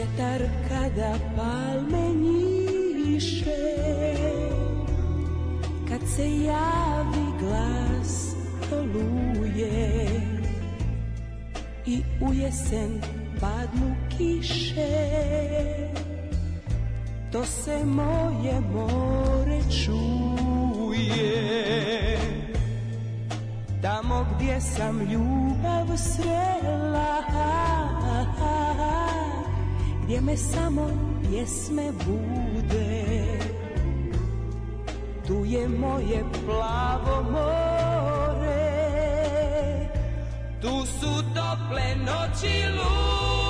Vjetar kada palme njiše Kad se javi glas oluje I u jesen padnu kiše To se moje more čuje Tamo gdje sam ljubav srela gdje me samo pjesme bude tu je moje plavo more tu su tople noći lude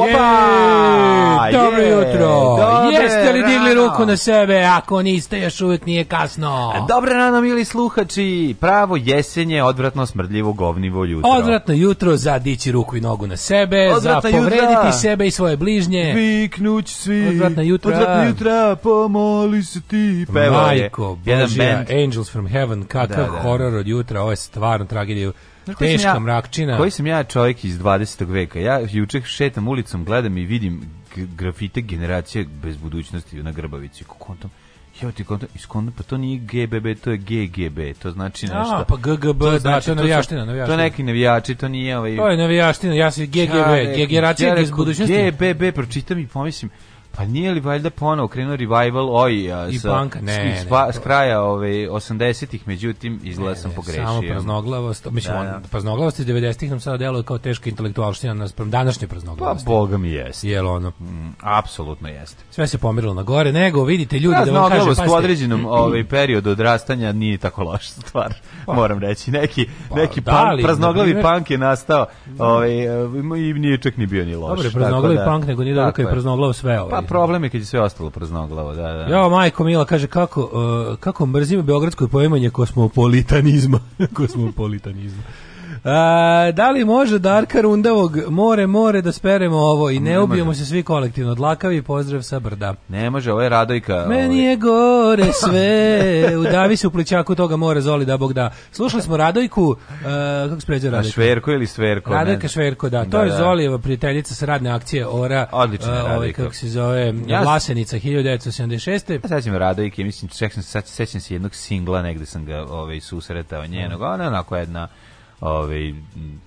Opa! Dobro je, jutro! Dobre Jeste li digli rano. ruku na sebe? Ako niste, još uvijek nije kasno. Dobre rano, mili sluhači! Pravo jesenje, odvratno smrdljivo govnivo jutro. Odvratno jutro za dići ruku i nogu na sebe, odvratno za povrediti jutra. sebe i svoje bližnje. Viknuć svi! Odvratno jutro. Odvratno jutro, pomoli se ti! Pevao Majko, Božja, Angels from Heaven, kakav da, da. horor od jutra, ovo je stvarno tragedija teška ja, mrakčina. Koji sam ja čovjek iz 20. veka? Ja juče šetam ulicom, gledam i vidim grafite generacije bez budućnosti na Grbavici. Kontom, ja ti kontam, iskontam, pa to nije GBB, to je GGB, to znači nešto. A, pa GGB, to znači, da, to je znači, navijaština, navijaština. To neki navijači, to nije ovaj... To je navijaština, ja se GGB, ja, generacija ja bez budućnosti. GBB, pročitam i pomislim, Pa nije li valjda ponovo krenuo revival oj I sa, banka, ne, ne, ne s kraja ove 80-ih, međutim izgleda sam pogrešio. Samo praznoglavost, mislim da, da. praznoglavost iz 90-ih nam sada deluje kao teška intelektualština naspram današnje praznoglavosti. Pa boga mi jeste. Jel ono? Mm, apsolutno jeste. Sve se pomirilo na gore, nego vidite ljudi da vam kaže pa u određenom ovaj periodu odrastanja nije tako loša stvar. Pa, moram reći neki pa, neki da li, punk, praznoglavi primjer, punk je nastao, ovaj i nije čak ni bio ni loš. Dobro, praznoglavi da, punk nego nije da kao praznoglav sve. Ovaj, pa, problem je kad je sve ostalo praznoglavo, da, da. Jo, majko Mila kaže kako, uh, kako mrzimo beogradsko pojmanje kosmopolitanizma. kosmopolitanizma da li može Darka Rundavog more, more da speremo ovo i ne, ne ubijemo može. se svi kolektivno odlakavi pozdrav sa brda. Ne može, ovo je Radojka. Meni ovaj. je gore sve, udavi se u plićaku toga more zoli da bog da. Slušali smo Radojku, a, e, kako se pređe Radojka? A šverko ili Sverko? Radojka Šverko, da. To da, je da. Zolijeva prijateljica sa radne akcije ORA. Odlično je e, ovaj, Radojka. Ovaj, kako se zove, ja, Vlasenica 1976. Ja sećam Radojke, mislim, sećam se jednog singla, negde sam ga ovaj, susretao njenog, ona je onako jedna ovaj,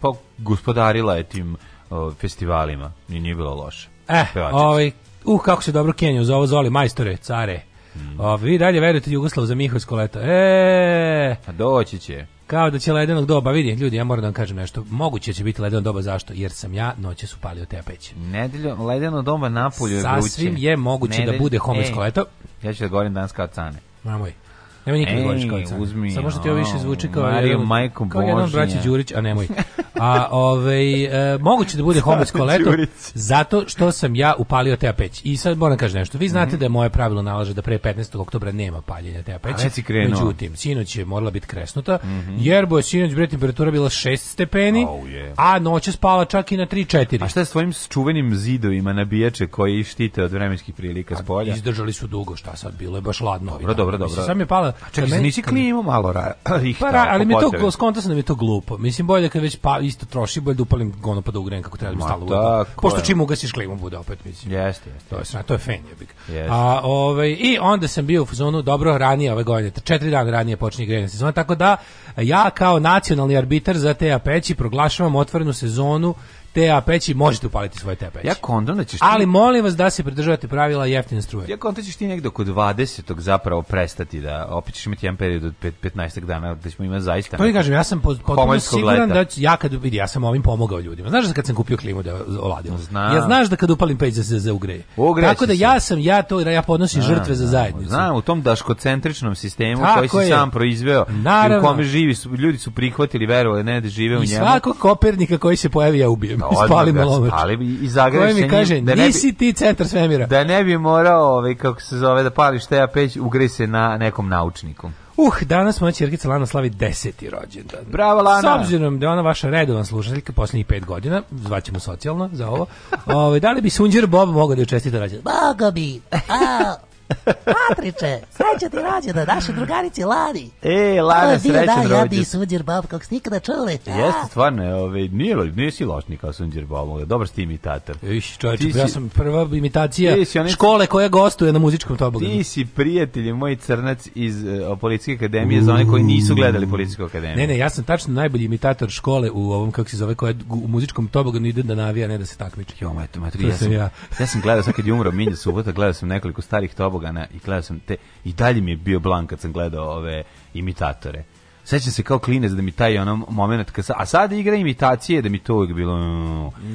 pa gospodarila je tim ovaj, festivalima i nije bilo loše. Eh, ovaj, uh, kako se dobro Kenju za ovo zvali majstore, care. Mm. Ovaj, vi dalje verujete Jugoslavu za Mihovsko leto. E, A pa doći će. Kao da će ledenog doba, vidi, ljudi, ja moram da vam kažem nešto. Moguće će biti ledeno doba, zašto? Jer sam ja noće su palio tepeć. Nedeljo, ledeno doba napolju je vruće. Sasvim vruće. je moguće da Nedelj... da bude homersko e, leto. Ja ću da govorim danas kao cane. Mamoj. Nema nikad da govoriš kao Ej, uzmi, Samo što ti ovo više zvuči kao Mario jedan, Majko kao jedan od braća Đurić, a nemoj. A ovaj e, moguće da bude homosko leto zato što sam ja upalio te peć. I sad moram da kažem nešto. Vi znate mm -hmm. da moje pravilo nalaže da pre 15. oktobra nema paljenja te peći. Međutim, sinoć je morala biti kresnuta mm -hmm. jer bo je sinoć bre temperatura bila 6 stepeni, oh, yeah. a noće spala čak i na 3 4. A šta je s tvojim čuvenim zidovima nabijače koji štite od vremenskih prilika s pa, polja? Izdržali su dugo, šta sad bilo je baš ladno. Dobro, dobro, dobro. Sam je pala A čekaj, me... nisi klimu malo ra... Pa ih pa, ra, ali mi to skonta sam da mi to glupo. Mislim bolje da kad već pa isto troši, bolje da upalim gono pa da ugrejem kako treba da stalo voda. Pošto čim ugasiš klimu bude opet mislim. Jeste, jeste. To je sranje, to je fen je Yes. A ovaj i onda sam bio u fazonu dobro ranije ove godine, četiri dana ranije počinje grejna sezona, tako da ja kao nacionalni arbitar za te apeći proglašavam otvorenu sezonu TA peći možete upaliti svoje te peći. Ja kondom da ćeš ti... Ali molim vas da se pridržavate pravila jeftine struje. Ja kondom da ćeš ti negde oko 20. zapravo prestati da opet ćeš imati jedan period od 15 dana da ćemo imati zaista. To mi kažem, ja sam potpuno siguran da ću, ja kad vidi, ja sam ovim pomogao ljudima. Znaš da kad sam kupio klimu da oladimo. Znam. Ja znaš da kad upalim peć da se zaugreje. Tako da ja sam ja to ja podnosim žrtve za zajednicu. Znam, u tom daškocentričnom sistemu Tako koji si sam proizveo Naravno. i u kome živi su, ljudi su prihvatili verovali ne da žive u njemu. svako kopernika koji se pojavi ja ubijem. Ispalimo lomač. Ali i se ovaj mi da kaže, da ne bi, nisi ti centar svemira. Da ne bi morao, ovaj, kako se zove, da pališ te peć, ugri se na nekom naučniku. Uh, danas moja čirkica Lana slavi deseti rođendan. Bravo Lana. S obzirom da je ona vaša redovan slušateljka poslednjih pet godina, zvaćemo socijalno za ovo, ove, ovaj, da li bi Sunđer Bob mogao da joj čestita rođendan? Mogao bi. A, Patriče, sreća ti rođena, naše drugarici Lani. E, Lana, sreća rođena. Da, jadni sunđer bab, kako ste ikada čuli. Jeste, stvarno, ove, ovaj, nije, nisi loš ni kao sunđer bab, ali ovaj, dobar ste imitator. E, Iš, čovječe, pa ja sam prva imitacija onaj... škole koja gostuje na muzičkom toboganu. Ti si prijatelj, moj crnac iz uh, Policijske akademije, mm. za one koji nisu gledali mm. Policijsku akademiju. Ne, ne, ja sam tačno najbolji imitator škole u ovom, kako se zove, koja u muzičkom toboganu ide da navija, ne da se takmiči. Jo, mato, mato, ja, sam, ja. ja sam gledao, sad kad je umro Minja Subota, gledao sam nekoliko starih tobogana Bogana i gledao sam te i dalje mi je bio blank kad sam gledao ove imitatore Sećam se kao klinac da mi taj onom momenat kad sa, a sad igra imitacije da mi to uvijek bilo.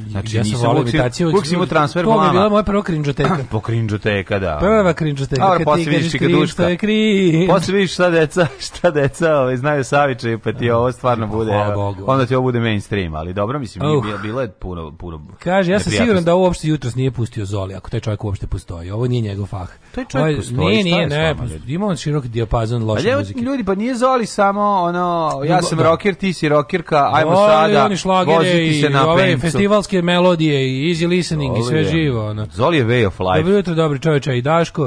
Znači ja sam volio imitaciju. Uvijek sam imao transfer mama. To je bila moja prva krinđoteka. Po krinđoteka, da. Prva krinđoteka. A posle vidiš čikaduška. Posle vidiš šta deca, šta deca, ovaj znaju Savića pa ti ovo stvarno bude. Onda ti ovo bude mainstream, ali dobro mislim uh. nije bilo je puno puno. Kaže ja sam siguran da ovo uopšte jutros nije pustio Zoli, ako taj čovjek uopšte postoji. Ovo nije njegov fah. Taj čovjek postoji. Ne, ne, ne, pa ima on širok dijapazon loše muzike. ljudi pa nije Zoli samo ono, ja sam da. rocker, ti si rockerka, ajmo sada voziti se i na ove festivalske melodije i easy listening Dole i sve je. živo. Ono. Zoli je way of life. Dobro jutro, dobri čovječa i Daško.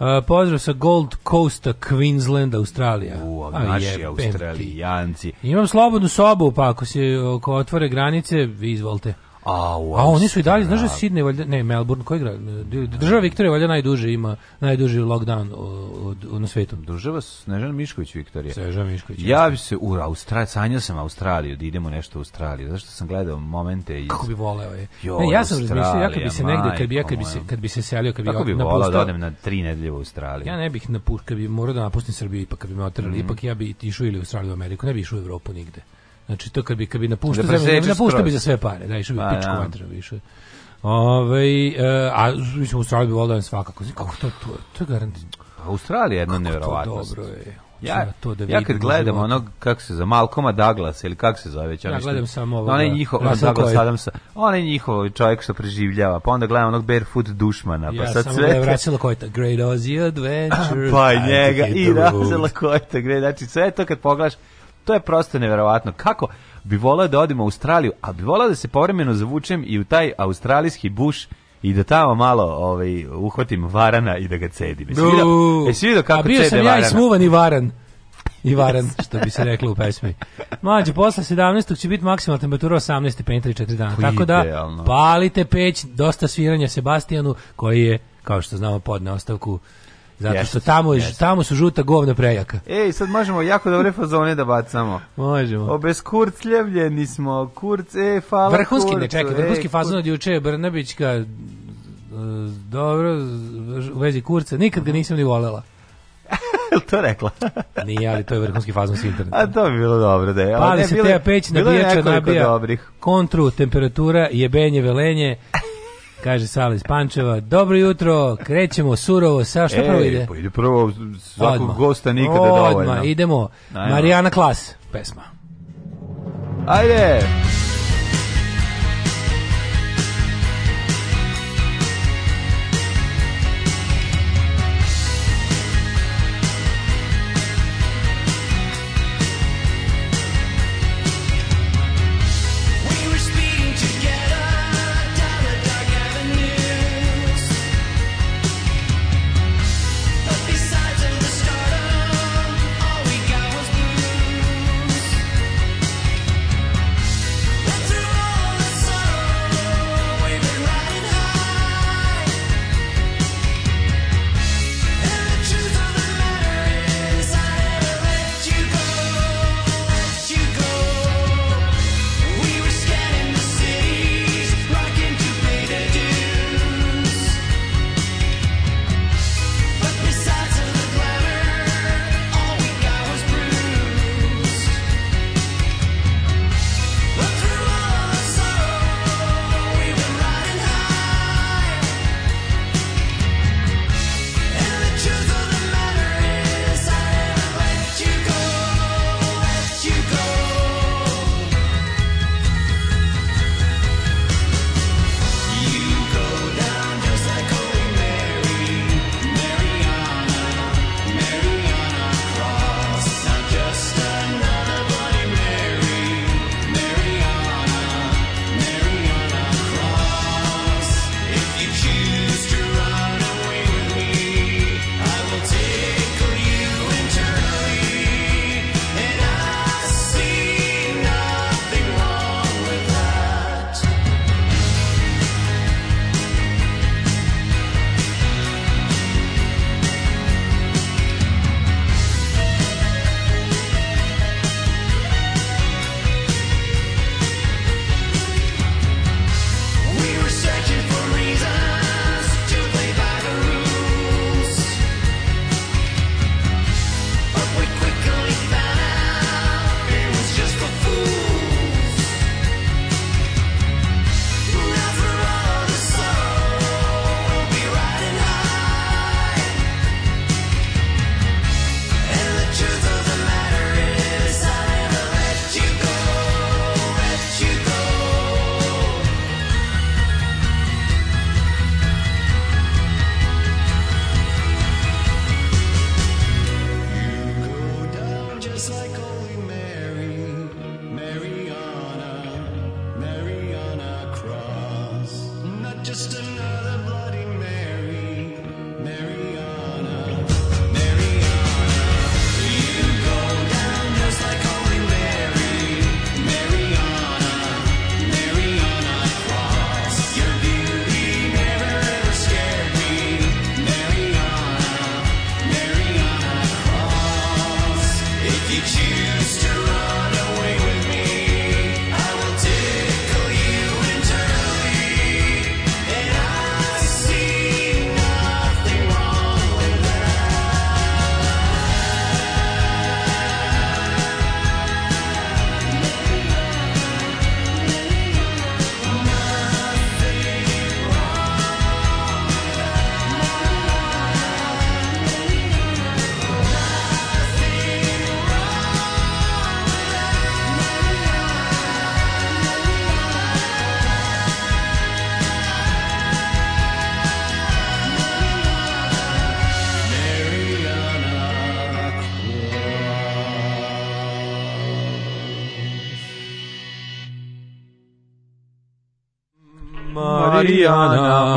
Uh, pozdrav sa Gold Coasta, Queensland, Australija. U, A, naši Australijanci. Imam slobodnu sobu, pa ako se oko otvore granice, vi izvolite. A, A oni su i dalje, znaš da Sidney, valjda, ne, Melbourne, koji igra? Država Viktorija valjda najduže ima, najduži lockdown od, od, na svetu. Država Snežan Mišković Viktorija. Snežan Mišković. Ja bi se, u Australiji, sanjao sam Australiju, da idemo nešto u Australiju, što sam gledao momente iz... Kako bi voleo je. Jo, ne, ja sam razmišljao, ja kad bi se negde, kad bi, ja kad bi se, kad bi se selio, kad bi, Kako bi volao da odem na tri nedelje u Australiju? Ja ne bih napuštao, kad bi morao da napustim Srbiju, ipak kad bi me otrali, mm -hmm. ipak ja bi išao ili u Australiju, u Ameriku, ne bi išao u Evropu nigde. Znači to kad bi kad bi napuštao da zemlju, napuštao bi za sve pare, da išao bi a, pa, pičku da. vatra više. Ove, ovaj, e, eh, a mislim u Australiji bi volio da svakako. Kako to to to je garant. Australija je jedna neverovatnost. Dobro je. Ja, to da ja kad gledam život. onog, kako se zove, Malcoma Douglas, ili kako se zove već? Ja gledam samo ovo. Onaj njihov, ja, Douglas Adamsa, onaj njihov čovjek što preživljava, pa onda gledam onog barefoot dušmana, pa ja, sad sve... Ja sam gledam Rasila Great Aussie Adventure. pa i njega, i Rasila Kojta, Great, znači sve to kad pogledaš, to je prosto neverovatno. Kako bi volao da odim u Australiju, a bi volao da se povremeno zavučem i u taj australijski buš i da tamo malo ovaj, uhvatim varana i da ga cedim. Jesi vidio, jesi vidio kako cede varana? A bio sam ja i smuvan i varan. I varan, što bi se reklo u pesmi. Mlađe, posle 17. će biti maksimalna temperatura 18 stepeni 3-4 dana. Tako da, palite peć, dosta sviranja Sebastijanu, koji je, kao što znamo, podne ostavku Zato što tamo, je, tamo su žuta govna prejaka. Ej, sad možemo jako dobre fazone da bacamo. Možemo. Obeskurcljevljeni smo. Kurc, e, fala Vrhunski, kurcu, ne čekaj, e, vrhunski fazon od juče Brnabićka e, dobro, u vezi kurca, nikad ga nisam ni volela. Jel to rekla? Nije, ali to je vrhunski fazon s interneta. A to bi bilo dobro, da je. Pali se bila, teja peć, nabijača, nabija, dobrih. kontru, temperatura, jebenje, velenje, Kaže Sala iz Pančeva, dobro jutro, krećemo surovo, sa što e, prvo ide? Pa ide prvo, svakog Odmah. gosta nikada Odmah, dovoljno. idemo, Ajmo. Marijana Klas, pesma. Ajde!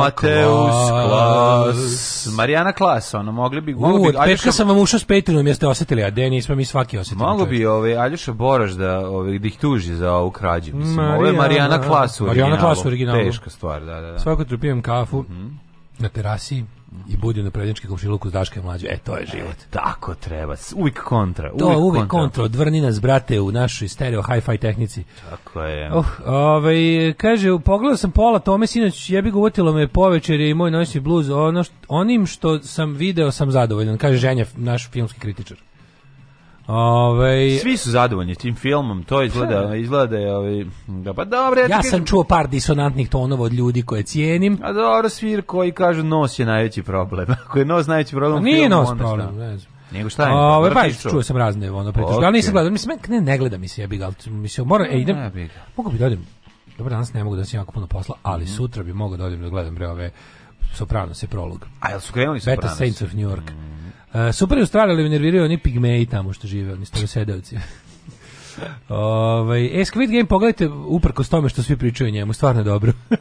Mateus Klas. Marijana Klas, ono, mogli bi... U, od petka sam vam ušao s Patreonom, jeste osetili, a de nismo mi svaki osetili. Mogu bi ove, ovaj, Aljuša Boraš da, ove, ovaj, da ih tuži za ovu krađu. Mislim, Marijana, ovo je Marijana da. Klas u originalu. Marijana Klas u originalu. Teška stvar, da, da. da. Svako trupijem kafu mm -hmm. na terasi, i budi na prednjački komšiluku uz Daška mlađe. E, to je život. E, tako treba. Uvijek kontra. Uvijek to, je uvijek kontra. kontra. Odvrni nas, brate, u našoj stereo hi-fi tehnici. Tako je. Uh, ovaj, kaže, pogledao sam Pola Tome sinoć, jebi ga utilo me povečer i moj noćni bluz. Ono što, onim što sam video sam zadovoljan, kaže ženja, naš filmski kritičar. Ove, ovaj- Svi su zadovoljni tim filmom, to izgleda, da. izgleda da je, ove, ovaj, da pa dobro. Ja, ja sam čuo par disonantnih tonova od ljudi koje cijenim. A dobro, svir koji kažu nos je najveći problem. Ako je nos najveći problem, a nije nos problem, šta? ne znam. Nego šta je? Ove, pa, čuo sam razne ono pritužbe, okay. ali nisam gledao. Mislim, ne, ne gleda mi se, ja bih gledao. Mislim, mora, e, idem, mogu bi da odem. Dobro, danas ne mogu da se jako puno posla, ali mm. sutra bi mogao da odem da gledam bre ove Soprano se prolog. A jel su krenuli Soprano? Beta Saints of New York. Mm. Uh, super je u Australiji, ali nerviraju oni pigmeji tamo što žive, oni starosedeoci. Ovaj e, Squid Game pogledajte uprkos tome što svi pričaju o njemu, stvarno je dobro.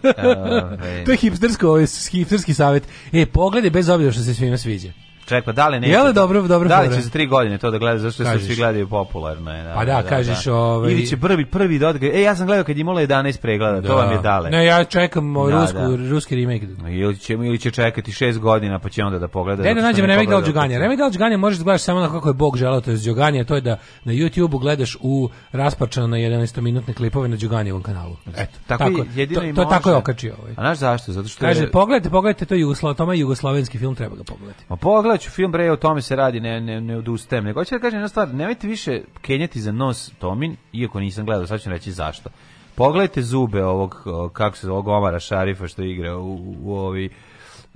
to je hipstersko, ovaj hipsterski savet. E pogledaj bez obzira što se svima sviđa čekla, da li ne. Jeli je dobro, dobro Da li će za tri godine to da gleda, zašto se svi gledaju popularno. Je, da, pa da, da, da. kažeš... Da. Ovaj... Ili će prvi, prvi da odgleda. Ej, ja sam gledao kad je imala 11 pregleda, da. to vam je da. dale. Ne, ja čekam ovaj, da, rusku, da. ruski remake. Ili će, ili će čekati šest godina, pa će onda da pogleda. Ne, da nađem remake Dal Đuganja. Remake Dal Đuganja možeš da gledaš samo na kako je Bog želeo to je Đuganja, to je da na YouTubeu gledaš u raspačano na 11-minutne klipove na Đoganjevom kanalu. Eto, tako, tako jedino to, i može. tako je okačio ovaj. A znaš zašto? Zato što Kaže, pogledajte, pogledajte, to je Jugoslo, tome jugoslovenski film, treba ga pogledati. Ma pogledaj hoću film bre, o tome se radi, ne, ne, ne odustajem. Nego hoće da kažem jedna stvar, nemojte više kenjati za nos Tomin, iako nisam gledao, sad ću reći zašto. Pogledajte zube ovog, kako se ovog Omara Šarifa što igra u, u, u ovi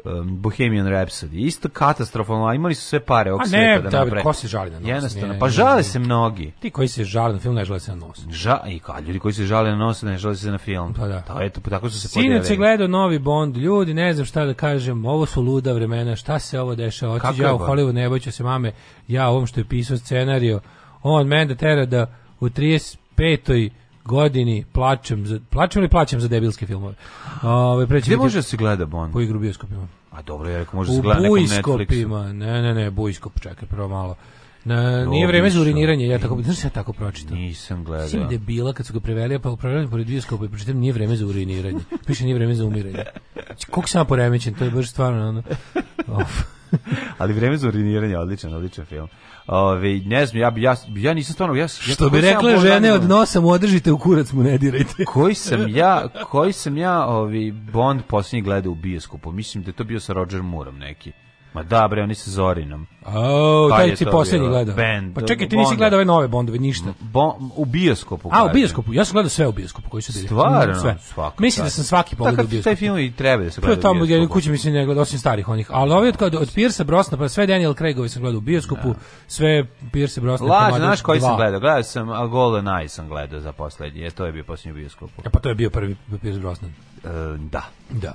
um, Bohemian Rhapsody. Isto katastrofalno, a imali su sve pare ovog sveta da, da naprave. ko se žali na nos? Jednostavno, pa žale se mnogi. Ti koji se žale na film ne žale se na nos. Ža, I kao ljudi koji se žale na nos ne žale se na film. Pa da. Ta, eto, pa tako su se Sinoć se gledao novi Bond, ljudi, ne znam šta da kažem, ovo su luda vremena, šta se ovo dešava, otiđu ja u Hollywood, ne boću se mame, ja ovom što je pisao scenario, on mene tera da u 35 godini plačem za plačem ili plaćem za debilske filmove. Ovaj preći. Gde može da se gleda Bond? Po igru bioskopima. A dobro, ja rekao može da se gleda nekom Netflixu. Ne, ne, ne, bujskop, čekaj, prvo malo. Na, nije vreme za uriniranje, ja tako, znaš ja tako pročitam? Nisam gledao. Sim debila da kad su ga preveli, pa upravljali pored bioskopa i pročitam nije vreme za uriniranje. Piše nije vreme za umiranje. Znači, koliko sam poremećen, to je baš stvarno ono. Ali vreme za uriniranje, odličan, odličan film. Ove, ne znam, ja, ja, ja nisam stvarno... Ja, Što ja, bi rekle žene od nosa mu održite u kurac mu ne dirajte. koji sam ja, koji sam ja ovi Bond posljednji gledao u bioskopu? Mislim da je to bio sa Roger Moorom neki. Ma da bre, oni sa Zorinom. Oh, taj ti poslednji gledao. Band, pa čekaj, ti nisi gledao ove nove Bondove, ništa. Bon, u bioskopu. A, u bioskopu. Ja sam gledao sve u bioskopu koji su bili. Stvarno? Sve. Svako, Mislim da sam svaki pogledao u bioskopu. Taj film i treba da se gleda u bioskopu. Tamo, kući mislim ne gledao, osim starih onih. Ali ove od, od Pierce Brosna, pa sve Daniel Craigove sam gledao u bioskopu, da. sve Pierce Brosna. Laž, znaš koji dva. sam gledao? Gledao sam A Golden Eye sam gledao za poslednji, je, to je bio poslednji bioskopu. E, pa to je bio prvi Pierce Brosna. E, da. Da.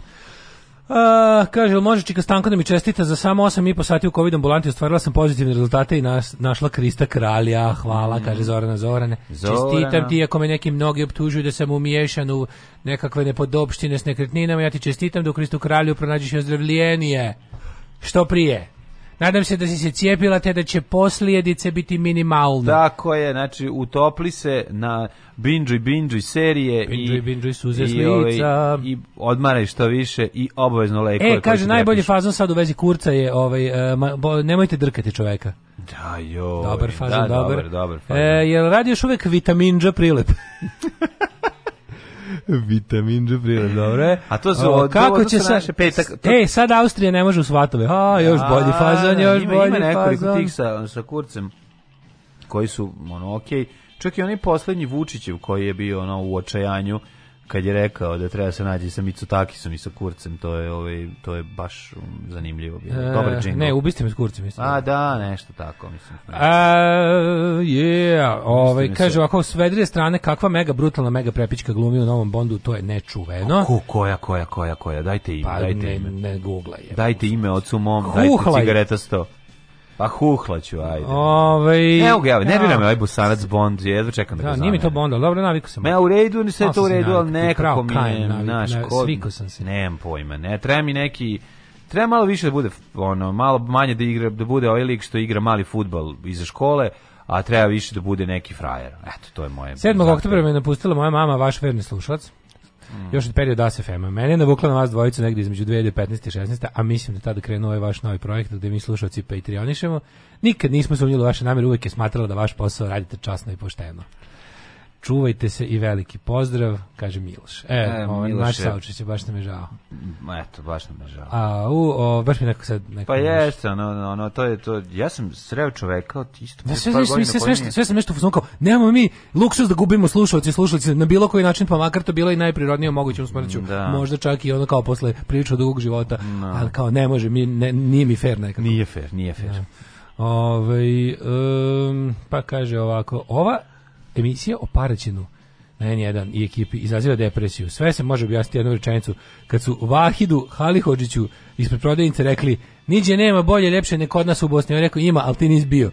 Uh, kaže, može Čika Stanko da mi čestita za samo 8 i po sati u COVID ambulanti ostvarila sam pozitivne rezultate i nas, našla Krista Kralja, hvala, mm. kaže Zorana Zorane. Zorana. Čestitam ti, ako me neki mnogi optužuju da sam umiješan u nekakve nepodopštine s nekretninama, ja ti čestitam da u Kristu Kralju pronađeš ozdravljenije. Što prije? Nadam se da si se cijepila te da će poslijedice biti minimalne. Tako je, znači utopli se na binđuj binđuj serije binđuj, i binđuj suze i, ove, ovaj, i odmaraj što više i obavezno lekove. E, kaže da najbolji fazon sad u vezi kurca je ovaj e, ma, bo, nemojte drkati čoveka. Da, jo. Dobar fazon, da, dobar. dobar, dobar fazon. E, jel radi još uvek vitamin Dž prilep? Vitamin Džufrila, mhm. dobro je. A to su, o, kako će sa... Naše petak, to... E, sad Austrija ne može u svatove. A, još bolji fazon, još ima, bolji ima nekoliko fazon. tih sa, sa kurcem koji su, ono, okej. Okay. Čak i onaj poslednji Vučićev koji je bio ono, u očajanju, kad je rekao da treba da se nađe sa Mitsutakisom i sa Kurcem, to je ovaj to je baš um, zanimljivo bilo. E, Dobar džingl. Ne, ubistim me s Kurcem, mislim. A da, nešto tako, mislim. Nešto. je, yeah, ovaj kaže ovako s vedrije strane kakva mega brutalna mega prepička glumi u novom Bondu, to je nečuveno. Ko, koja, koja, koja, koja, dajte ime, pa, dajte ne, ime. Ne, ne googla je. Dajte ime ocu mom, dajte cigareta sto. Pa huhlaću, ajde. Ove, Evo ga, ja, nervira me ovaj busanac Bond, jedva čekam da ga znam. Da, nije mi to Bond, ali dobro, naviku sam. Me u redu, sve to u redu, ali nekako mi je, naš, sviko sam se. Nemam pojma, ne, treba mi neki treba malo više da bude ono malo manje da igra da bude ovaj lik što igra mali fudbal iza škole a treba više da bude neki frajer eto to je moje 7. oktobra me napustila moja mama vaš verni slušalac mm. još od perioda sfm a Mene je navukla na vas dvojicu negde između 2015. i 16. A mislim da tada krenuo ovaj vaš novi projekt gde mi slušalci Patreonišemo. Nikad nismo sumnjali vaše namere, uvek je smatrala da vaš posao radite časno i pošteno. Čuvajte se i veliki pozdrav, kaže Miloš. E, e ovaj, naš saučić je baš nam je žao. Eto, baš nam je žao. A, u, o, baš mi neko sad... Neko pa jeste, ono, ono, to je to. Ja sam sreo čoveka od isto... Da, sve, sve, sve, sve, sve, sve, sam nešto uzmano kao, nemamo mi luksus da gubimo slušalci, slušalci na bilo koji način, pa makar to bilo i najprirodnije moguće smrću. Da. Možda čak i ono kao posle prilično dugog života, no. Da. ali kao ne može, mi, ne, nije mi fair nekako. Nije fair, nije fair. Ja. Da. Ove, ovaj, um, pa kaže ovako, ova emisija o Paraćinu na N1 i ekipi izaziva depresiju. Sve se može objasniti jednu rečenicu. Kad su Vahidu Halihođiću ispred prodavnice rekli niđe nema bolje, ljepše nego od nas u Bosni. On rekao ima, ali ti nis bio.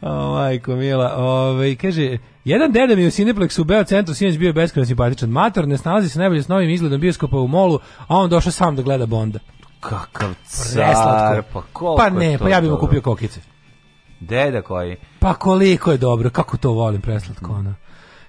o, majko mila. Ove, kaže, jedan deda mi u Cineplexu u Beo centru sinoć bio beskreno simpatičan. Mator ne snalazi se najbolje s novim izgledom bioskopa u molu, a on došao sam da gleda Bonda. Kakav car, pa, pa ne, pa ja bih mu kupio kokice. Deda koji? Pa koliko je dobro, kako to volim preslatko mm. ona.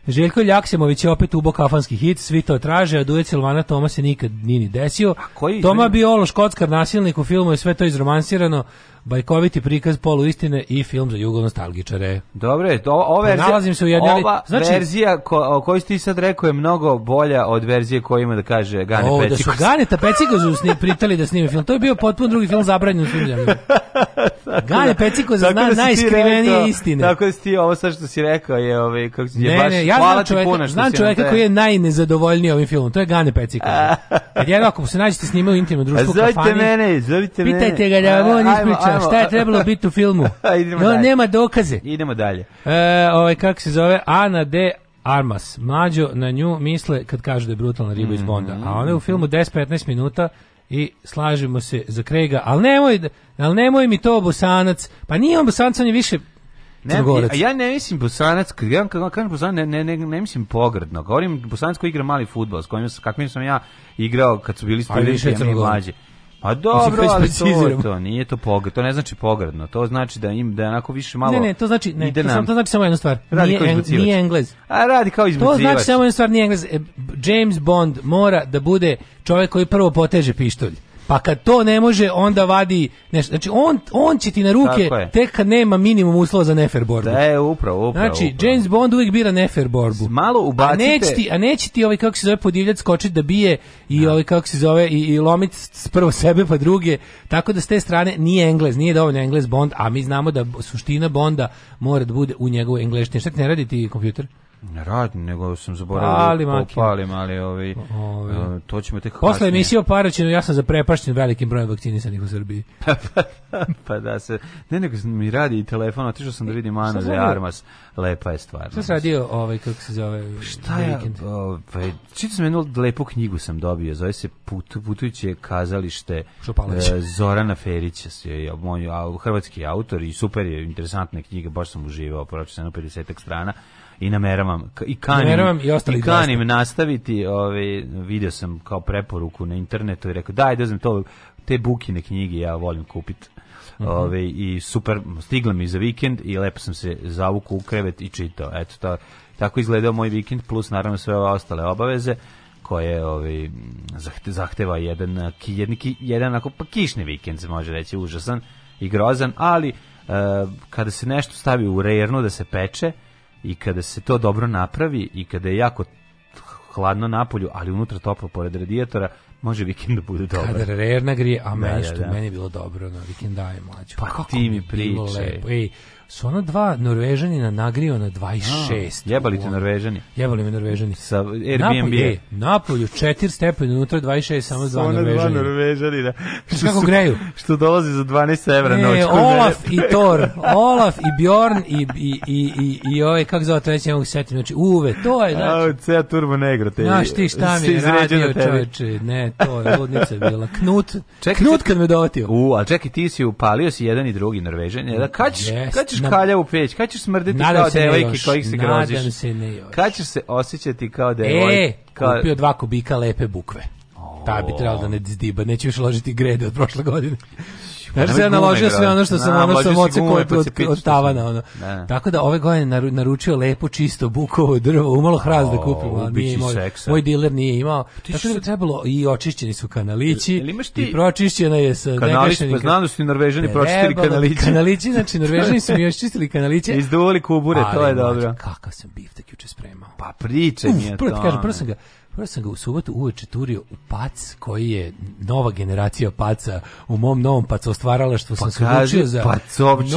Željko Ljaksimović je opet ubo kafanski hit, svi to traže, a duet Silvana Toma se nikad nije ni desio. Koji, Toma biološ, kockar, nasilnik u filmu je sve to izromansirano, bajkoviti prikaz poluistine i film za nostalgičare. Dobro je, to, ova pa verzija, Nalazim se u jednoj, ova znači, verzija ko, o kojoj ti sad rekao je mnogo bolja od verzije koju ima da kaže Gane o, Da su Gane Tapecikozu pritali da snime film, to je bio potpuno drugi film zabranjen u svim Gale da- Peciko zna da najskrivenije rekao, istine. Tako da si ti ovo sad što si rekao je, ovaj, kako si, ne, je baš, ne, ja hvala čoveka, ti puno što znam čoveka te... koji je najnezadovoljniji ovim filmom, to je Gane Peciko. Jer jedno ako se nađete s njima u intimnom društvu zovite mene, zovite mene. pitajte ga da vam on ispriča šta je trebalo biti u filmu. Idemo no, nema dokaze. Idemo dalje. E, ovaj, kako se zove, Ana D. Armas. Mlađo na nju misle kad kaže da je brutalna riba mm -hmm. iz Bonda. A ona je u filmu 10-15 mm. minuta i slažemo se za Krega, ali nemoj, ali nemoj mi to Bosanac, pa nije on Bosanac, on je više ne, ja, ja ne mislim Bosanac, kad kad kažem Bosanac, ne, ne, ne, ne mislim pogradno, govorim Bosanac koji igra mali futbol, s kojim, kakvim sam ja igrao kad su bili studenti mlađi. Pa dobro, ali to, to nije to pograd, to ne znači pogradno. To znači da im da onako više malo Ne, ne, to znači ne, to, sam, to znači samo jedna stvar. Radi nije, en, nije Englez. A radi kao izbacivač. To znači samo jedna stvar, nije Englez. E, James Bond mora da bude čovek koji prvo poteže pištolj. Pa kad to ne može, onda vadi nešto. Znači, on, on će ti na ruke tek kad nema minimum uslova za nefer borbu. Da je, upravo, upravo. Znači, upravo. James Bond uvijek bira nefer borbu. Malo ubacite... A neće ti, a neće ti ovaj, kako se zove, podivljac skočiti da bije i no. Da. ovaj, kako se zove, i, i lomiti prvo sebe pa druge. Tako da s te strane nije Englez, nije dovoljno Englez Bond, a mi znamo da suština Bonda mora da bude u njegovu engleštini. Šta ti ne radi ti kompjuter? Radim, nego sam zaboravio da ali, popalim, ali ovi, ovi. E, to ćemo tek Posle kasnije. emisije o Paraćinu ja sam zaprepašćen velikim brojem vakcinisanih u Srbiji. Pa, pa da se, ne nego mi radi i telefon, otišao sam da vidim e, Ana de Armas, lepa je stvar. Šta se radio ovaj, kako se zove? Pa ovaj, šta je, pa, čito sam jednu lepu knjigu sam dobio, zove se Put, Putujuće kazalište e, Zorana Ferića, moj hrvatski autor i super je, interesantna knjiga, baš sam uživao, pročio sam 50 strana i nameravam i kanim nameravam i, ostali i kanim dvaste. nastaviti ovaj video sam kao preporuku na internetu i rekao daj da uzmem to te bukine knjige ja volim kupiti Mm Ove, ovaj, i super, stigla mi za vikend i lepo sam se zavukao u krevet i čitao. Eto, ta, tako izgledao moj vikend, plus naravno sve ove ostale obaveze koje ovaj, zahte, zahteva jedan, jedan, jedan ako, pa kišni vikend se može reći, užasan i grozan, ali eh, kada se nešto stavi u rernu da se peče, i kada se to dobro napravi i kada je jako hladno napolju, ali unutra toplo pored radijatora, može vikend da bude dobro. Kada reer nagrije, a da, meni da, što da, da. meni bilo dobro na vikendaje mlađu. Pa Kako ti mi pričaj. lepo. Ej, su ono dva Norvežanina nagrio na 26. A, jebali te Norvežani. Jebali me Norvežani. Sa Airbnb. Napolju, e, napolju 4 stepeni, unutra 26, samo dva Norvežanina. Samo dva Norvežanina. Da. Što Kako greju? Što dolazi za 12 evra e, noć. Olaf i Thor, Olaf i Bjorn i, i, i, i, i ove, ovaj, kako zove treći, ne mogu setim, znači uve, to je, znači. A, cea turbo negro te. Znaš ti šta mi je radio čoveče, ne, to je ludnica bila. Knut, čekaj, knut kad me dotio. U, a čekaj, ti si upalio si jedan i drugi Norvežanina, Da, kad ćeš, ćeš na... kaljavu peć? Kad ćeš smrditi nadam kao devojke kojih se nadam groziš? Nadam se ne još. Kad ćeš se osjećati kao devojke? E, kao... kupio dva kubika lepe bukve. Ta bi trebalo da ne zdiba, neću još ložiti grede od prošle godine. Znaš se ja naložio sve ono što sam, da, ono sam ocekao pa od, od, od tavana. Ono. Da. Tako da ove godine naručio lepo, čisto, bukovo drvo, umalo hrast da kupim. ali moj diler nije imao. Pa Tako da bi trebalo, i očišćeni su kanalići, i pročišćena je sa Kanalić, pa znam da su norvežani pročistili kanalići. Da, kanalići, znači norvežani su mi još čistili kanaliće. Izduvali kubure, to je dobro. Kakav sam biftek juče spremao. Pa pričaj mi je to. Prvo ti kažem, prvo sam ga, Prvo sam ga u subotu uveče turio u pac koji je nova generacija paca u mom novom pacu ostvarala što pa sam kaži, se za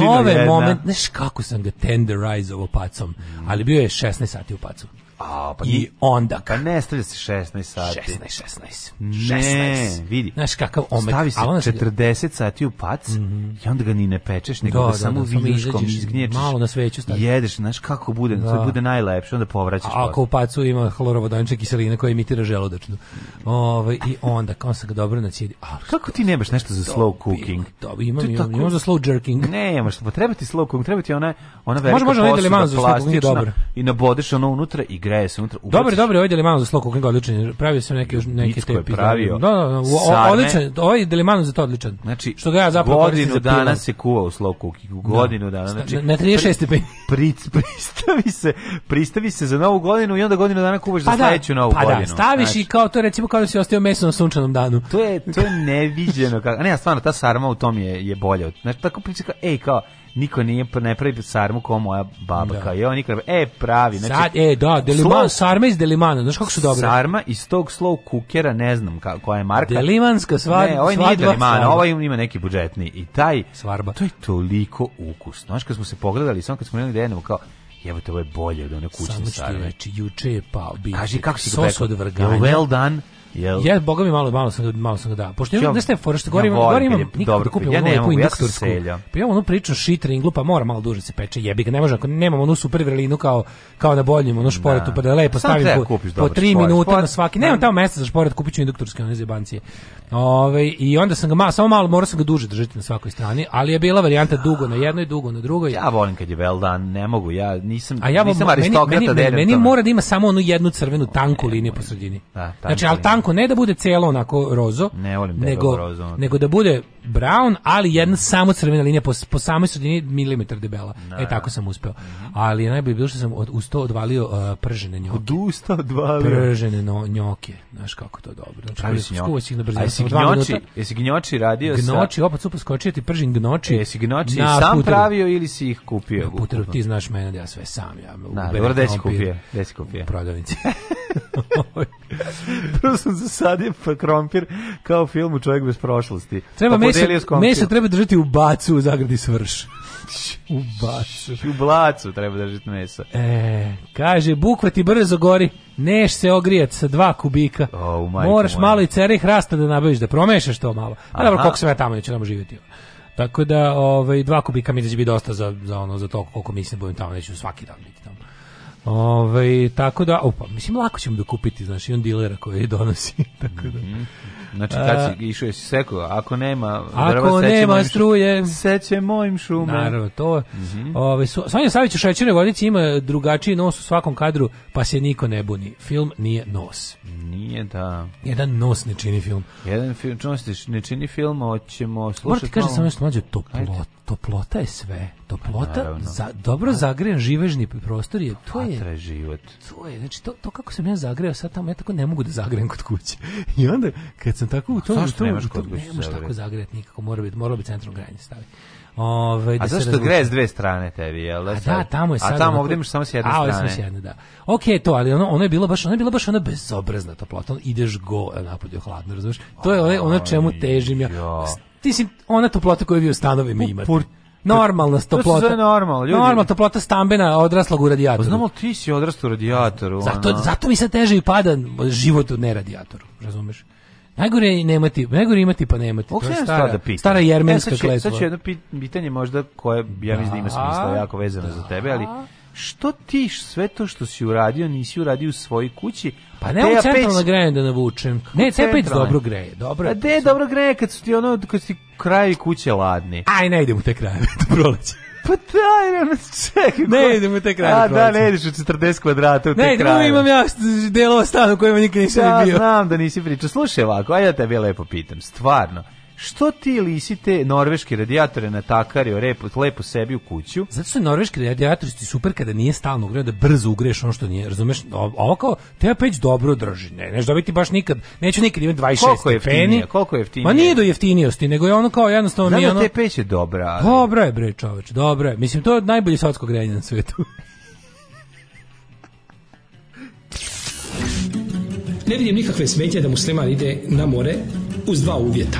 nove momente. Znaš kako sam ga tenderizovao pacom, ali bio je 16 sati u pacu. A, pa I onda... Pa ne stavlja se 16 sati. 16, 16. Ne, 16. vidi. Znaš kakav omet. Stavi se 40 sati u pac mm -hmm. i onda ga ni ne pečeš, nego da, ga da, samo da, viljuškom izgnječiš. Malo na sveću stavi. Jedeš, znaš kako bude, da. to bude najlepše, onda povraćaš. A ako u pacu ima hlorovodanična kiselina koja imitira želodačnu. Ove, ovaj, I onda, kao se ga dobro nacijedi. Ali, kako ti nemaš nešto za slow cooking? Dobi, imam, imam, tako... imam za slow jerking. Ne, imaš, pa treba ti slow cooking, treba ti ona, ona velika može, može, posuda plastična i nabodeš ono unutra i greje se unutra. Ubaciš... Dobar, ovaj Delimano za slow kuking odličan. Pravio sam neke neke te pravio. Da, da, da odličan. Ovaj Delimano za to odličan. Znači, što ga ja zapravo godinu dana se kuva u slow cookingu, godinu dana. Da. Znači, na 36 stepeni. Pri, pristavi se, pristavi se za novu godinu i onda godinu dana kuvaš pa za da, sledeću novu pa godinu. Pa da, staviš znači, i kao to recimo kao da si ostao meso na sunčanom danu. To je to je neviđeno kako. Ne, stvarno ta sarma u tom je je bolja. Znači tako priča kao, ej kao niko nije ne pravi sarmu kao moja baba da. kao je on e pravi znači Sad, e da deliman slow, sarma iz delimana znaš kako su dobre sarma iz tog slow cookera, ne znam ka, koja je marka delimanska svadba ne ovaj nije deliman ovaj ima neki budžetni i taj svarba to je toliko ukusno. znaš kad smo se pogledali samo kad smo bili da jedemo kao Evo te ovo je bolje od one kućne sarme. Samo ću ti reći, juče je pao. Kaži kako si ga Sos od vrganja. Well done Jel? Ja boga mi malo malo sam ga malo sam ga da. Pošto ja znaš fora što govorim, ja imam nikad da kupim ja onu neku induktorsku. Ja pa ja onu priču šitringlu pa mora malo duže da se peče, jebi ga, ne može ako nemam onu super vrelinu kao kao na boljim, ono šporetu da. pa da lepo stavim po, po 3 minuta na svaki. Nemam tamo mesta za šporet, kupiću induktorske one zebancije. Ove, ovaj, i onda sam ga malo, samo malo, morao sam ga duže držati na svakoj strani, ali je bila varijanta da. dugo na jednoj, dugo na drugoj. Ja volim kad je bel dan, ne mogu, ja nisam, A ja, nisam meni, meni, meni, meni mora da ima samo onu jednu crvenu tanku e, liniju po sredini. Da, znači, ali tanku onako ne da bude celo onako rozo, ne volim da nego, rozo, nego da bude brown, ali jedna samo crvena linija po, po samoj sredini milimetar debela. E, ne. E tako sam uspeo. Ali je najbolje bilo što sam od, usto odvalio uh, pržene njoke. Od usta odvalio? Pržene no, njoke. Znaš kako to dobro. Znači, Pravi si njoke. na brzinu. A jesi gnjoči, jesi gnjoči radio gnoči, sa... Gnoči, opa cupa skočio ti pržin gnoči. E, jesi gnoči na sam puteru. pravio ili si ih kupio? Na puteru, ti znaš mene da ja sve sam. Ja, na, dobro, gde si kupio? Gde si kupio? U prodavnici. Prvo sam zasadio pa krompir kao u Čovjek bez prošlosti. Treba pa mesa, treba držati u bacu u zagradi svrš. u bacu. U blacu treba držati mesa. E, kaže, bukva ti brzo gori, neš se ogrijat sa dva kubika. Oh, Moraš moja. malo i cerih rasta da nabaviš, da promešaš to malo. A pa dobro, koliko sam ja tamo, neću nam živjeti. Tako da, ovaj, dva kubika mi da će biti dosta za, za, ono, za to koliko mislim da budem tamo, neću svaki dan biti tamo. Ove, ovaj, tako da, opa, mislim, lako ćemo dokupiti, da kupiti, znaš, i on dilera koji donosi, tako da. Mm -hmm. Znači, kad si išao, jesi seko, ako nema... Ako nema struje... Seće mojim šume. Naravno, to. Mm -hmm. Ove, ovaj, su, Sonja Savić u Šećernoj vodici ima drugačiji nos u svakom kadru, pa se niko ne buni. Film nije nos. Nije, da. Jedan nos ne čini film. Jedan film, ne čini film, hoćemo slušati... Morate kažem samo nešto mlađe, to plot toplota je sve. Toplota, pa, za, dobro zagrejan živežni prostor je, to je... život. To je, znači, to, to kako sam ja zagreo, sad tamo ja tako ne mogu da zagrejem kod kuće. I onda, kad sam tako u tom... Zašto nemaš kod kuće Ne tako zagrejati nikako, mora biti, moralo bi centrum granje staviti. Ove, ovaj, da a zašto gre s dve strane tebi, jel? Da a da, tamo je sad. A tamo ovdje imaš samo s jedne strane. A, ovdje samo s jedne, da. Ok, to, ali ono, ono je bilo baš, ono je bilo baš ona bezobrazna toplota. Ono ideš go napolje hladno, razumiješ? To je ono, ono čemu težim ja mislim, ona toplota koju vi u stanovima imate. Normalna toplota. To se normalno, ljudi. Normalna toplota stambena odraslog u radijatoru. Pa znamo, ti si odrastao u radijatoru. Zato, ona. zato mi se teže i pada život u neradijatoru, razumeš? Najgore je nemati, najgore imati pa nemati. Ok, to je stara, da stara e, jermenska e, kletva. Sad ću jedno pitanje možda koje, ja mislim da ima da. smisla jako vezano da. za tebe, ali da. što ti sve to što si uradio nisi uradio u svojoj kući, Pa ne u centralno grejanje da navučem. Ne, Cepeć dobro greje. Dobro. A pa gde dobro greje kad su ti ono, kad su ti kraj kuće ladni? Aj, ne idem u te krajeve, to proleće. Pa da, ne, čekaj. Ne idem u te kraje. A, da, ne ideš u 40 kvadrata u te kraje. Ne, krajeve. imam ja delova stana u kojima nikad nisam da, bio. Ja znam da nisi pričao. Slušaj ovako, ajde ja da tebe lepo pitam, stvarno. Što ti lisite norveške radijatore na natakario repo, lepo sebi u kuću? Zato su norveški radijatori su super kada nije stalno ugreo da brzo ugreš ono što nije, razumeš? Ovo kao, te peć dobro drži, ne, neš dobiti baš nikad, neću nikad imati 26 koliko je stepeni. Koliko je jeftinije? Ma nije do jeftinijosti, nego je ono kao jednostavno... Znam da ono... te peć je dobra. Ali... Dobra je bre čoveč, dobro je. Mislim, to je najbolje sotsko grejanje na svetu. ne vidim nikakve smetje da musliman ide na more uz dva uvjeta.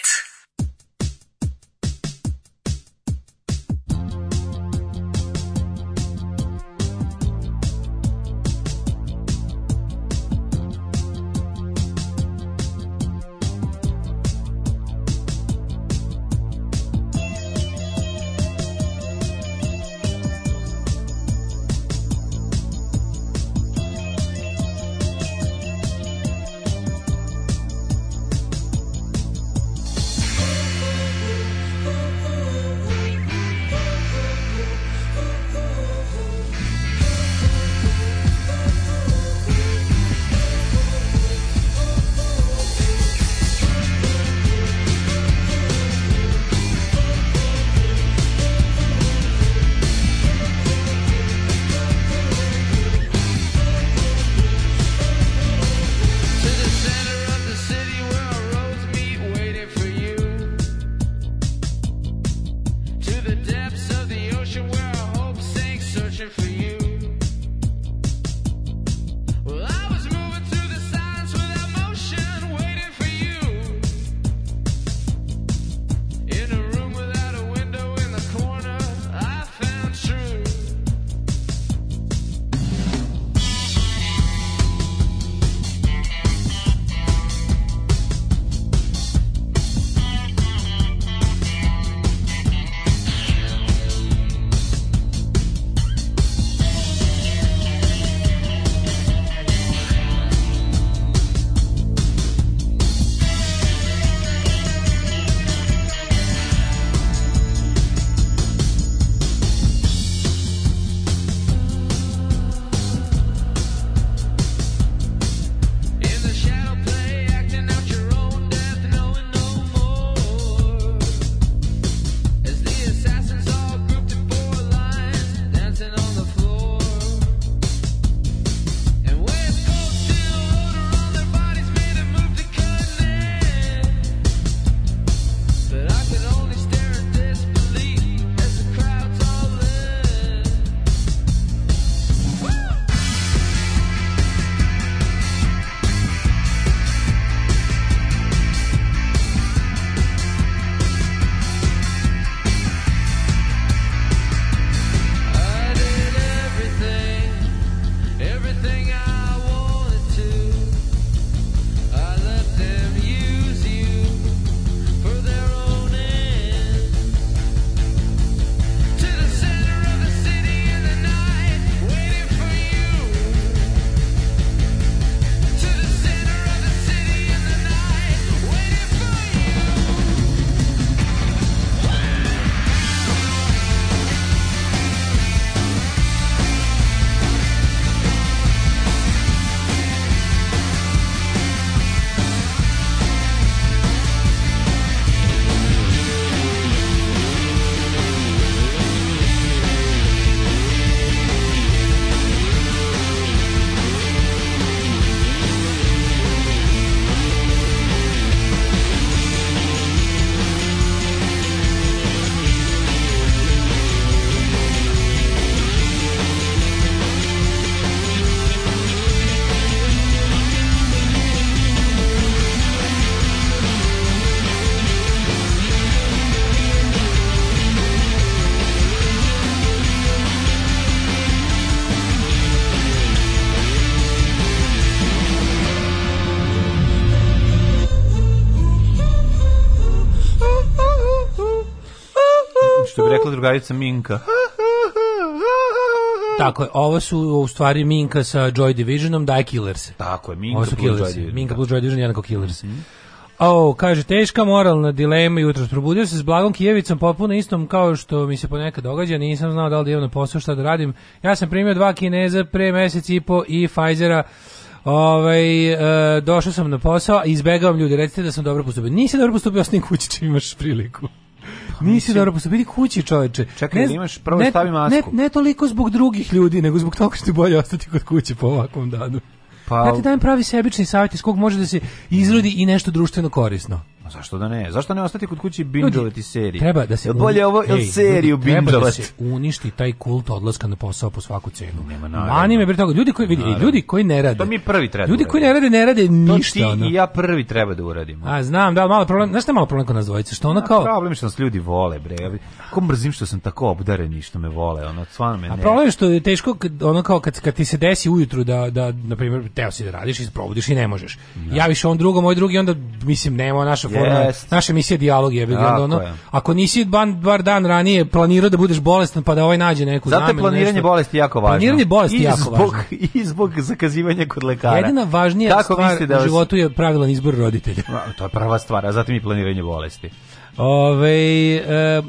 drugarica Minka. Tako je, ovo su u stvari Minka sa Joy Divisionom, da Killers. Tako je, Minka ovo Joy Division. Minka da. Blue Joy Division jednako Killers. Mm -hmm. O, kaže, teška moralna dilema jutro. Probudio se s Blagom Kijevicom popuno istom kao što mi se ponekad događa. Nisam znao da li je da imam na posao šta da radim. Ja sam primio dva Kineza pre mesec i po i Pfizera. Ovaj e, došao sam na posao, izbegavam ljude, recite da sam dobro postupio. Nisi dobro postupio, ostajem kući čim imaš priliku. Nisi dobro postupiti pa kući, čoveče. Čekaj, ne, da imaš prvo ne, stavi masku. Ne, ne toliko zbog drugih ljudi, nego zbog toga što je bolje ostati kod kuće po ovakvom danu. Pa, ja ti dajem pravi sebični savjet iz kog može da se izrodi i nešto društveno korisno. Zašto da ne? Zašto ne ostati kod kuće i binđovati serije? Treba da se jel bolje ovo ili seriju bingeovati. Treba da se uništi taj kult odlaska na posao po svaku cenu. Nema Mani me toga. Ljudi koji vidi, ljudi koji ne rade. To mi prvi treba. Ljudi da koji ne rade ne rade ništa. To ti i ja prvi treba da uradimo. A znam, da malo problem. Znaš šta malo problem kod nas dvojice? Što ona kao A problem što nas ljudi vole, bre. Ja kako mrzim što sam tako obdaren i što me vole, ono stvarno me ne. A problem je što je teško kad, ona kao kad kad ti se desi ujutru da da na primer teo si da radiš i probudiš i ne možeš. Ja. Da. Javiš on drugom, moj drugi onda mislim nema naša ona yes. naša emisija dijalog je bilo onda ono. Ako nisi ban, bar dan ranije planirao da budeš bolestan pa da ovaj nađe neku zamenu. Zato planiranje nešto. bolesti jako važno. Planiranje bolesti I jako zbog, važno. I zbog zakazivanja kod lekara. Jedina važnija Kako stvar da vas... u životu je pravilan izbor roditelja. To je prva stvar, a zatim i planiranje bolesti. Ove, e,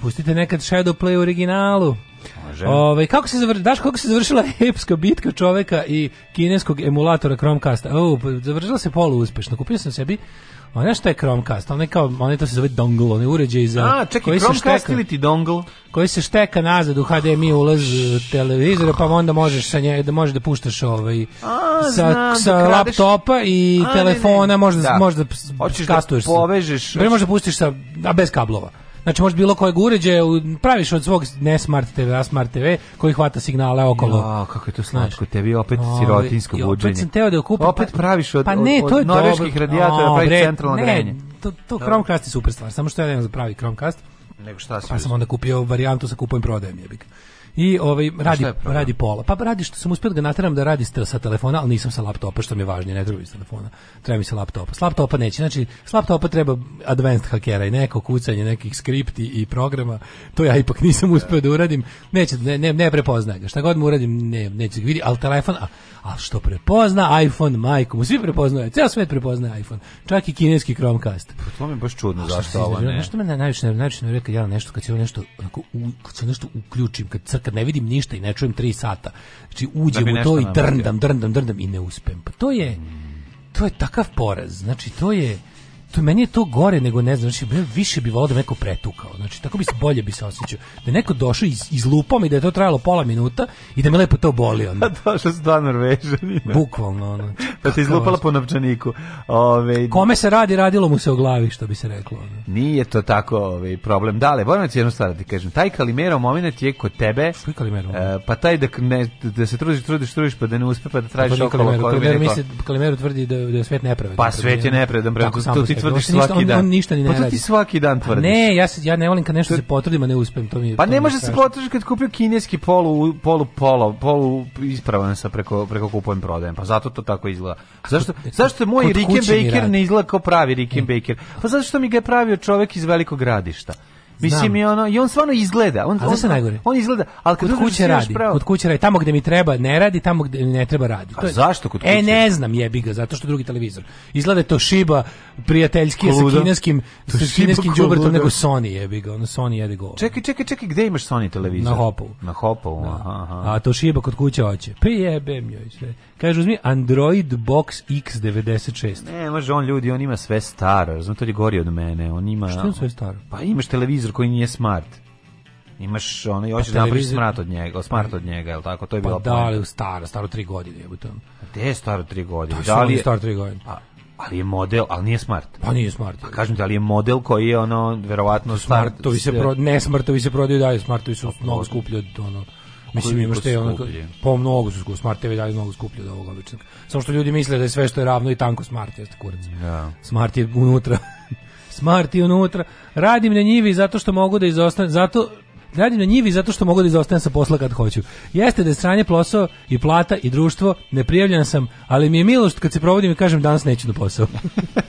pustite nekad Shadowplay u originalu. Ove, kako se zavr... Daš, kako se završila epska bitka čoveka i kineskog emulatora Chromecasta? O, završila se polu uspešno. Kupio sam sebi A znaš šta je Chromecast? Onaj kao, onaj to se zove dongle, on je uređaj za... A, čekaj, koji Chromecast šteka, ili ti dongle? Koji se šteka nazad u HDMI ulaz televizora, pa onda možeš sa nje, da možeš da puštaš ovaj, A, sa, znam, da sa da laptopa i A, telefona, ne, ne. možda, da. možda Hoćeš da kastuješ da povežeš. Se. Možeš da pustiš sa, a bez kablova. Znači možeš bilo koje uređaje praviš od svog ne smart TV, a smart TV koji hvata signale okolo. Ja, kako je to slatko, tebi opet o, ovaj, sirotinsko i, buđenje. Opet sam teo da okupim. Opet pa- praviš od, pa ne, od, od norveških radijatora, praviš bre, centralno ne, grenje. To, to Chromecast je super stvar, samo što ja nemam za da pravi Chromecast. Nego šta si? Pa sam onda kupio varijantu sa kupujem prodajem jebik i ovaj radi radi pola. Pa radi što sam uspeo da ga nateram da radi sa telefona, ali nisam sa laptopa što mi je važnije, ne treba mi sa telefona. Treba mi se laptopa. S laptopa neće. Znači, s laptopa treba advanced hakera i neko kucanje nekih skripti i programa. To ja ipak nisam uspeo da uradim. Neće ne ne, ne prepoznaje ga. Šta god mu uradim, ne neće vidi, al telefon, a, a što prepozna iPhone, majku, mu svi prepoznaju. Ceo svet prepoznaje iPhone. Čak i kineski Chromecast. Pa to mi je baš čudno zašto ovo ne. Nešto me najviše najviše kad ja nešto kad se nešto onako kad se nešto uključim, kad crkam kad ne vidim ništa i ne čujem 3 sata. Znači uđem da u to i drndam, drndam, drndam i ne uspem. Pa to je to je takav poraz. Znači to je to meni je to gore nego ne znam, znači više bi volio da neko pretukao. Znači tako bi se bolje bi se osećao. Da neko došao iz iz lupom i da je to trajalo pola minuta i da me lepo to boli onda. došao pa sa dva Norvežanina. Bukvalno ono. Da se izlupala po novčaniku. Ove ovaj. Kome se radi, radilo mu se o glavi, što bi se reklo. Ono. Nije to tako, ovaj problem. Dale, moram ti jednu stvar da ti kažem. Taj Kalimero momenat je kod tebe. Što je Kalimero? E, pa taj da ne, da se trudiš, trudiš, trudiš pa da ne uspe pa da pa tražiš pa okolo. Kalimero, Kalimero, misli, Kalimero tvrdi da da je svet nepravedan. Pa svet je nepravedan, bre. To tvrdiš svaki ništa, dan. On, on ništa ni ne pa radi. Pa ti svaki dan pa tvrdiš. Pa ne, ja, se, ja ne volim kad nešto to... se potrudim, a ne uspem. To mi, pa to ne može se potrudiš kad kupio kineski polu, polu, polo, polu ispravan sa preko, preko kupujem prodajem. Pa zato to tako izgleda. Zašto, zašto moj Rickenbacker ne izgleda kao pravi Rickenbacker? Pa zato što mi ga je pravio čovek iz velikog gradišta. Mislim i ono, i on stvarno izgleda, on on, se najgore. on izgleda, al kod da kuće radi, pravo. kod kuće radi, tamo gde mi treba ne radi, tamo gde ne treba radi. A to je, zašto kod e, kuće? E ne znam, jebi ga, zato što drugi televizor. Izgleda to Shiba prijateljski sa kineskim sa kineskim đubretom nego da. Sony jebi ga, ono Sony jede go. Čekaj, čekaj, čekaj, gde imaš Sony televizor? Na Hopu. Na Hopovu, da. aha, aha. A to Shiba kod kuće hoće. Pa jebem joj sve. Kaže uzmi Android Box X96. Ne, može on ljudi, on ima sve staro, razumete, to je gori od mene, on ima. Šta je sve staro? Pa imaš televizor televizor koji nije smart. Imaš onaj pa hoćeš pa, televizor... smart od njega, smart od njega, el tako? To je pa bilo. Da, ali staro, staro 3 godine je to. A Gde je staro 3 godine? Pa da li je staro 3 godine? Pa, ali je model, ali nije smart. Pa nije smart. Pa kažem ti, ali je model koji je ono verovatno smart. Smartovi se pro, ne smartovi se prodaju dalje, smartovi su pa, mnogo skuplji od ono Mislim ima što je ono po mnogo su skuplji, smart TV dalje mnogo skuplji od ovog običnog. Samo što ljudi misle da je sve što je ravno i tanko smart jeste kurac. Da. Smart je unutra smarti unutra. Radim na njivi zato što mogu da izostanem, zato radim na njivi zato što mogu da izostanem sa posla kad hoću. Jeste da je sranje posao i plata i društvo, ne neprijavljen sam, ali mi je milo što kad se provodim i kažem danas neću na posao.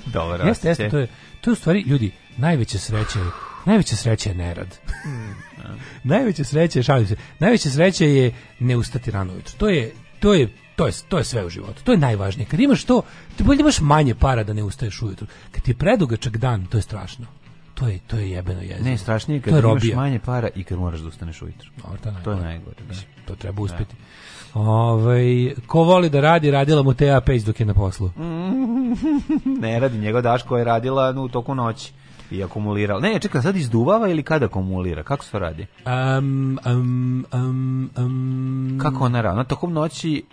Dobro. Jeste, jeste, to je, to je u stvari, ljudi, najveće sreće Najveća sreća je nerad. Mm, da. najveća sreća je, šalim se, najveća sreća je ne ustati rano ujutro. To je, to je to je, to je sve u životu. To je najvažnije. Kad imaš to, ti bolje imaš manje para da ne ustaješ ujutru. Kad ti je predugačak dan, to je strašno. To je, to je jebeno jezivo. Ne, strašnije kad to imaš robija. manje para i kad moraš da ustaneš ujutru. to, to je najgore. Da. To treba da. uspjeti. Ovaj ko voli da radi, radila mu Teja Peć dok je na poslu. ne radi, njegov Daško je radila u toku noći i akumulirala. Ne, čekaj, sad izduvava ili kada akumulira? Kako se radi? Um, um, um, Kako ona radi? Na tokom noći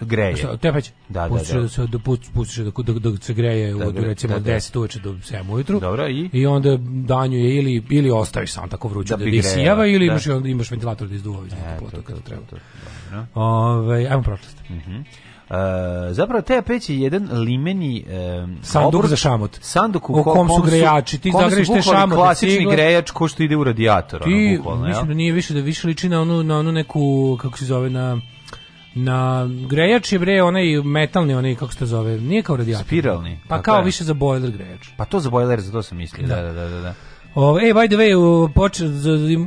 greje. Šta, tepaće? Da, da, da, da. Se, da put, pustiš da, da, da se greje da, od, da, recimo, da, da. 10 uveče do 7 ujutru. Dobro, i? I onda danju je ili, ili ostaviš sam tako vruću da, da isijava ili da. imaš, imaš ventilator da izduva iz e, to, kada treba. To, to, dobro. Ove, ovaj, ajmo prošlost. Mhm. Mm Uh, zapravo te peći je jedan limeni um, sanduk obruč, za šamot. Sanduk u, u kom, su grejači, ti zagreješ te šamote. Klasični cigle. grejač ko što ide u radijator. Ti, ono, bukvalno, mislim da nije više, da više liči na onu, na onu neku, kako se zove, na Na grejač je bre onaj metalni, onaj kako se to zove, nije kao radijator. Spiralni. Pa kao je. više za bojler grejač. Pa to za bojler, za to sam mislio. Da, da, da, da. da. Ove, e, by the way, poč,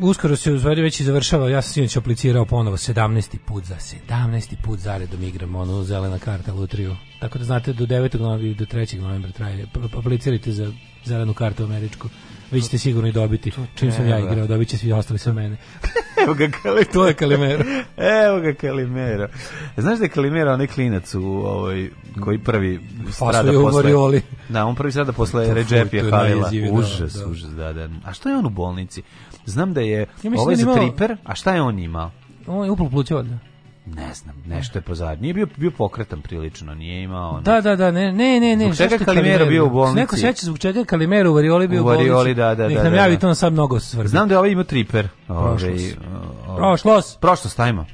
uskoro se uzvedi već i završava, ja sam sinoć aplicirao ponovo 17. put za 17. put zaredom igram ono zelena karta lutriju. Tako da znate, do 9. novembra do 3. novembra traje, aplicirajte za zelenu kartu američku vi ćete sigurno i dobiti. Čim sam ja igrao, dobit će svi ostali sa mene. Evo ga Kalimero. To je Kalimero. Evo ga Kalimero. Znaš da je Kalimero onaj klinac u ovoj, koji prvi strada posle... Da, on prvi strada posle Ređepija Halila. Da, da, užas, da. užas, da, da. A što je on u bolnici? Znam da je ja ovaj da za triper, a šta je on imao? On je uplo pluća, Ne znam, nešto je pozadnje. Nije bio bio pokretan prilično, nije imao ono. Da, da, da, ne, ne, ne, ne. Zbog čega Kalimero bio u bolnici? Neko seća zbog čega Kalimero u Varioli bio u bolnici. U Varioli, da, da, Nek da. nam da, javi da. to na sad mnogo svrbi. Znam da je ovaj ima triper. Ovaj prošlost. Prošlost, ajmo.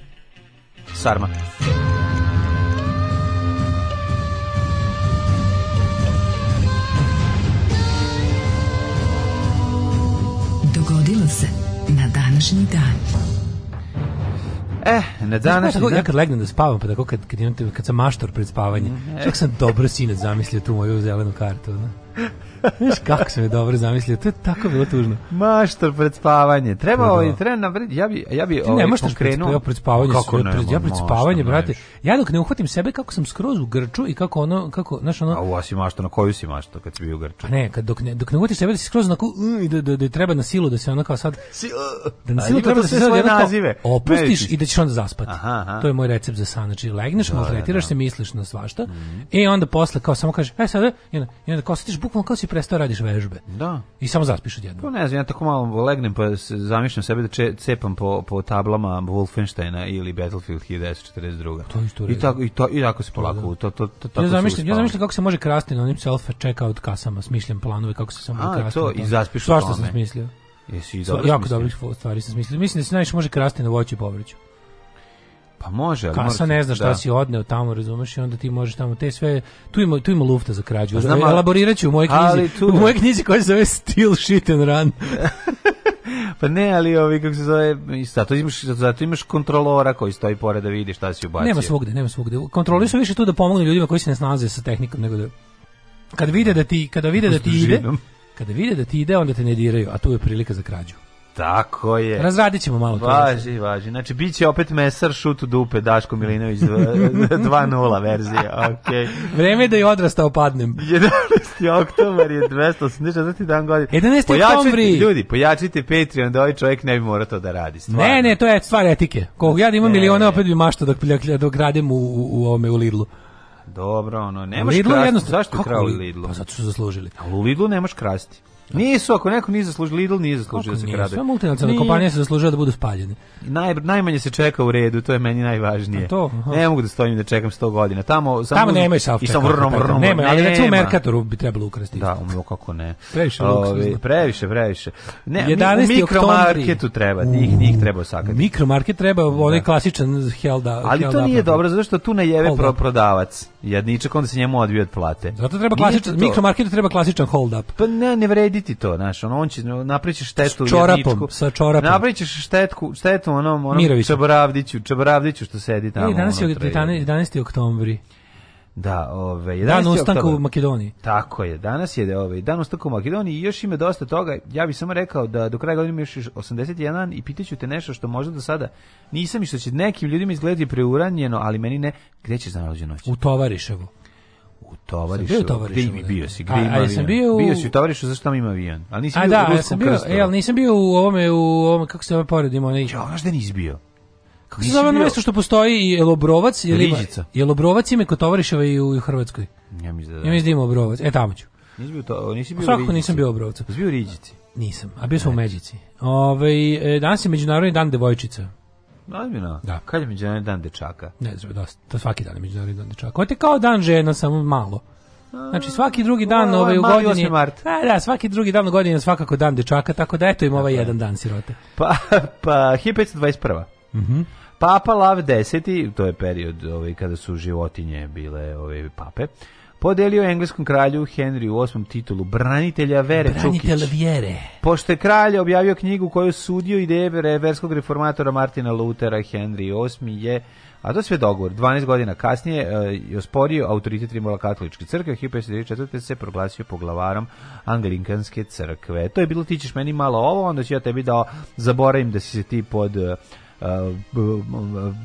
Sarma. Dogodilo se na današnji dan. Eh, na današnji dan... Ja kad legnem da spavam, pa tako kad, kad, imam, kad sam maštor pred spavanje, mhm. čak sam dobro sinac zamislio tu moju zelenu kartu. Ne? Znaš kako sam je dobro zamislio, to je tako bilo tužno. Maštor pred spavanje. Treba ovaj treba napred, ja bi ja bi Ti ovaj ne možeš da krenuo. Ja pred spavanje, kako ne, pred, ja pred spavanje, brate. Ja dok ne uhvatim sebe kako sam skroz u grču i kako ono kako, znaš ono. A u vas asi maštor, na koju si maštor kad si bio u grču? A ne, kad dok ne dok ne uhvatiš sebe da si skroz na i da, da, da, treba na silu da se ono kao sad si, uh, da na silu treba da se svoje nazive. Opustiš i da ćeš onda zaspati. To je moj recept za san, znači legneš, da, da, maltretiraš se, misliš na svašta. Mhm. i onda posle kao samo kažeš, aj e, sad, e", i onda kao bukvalno kao da si prestao da radiš vežbe. Da. I samo zaspiš odjednom. Pa ne znam, ja tako malo legnem pa se zamišljam sebe da če, cepam po, po tablama Wolfensteina ili Battlefield 1942. To isto I tako i to i tako se polako to, da. to, to, to, tako Ja zamišljam, ja zamišljam kako se može krasti na onim self checkout kasama, smišljam planove kako se samo krasti. A to i zaspiš. Svašta sam smislio. Jesi i dobro. Jako dobro stvari sam smislio. Mislim da se najviše može krasti na voću i povrću. Pa može, ali kasa ne zna šta da. si odneo tamo, razumeš, i onda ti možeš tamo te sve tu ima tu ima lufta za krađu. Pa znam, Elaboriraću u mojoj knjizi, tu... u mojoj knjizi koja se zove Steel Shit and Run. pa ne, ali ovi kako se zove, zato imaš, zato imaš kontrolora koji stoji pored da vidi šta si ubacio. Nema svugde, nema svugde. Kontrolori su više tu da pomognu ljudima koji se ne snalaze sa tehnikom nego da kad vide da ti, kada vide da ti ide, kada vide da ti ide, onda te ne diraju, a tu je prilika za krađu. Tako je. Razradit ćemo malo to. Važi, važi. Znači, bit će opet mesar šut u dupe Daško Milinović 2.0 verzija. Okay. Vreme je da i odrastao padnem. 11. oktobar je 286. dan godine. 11. oktobar. Ljudi, pojačite Patreon da ovaj čovjek ne bi morao to da radi. Stvarno. Ne, ne, to je stvar etike. Kog ja da imam miliona, opet bi mašta dok, dok radim u, u, u, ovome, u Lidlu. Dobro, ono, nemaš Lidlu krasti. Zašto je krao Lidlu? Pa zato su zaslužili. Ali u Lidlu nemaš krasti. Nisu, ako neko nije zaslužio, Lidl nije zaslužio da se krade. Sve multinacionalne kompanije su zaslužile da budu spaljene. Naj, najmanje se čeka u redu, to je meni najvažnije. to, ne mogu da stojim da čekam 100 godina. Tamo, samo tamo nemaju self I sam Nema, ali recimo u Merkatoru bi trebalo ukrasti. Da, um, kako ne. Previše Ovi, Previše, previše. Ne, 11. u mikromarketu treba, njih, njih treba sakati. Mikromarket treba, da. onaj klasičan up. Ali to nije dobro, zato što tu ne jeve pro, prodavac. Jedničak, onda se njemu odbije od plate. Zato treba klasičan, mikromarketu treba klasičan hold up. Pa ne, ne vredi ti to, znaš, on, on će napričiš štetu s čorapom, jedničku, sa čorapom. Napričiš štetku, štetu ono, onom Miroviću. Čaboravdiću, što sedi tamo. I danas je 11. oktobri. Da, ove, ovaj, Dan ustanka u Makedoniji. Tako je, danas je ove, ovaj, dan ustanka u Makedoniji i još ima dosta toga. Ja bih samo rekao da do kraja godine ima još 81 i pitaću te nešto što možda do sada nisam i što će nekim ljudima izgledati preuranjeno, ali meni ne. Gde ćeš za noć? U Tovariševu. U Tovarišu. bio Tovarišu. Gde mi da. bio si? Gde a, ima a, sam bio u... Bio si u Tovarišu, zašto tamo ima avijan? Ali nisi a, bio da, u Ruskom krstu. E, nisam bio u ovome, u ovome, kako se ove poredimo? Ne... Ja, znaš da nisi bio? Kako se zove ono mesto što postoji i Elobrovac? Ili Riđica. Jel Obrovac ima kod Tovariševa i u Hrvatskoj? Ja mislim da da. Ja mislim da ima Obrovac. E, tamo ću. Nisi bio, to, nisi bio u nisam bio u Obrovcu. Nisi bio u Riđici? Nisam, a bio sam u Međici. Ove, ovaj, danas je Međunarodni dan devojčica. Ozbiljno? Da. Kad je međunarodni dan dečaka? Ne znam, da, to da, svaki dan je međunarodni dan dečaka. Ovo je kao dan žena, samo malo. Znači svaki drugi dan ovaj u godini. Mart. A, e, da, svaki drugi dan u godini svakako dan dečaka, tako da eto im ovaj jedan dan sirote. Pa pa 1521. Mhm. Mm Papa Lav 10, to je period ovaj kada su životinje bile ove ovaj, pape podelio engleskom kralju Henryu VIII titulu branitelja vere Branitelj Čukić. vjere. Pošto je kralj objavio knjigu koju sudio ideje verskog reformatora Martina Lutera, Henry VIII je a to sve dogovor. 12 godina kasnije e, je osporio autoritet Rimova katoličke crkve, 1594. se proglasio poglavarom anglikanske crkve. To je bilo ti ćeš meni malo ovo, onda ću ja tebi da zaboravim da si se ti pod e,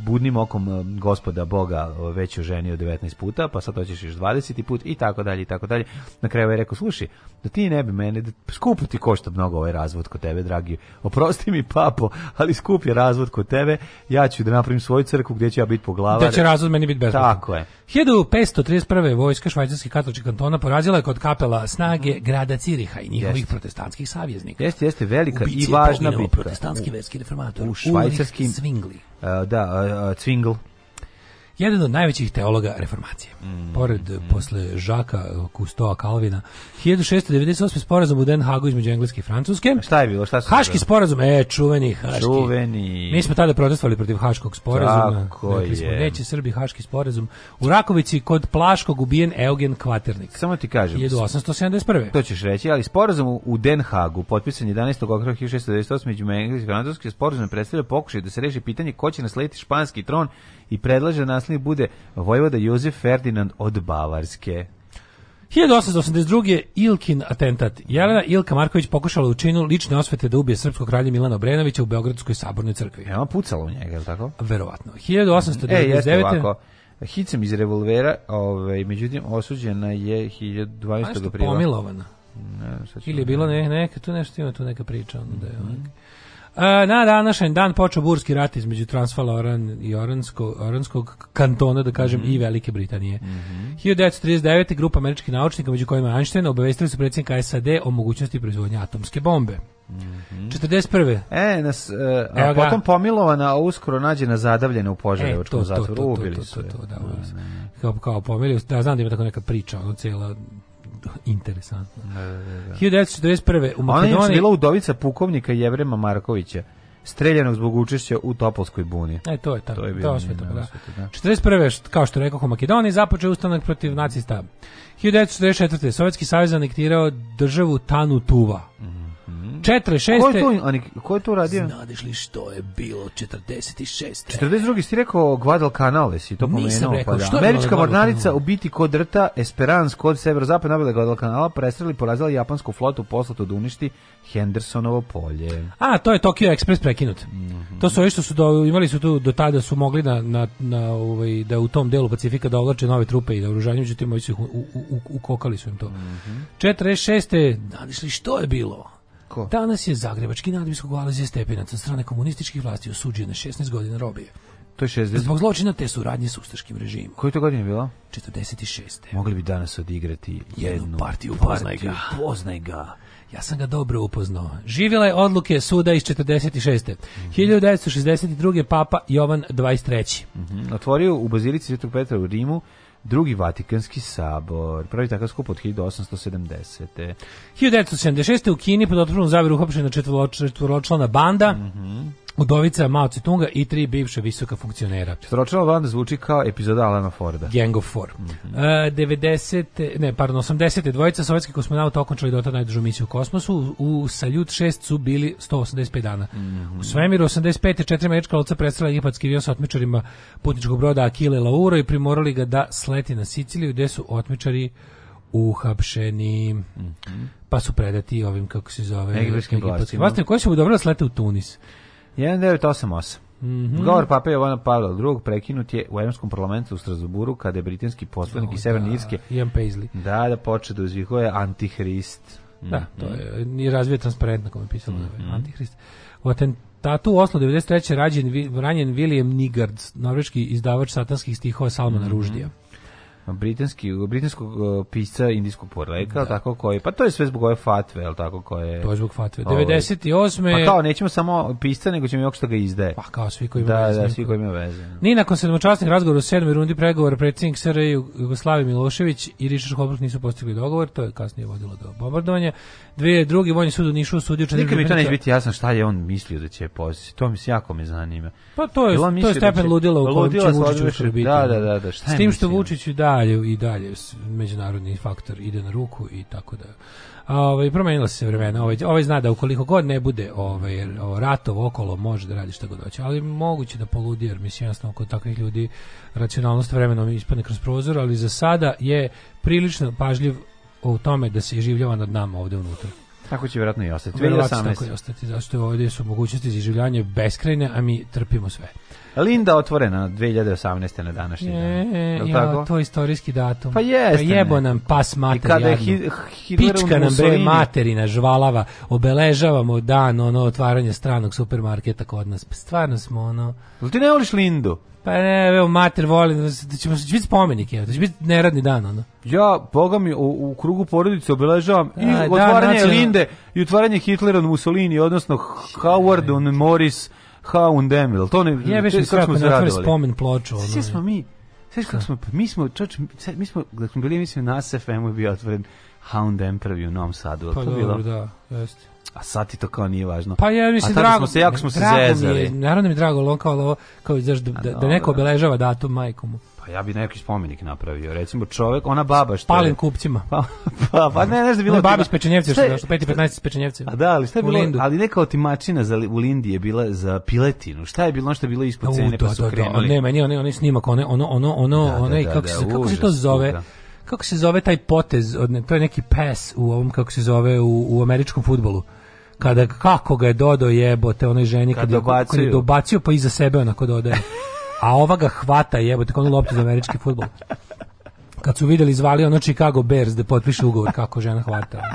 budnim okom gospoda Boga već je ženio 19 puta, pa sad hoćeš još 20 put i tako dalje i tako dalje. Na kraju je rekao, slušaj, da ti ne bi mene, da skupo ti košta mnogo ovaj razvod kod tebe, dragi. Oprosti mi, papo, ali skup je razvod kod tebe. Ja ću da napravim svoju crkvu gdje će ja biti poglavar. Da će razvod meni biti bezbedan. Tako je. 1531. vojska švajcarskih katoličkih kantona porazila je kod kapela snage mhm. grada Ciriha i njihovih jeste. protestantskih savjeznika. Jeste, jeste velika Ubici i važna bitka. protestantski verski reformator. U švajcarskim Cvingli. Uh, da, uh, uh Cvingl jedan od najvećih teologa reformacije. Mm, mm Pored, mm. posle Žaka, Kustoa, Kalvina, 1698. sporazum u Den Hagu između Engleske i Francuske. Šta je bilo? Šta su Haški bilo? sporazum, e, čuveni Haški. Čuveni. Mi smo tada protestovali protiv Haškog sporazuma. Tako je. smo, neće Srbi Haški sporazum. U Rakovici kod Plaškog ubijen Eugen Kvaternik. Samo ti kažem. 1871. To ćeš reći, ali sporazum u Den Hagu, potpisan 11. oktobra 1698. među Engleske i Francuske, sporazum predstavlja pokušaj da se reši pitanje ko će naslediti španski tron i predlaže naslednik bude Vojvoda Jozef Ferdinand od Bavarske. 1882. Ilkin atentat. Jelena Ilka Marković pokušala u činu lične osvete da ubije srpskog kralja Milana Obrenovića u Beogradskoj sabornoj crkvi. Ja, pucalo u njega, je li tako? Verovatno. 1899. E, jeste ovako. Hicem iz revolvera, ovaj, međutim, osuđena je 12. aprila. pomilovana. Ne, Ili je bilo ne, neka, tu nešto ima tu neka priča. Onda je, mm E, na današnji dan počeo burski rat između Transvaloran i Oransko, Oranskog kantona, da kažem, mm -hmm. i Velike Britanije. Mm -hmm. 1939. grupa američkih naučnika, među kojima je Einstein, obavestili su predsjednika SAD o mogućnosti proizvodnje atomske bombe. Mm -hmm. 41. E, nas, e, a potom pomilovana, a uskoro nađena zadavljena u Požarevačkom e, zatvoru. Ubili su je. To, to, to, da, da, da, kao, kao pomilio, da, znam da ima tako neka priča, ono, cijela interesantno. Da, da, da. 1941. Da. u Makedoniji... Ona je bila udovica pukovnika Jevrema Markovića streljanog zbog učešća u Topolskoj buni. E, to je tako. To je bilo to osveto, da. da. 41. kao što rekao u Makedoniji, započeo ustanak protiv nacista. 1944. Sovjetski savez anektirao državu Tanu Tuva. Mm -hmm. 46. Ko je to, Anik, ko je to uradio? Znadeš li što je bilo 46. 42. si rekao Guadalcanal, jesi to pomenuo? pa da. Američka mornarica ubiti kod rta Esperance kod severozapadne obale Guadalcanala presreli porazila japansku flotu poslatu da uništi Hendersonovo polje. A, to je Tokyo Express prekinut. Mm -hmm. To su ovi što su do, imali su tu do tada su mogli na, na, na ovaj, da u tom delu Pacifika da ovlače nove trupe i da oružanje, međutim, ovi su ukokali su im to. Mm -hmm. 46. Znadiš li što je bilo? Ko? Danas je zagrebački nadbiskop Alezije Stepinac od strane komunističkih vlasti osuđen na 16 godina robije. To je 60. Zbog zločina te suradnje s ustaškim režimom. Koje to godine je bilo? 46. Mogli bi danas odigrati jednu, jednu partiju, poznaj ga. Poznaj ga. Ja sam ga dobro upoznao. Živjela je odluke suda iz 46. Mm -hmm. 1962. papa Jovan 23. Mm -hmm. Otvorio u Bazilici Svetog Petra u Rimu drugi Vatikanski sabor. Pravi takav skup od 1870. 1976. u Kini pod otvornom zaviru uhopšena četvoročlana banda. Mm -hmm. Udovica Mao Cetunga i tri bivše visoka funkcionera. Četvoročlana banda zvuči kao epizoda Alana Forda. Gang of Four. Mm -hmm. uh, 90, ne, pardon, 80. dvojica sovjetskih kosmonauta okončali dotad najdužu misiju u kosmosu. U, u Saljut 6 su bili 185 dana. Mm -hmm. U svemiru 85. četiri američka lovca predstavila egipatski avion sa otmičarima putničkog broda Akile Lauro i primorali ga da sleti na Siciliju gde su otmičari uhapšeni. Mm -hmm. Pa su predati ovim, kako se zove, egipatskim vlastima. Vlastima koje su udobrali da slete u Tunis. 1988. Mm -hmm. Govor pape Jovana Pavla II prekinut je u Evropskom parlamentu u Strasburu kada je britanski poslanik oh, iz Severne da. Irske Ian Paisley. Da, da poče da uzvihuje antihrist. Da, mm -hmm. to je nije razvije transparentno kako je pisalo mm -hmm. antihrist. U atentatu u Oslo 93. Rađen, ranjen William Nigard, norveški izdavač satanskih stihova Salmana mm -hmm. Ruždija britanski britanskog pisca indijskog porekla, da. tako koji. Pa to je sve zbog ove fatve, el tako koje. To je zbog fatve. 98. Ovaj. Pa kao nećemo samo pisca, nego ćemo i što ga izdaje. Pa kao svi koji imaju da, veze. Da, svi koji imaju veze. Da. Ni nakon sedmočasnih razgovora u sedmoj rundi pregovora predsjednik SR Jugoslavije Milošević i Richard Holbrooke nisu postigli dogovor, to je kasnije vodilo do bombardovanja. Dve drugi vojni sud u Nišu osudio četiri. mi to neće biti jasno šta je on mislio da će postići. To mi se jako me zanima. Pa to je to je da stepen da će, ludila u kojem će Vučić Da, da, da, da, šta S tim što Vučić da dalje i dalje međunarodni faktor ide na ruku i tako da ovaj promenila se vremena. Ovaj ovaj zna da ukoliko god ne bude ovaj ratov okolo može da radi šta god hoće, ali moguće da poludi jer mislim jasno kod takvih ljudi racionalnost vremena mi ispadne kroz prozor, ali za sada je prilično pažljiv u tome da se življava nad nama ovde unutra. Tako će vjerojatno i ostati. Vjerojatno tako i ostati, zato što ovdje su mogućnosti za življanje beskrajne, a mi trpimo sve. Linda otvorena 2018. na današnji dan. E, e ja, tako? to je istorijski datum. Pa jeste. Pa jebo ne. nam pas mater. I kada je hi, Pička nam bre materina žvalava. Obeležavamo dan ono otvaranje stranog supermarketa kod nas. Pa stvarno smo ono... Jel ti ne voliš Lindu? Pa ne, evo, mater voli, da, da ćemo da će biti spomenik, evo, da će biti neradni dan, ono. Ja, boga mi, u, u krugu porodice obeležavam i da, otvaranje da, Linde i otvaranje Hitleron Mussolini, odnosno Howard on Morris H&M, jel to ne... Ja već mi kako smo zaradovali. spomen ploču. Ono, Svi smo mi, sve kako smo, mi smo, čoč, mi smo, da smo bili, mislim, na sfm je bio otvoren H&M prvi u Novom Sadu, pa, to dobro, bilo? da, jeste. A sad ti to kao nije važno. Pa ja mislim drago. Smo se, jako smo se zezali. Mi je, naravno mi je drago, ono kao, kao, kao da, da, da neko da. obeležava datum majkomu. Pa ja bih neki spomenik napravio. Recimo čovjek, ona baba što Palim kupcima. Pa, pa, pa ne, ne znam, bilo... Babi Pečenjevci, što je došlo, 5 15 Pečenjevci. A da, ali šta je bilo, Lindu. ali neka otimačina za, u Lindi je bila za piletinu. Šta je bilo, ono što je bilo ispod cene, da, pa su da, da krenuli. Da, ne, meni onaj, onaj snimak, one, ono, ono, ono, da, onaj, da, da, kako, da, se, kako užas, se to zove? Da kako se zove taj potez, od to je neki pass u ovom, kako se zove, u, u američkom fudbalu kada kako ga je dodo jebote onoj ženi kad, kad je dobacio pa iza sebe onako dodaje a ova ga hvata, jebote, kao loptu za američki futbol. Kad su videli, zvali ono Chicago Bears da potpiše ugovor kako žena hvata.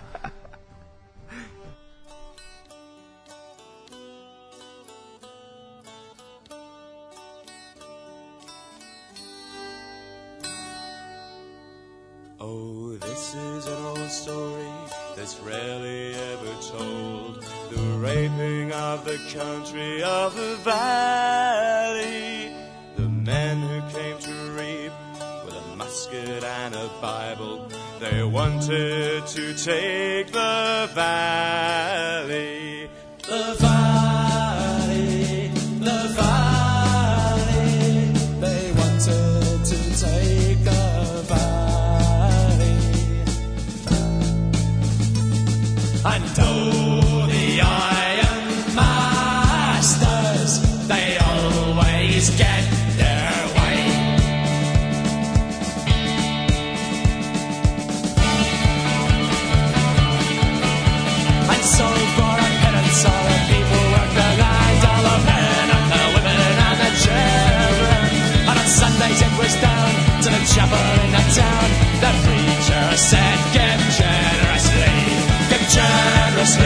Oh, country of the vast and a Bible. They wanted to take the valley. The valley.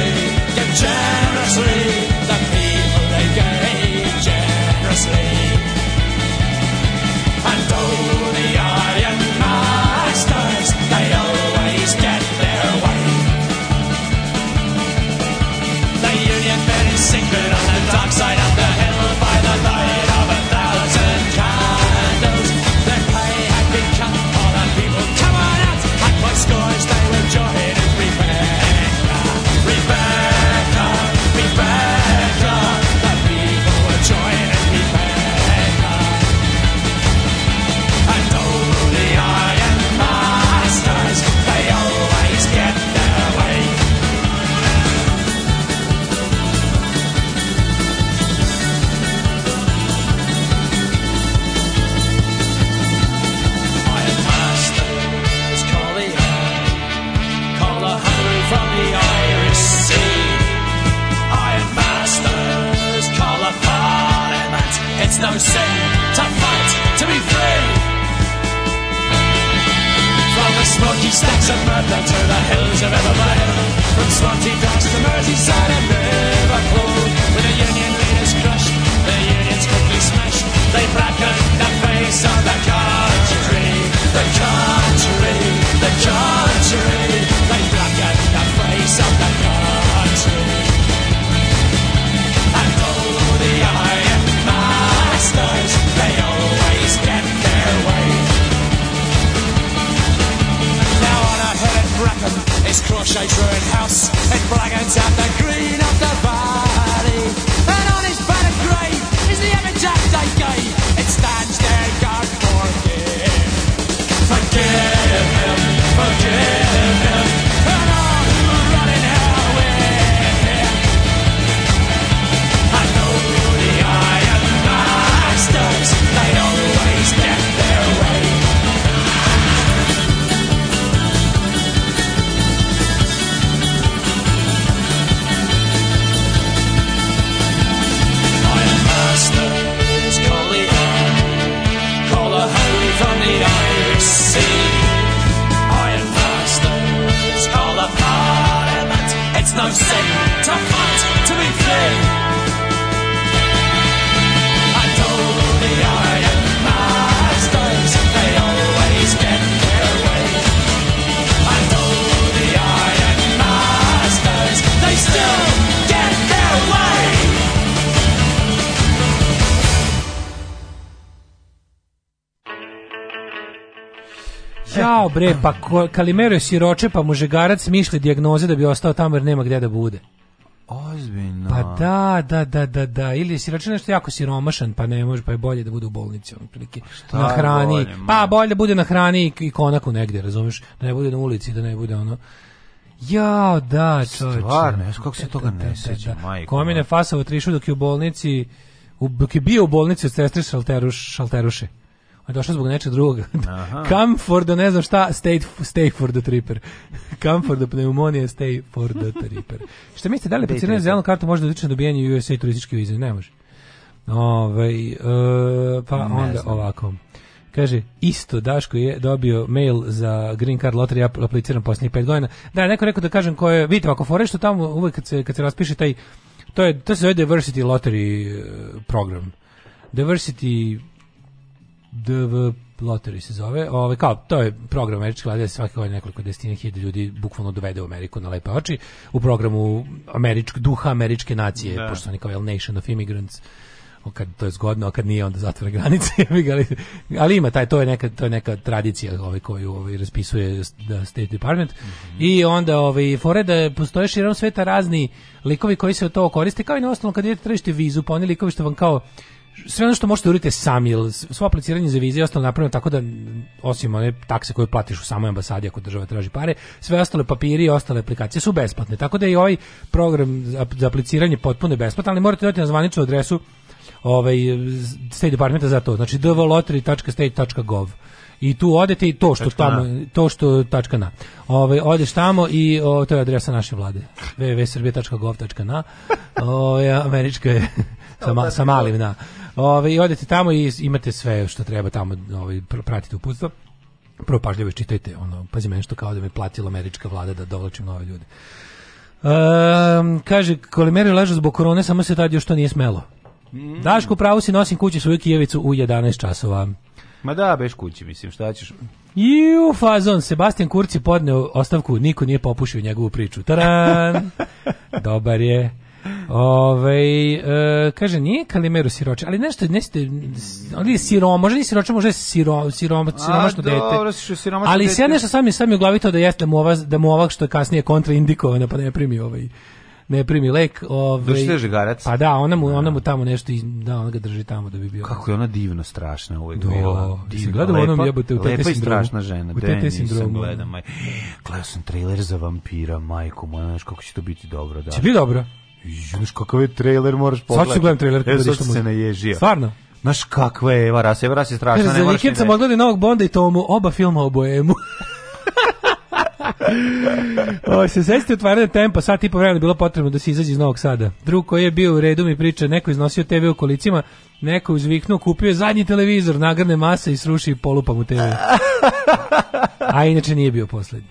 generously, give generously. Merthyr to the hills of Evermire, from Swansea Docks to Merseyside and Liverpool. Where the Union leaders crushed, the Union's quickly smashed. They blackened the face of the country, the country, the country. Crochet burn house. and blackens out the green of the Bre, pa ko, Kalimero je siroče, pa mužegarac žegarac smišlja dijagnoze da bi ostao tamo jer nema gde da bude. Ozbiljno. Pa da, da, da, da, da. Ili je siroče nešto jako siromašan, pa ne može, pa je bolje da bude u bolnici, on prilike na hrani. Bolje, pa bolje da bude na hrani i konaku negde, razumeš? Da ne bude na ulici, da ne bude ono... Ja, da, čovječe. Stvarno, kako se toga ne seća, majko. Komine Fasovo trišu dok je u bolnici, u, dok je bio u bolnici od sestre šalteruš, Šalteruše a došao zbog nečeg drugog. Aha. Come for the, ne znam šta, stay, stay for the tripper. Come for the pneumonia, stay for the tripper. šta mislite, da li pacijena zelenu kartu može da utiče dobijanje USA turističke vize? Ne može. Ove, ovaj, e, pa ne onda znam. ovako. Kaže, isto Daško je dobio mail za Green Card Lottery, ja apliciram posljednjih pet godina. Da, neko rekao da kažem ko je, vidite, ako fore što tamo uvek kad se, kad se raspiše taj, to, je, to se zove Diversity Lottery e, program. Diversity DV Lottery se zove. Ove, kao, to je program američke vlade, svake godine nekoliko desetina hiljada ljudi bukvalno dovede u Ameriku na lepe oči. U programu američk, duha američke nacije, da. pošto oni kao El Nation of Immigrants, o, kad to je zgodno, a kad nije onda zatvore granice. ali, ali ima taj to je neka to je neka tradicija ovaj koju ovaj raspisuje da, State Department. Mm -hmm. I onda ovaj fore da postoje širom sveta razni likovi koji se od to koriste kao i na ostalom kad idete tražite vizu, pa oni likovi što vam kao sve ono što možete da uraditi sami, jer svo apliciranje za vize je ostalo napravljeno tako da, osim one takse koje platiš u samoj ambasadi ako država traži pare, sve ostale papiri i ostale aplikacije su besplatne. Tako da i ovaj program za apliciranje potpuno je besplatan, ali morate dati na zvaničnu adresu ovaj, State Departmenta za to, znači dvlottery.state.gov i tu odete i to što tamo na. to što tačka na. Ovaj odeš tamo i o, to je adresa naše vlade. www.srbija.gov.na. Ovaj američka je sa, ma, sa malim na. Da. Ove, I odete tamo i imate sve što treba tamo, ovaj, pratite uputstvo. Prvo pažljivo čitajte, ono, pazi meni što kao da me platila američka vlada da dovlačim nove ljude. Um, kaže, kolimeri ležu zbog korone, samo se tad još to nije smelo. Mm. Daško, pravo si nosim kući svoju kijevicu u 11 časova. Ma da, beš kući, mislim, šta ćeš? Ju, fazon, Sebastian Kurci podneo ostavku, niko nije popušio njegovu priču. Taran! Dobar je. Ove, e, kaže, nije Kalimero siroče, ali nešto, nešto, ali je siro, možda nije siroče, možda je siro, siroma, siromašno dete. Dobro, siromašno ali dete. ja nešto sam, sam je u glavi to da jeste da mu, ova, da mu ovak što je kasnije kontraindikovano, pa ne primi ovaj ne primi lek, ovaj žigarac. Pa da, ona mu da. ona mu tamo nešto iz, da ona ga drži tamo da bi bio. Kako je ona divno strašna uvek Do, bila. Divno, gledala onom jebote u tete strašna žena. U tete sindrom maj. Gledao sam trailer za vampira, majku moja, kako će to biti dobro, da. Će biti dobro. Juš kakav je trailer, moraš pogledati. Sad ću gledam trailer. E, da sad se naježio. Stvarno? Naš kakve je Eva Ras, Eva Ras je strašna. Za vikend sam ogledao novog Bonda i tomu, oba filma o Bojemu o, se sjetite otvaranja tempa, sad i vremena bilo potrebno da se izađe iz Novog Sada. Drug koji je bio u redu mi priča, neko iznosio TV u kolicima, neko uzviknuo, kupio je zadnji televizor, nagrne masa i sruši polupam u TV. A inače nije bio poslednji.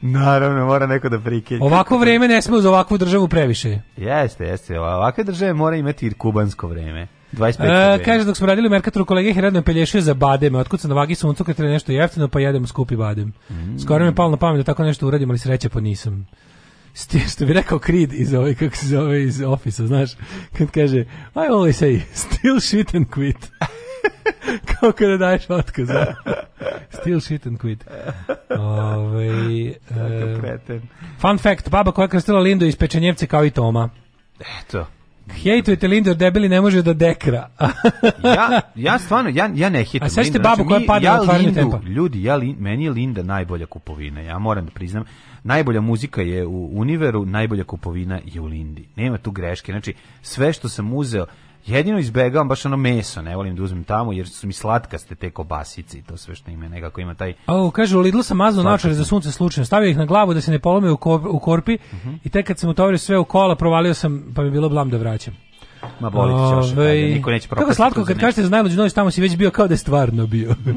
Naravno, mora neko da prikine. Ovako vreme ne sme uz ovakvu državu previše. Jeste, jeste. Ovakve države mora imati i kubansko vreme. 25. E, kaže, dok smo radili u Merkatoru, kolege je redno pelješio za bademe. Otkud sam na vagi suncu kad treba nešto jeftino, pa jedem skupi badem. Mm. Skoro mi je palo na pamet da tako nešto uradim, ali sreće pa nisam. Ste, što bi rekao Creed iz ove, kako se zove, iz ofisa, znaš, kad kaže, I always say, still shit and quit. Kao kada daješ otkaz. Still shit and quit. Ove, ovaj, e, Fun fact, baba koja je krstila Lindu iz Pečenjevce kao i Toma. Eto. Hejtujete Lindor, debeli ne može da dekra. ja, ja stvarno, ja, ja ne hejtujem. A sad ste babu znači, koja pada ja na Lindu, tempa. Ljudi, ja, meni je Linda najbolja kupovina, ja moram da priznam. Najbolja muzika je u Univeru, najbolja kupovina je u Lindi. Nema tu greške. Znači, sve što sam uzeo, Jedino izbegavam baš ono meso, ne volim da uzmem tamo jer su mi slatkaste te kobasice i to sve što ima nekako ima taj. O, kaže u Lidlu sam mazno naočare za sunce slučajno, stavio ih na glavu da se ne polome u, korpi uh mhm. -huh. i tek kad sam utovario sve u kola, provalio sam, pa mi bilo blam da vraćam. Ma volit ćeš, niko neće propustiti. Kako slatko, kad kažete za najluđu noć, tamo si već bio kao da je stvarno bio.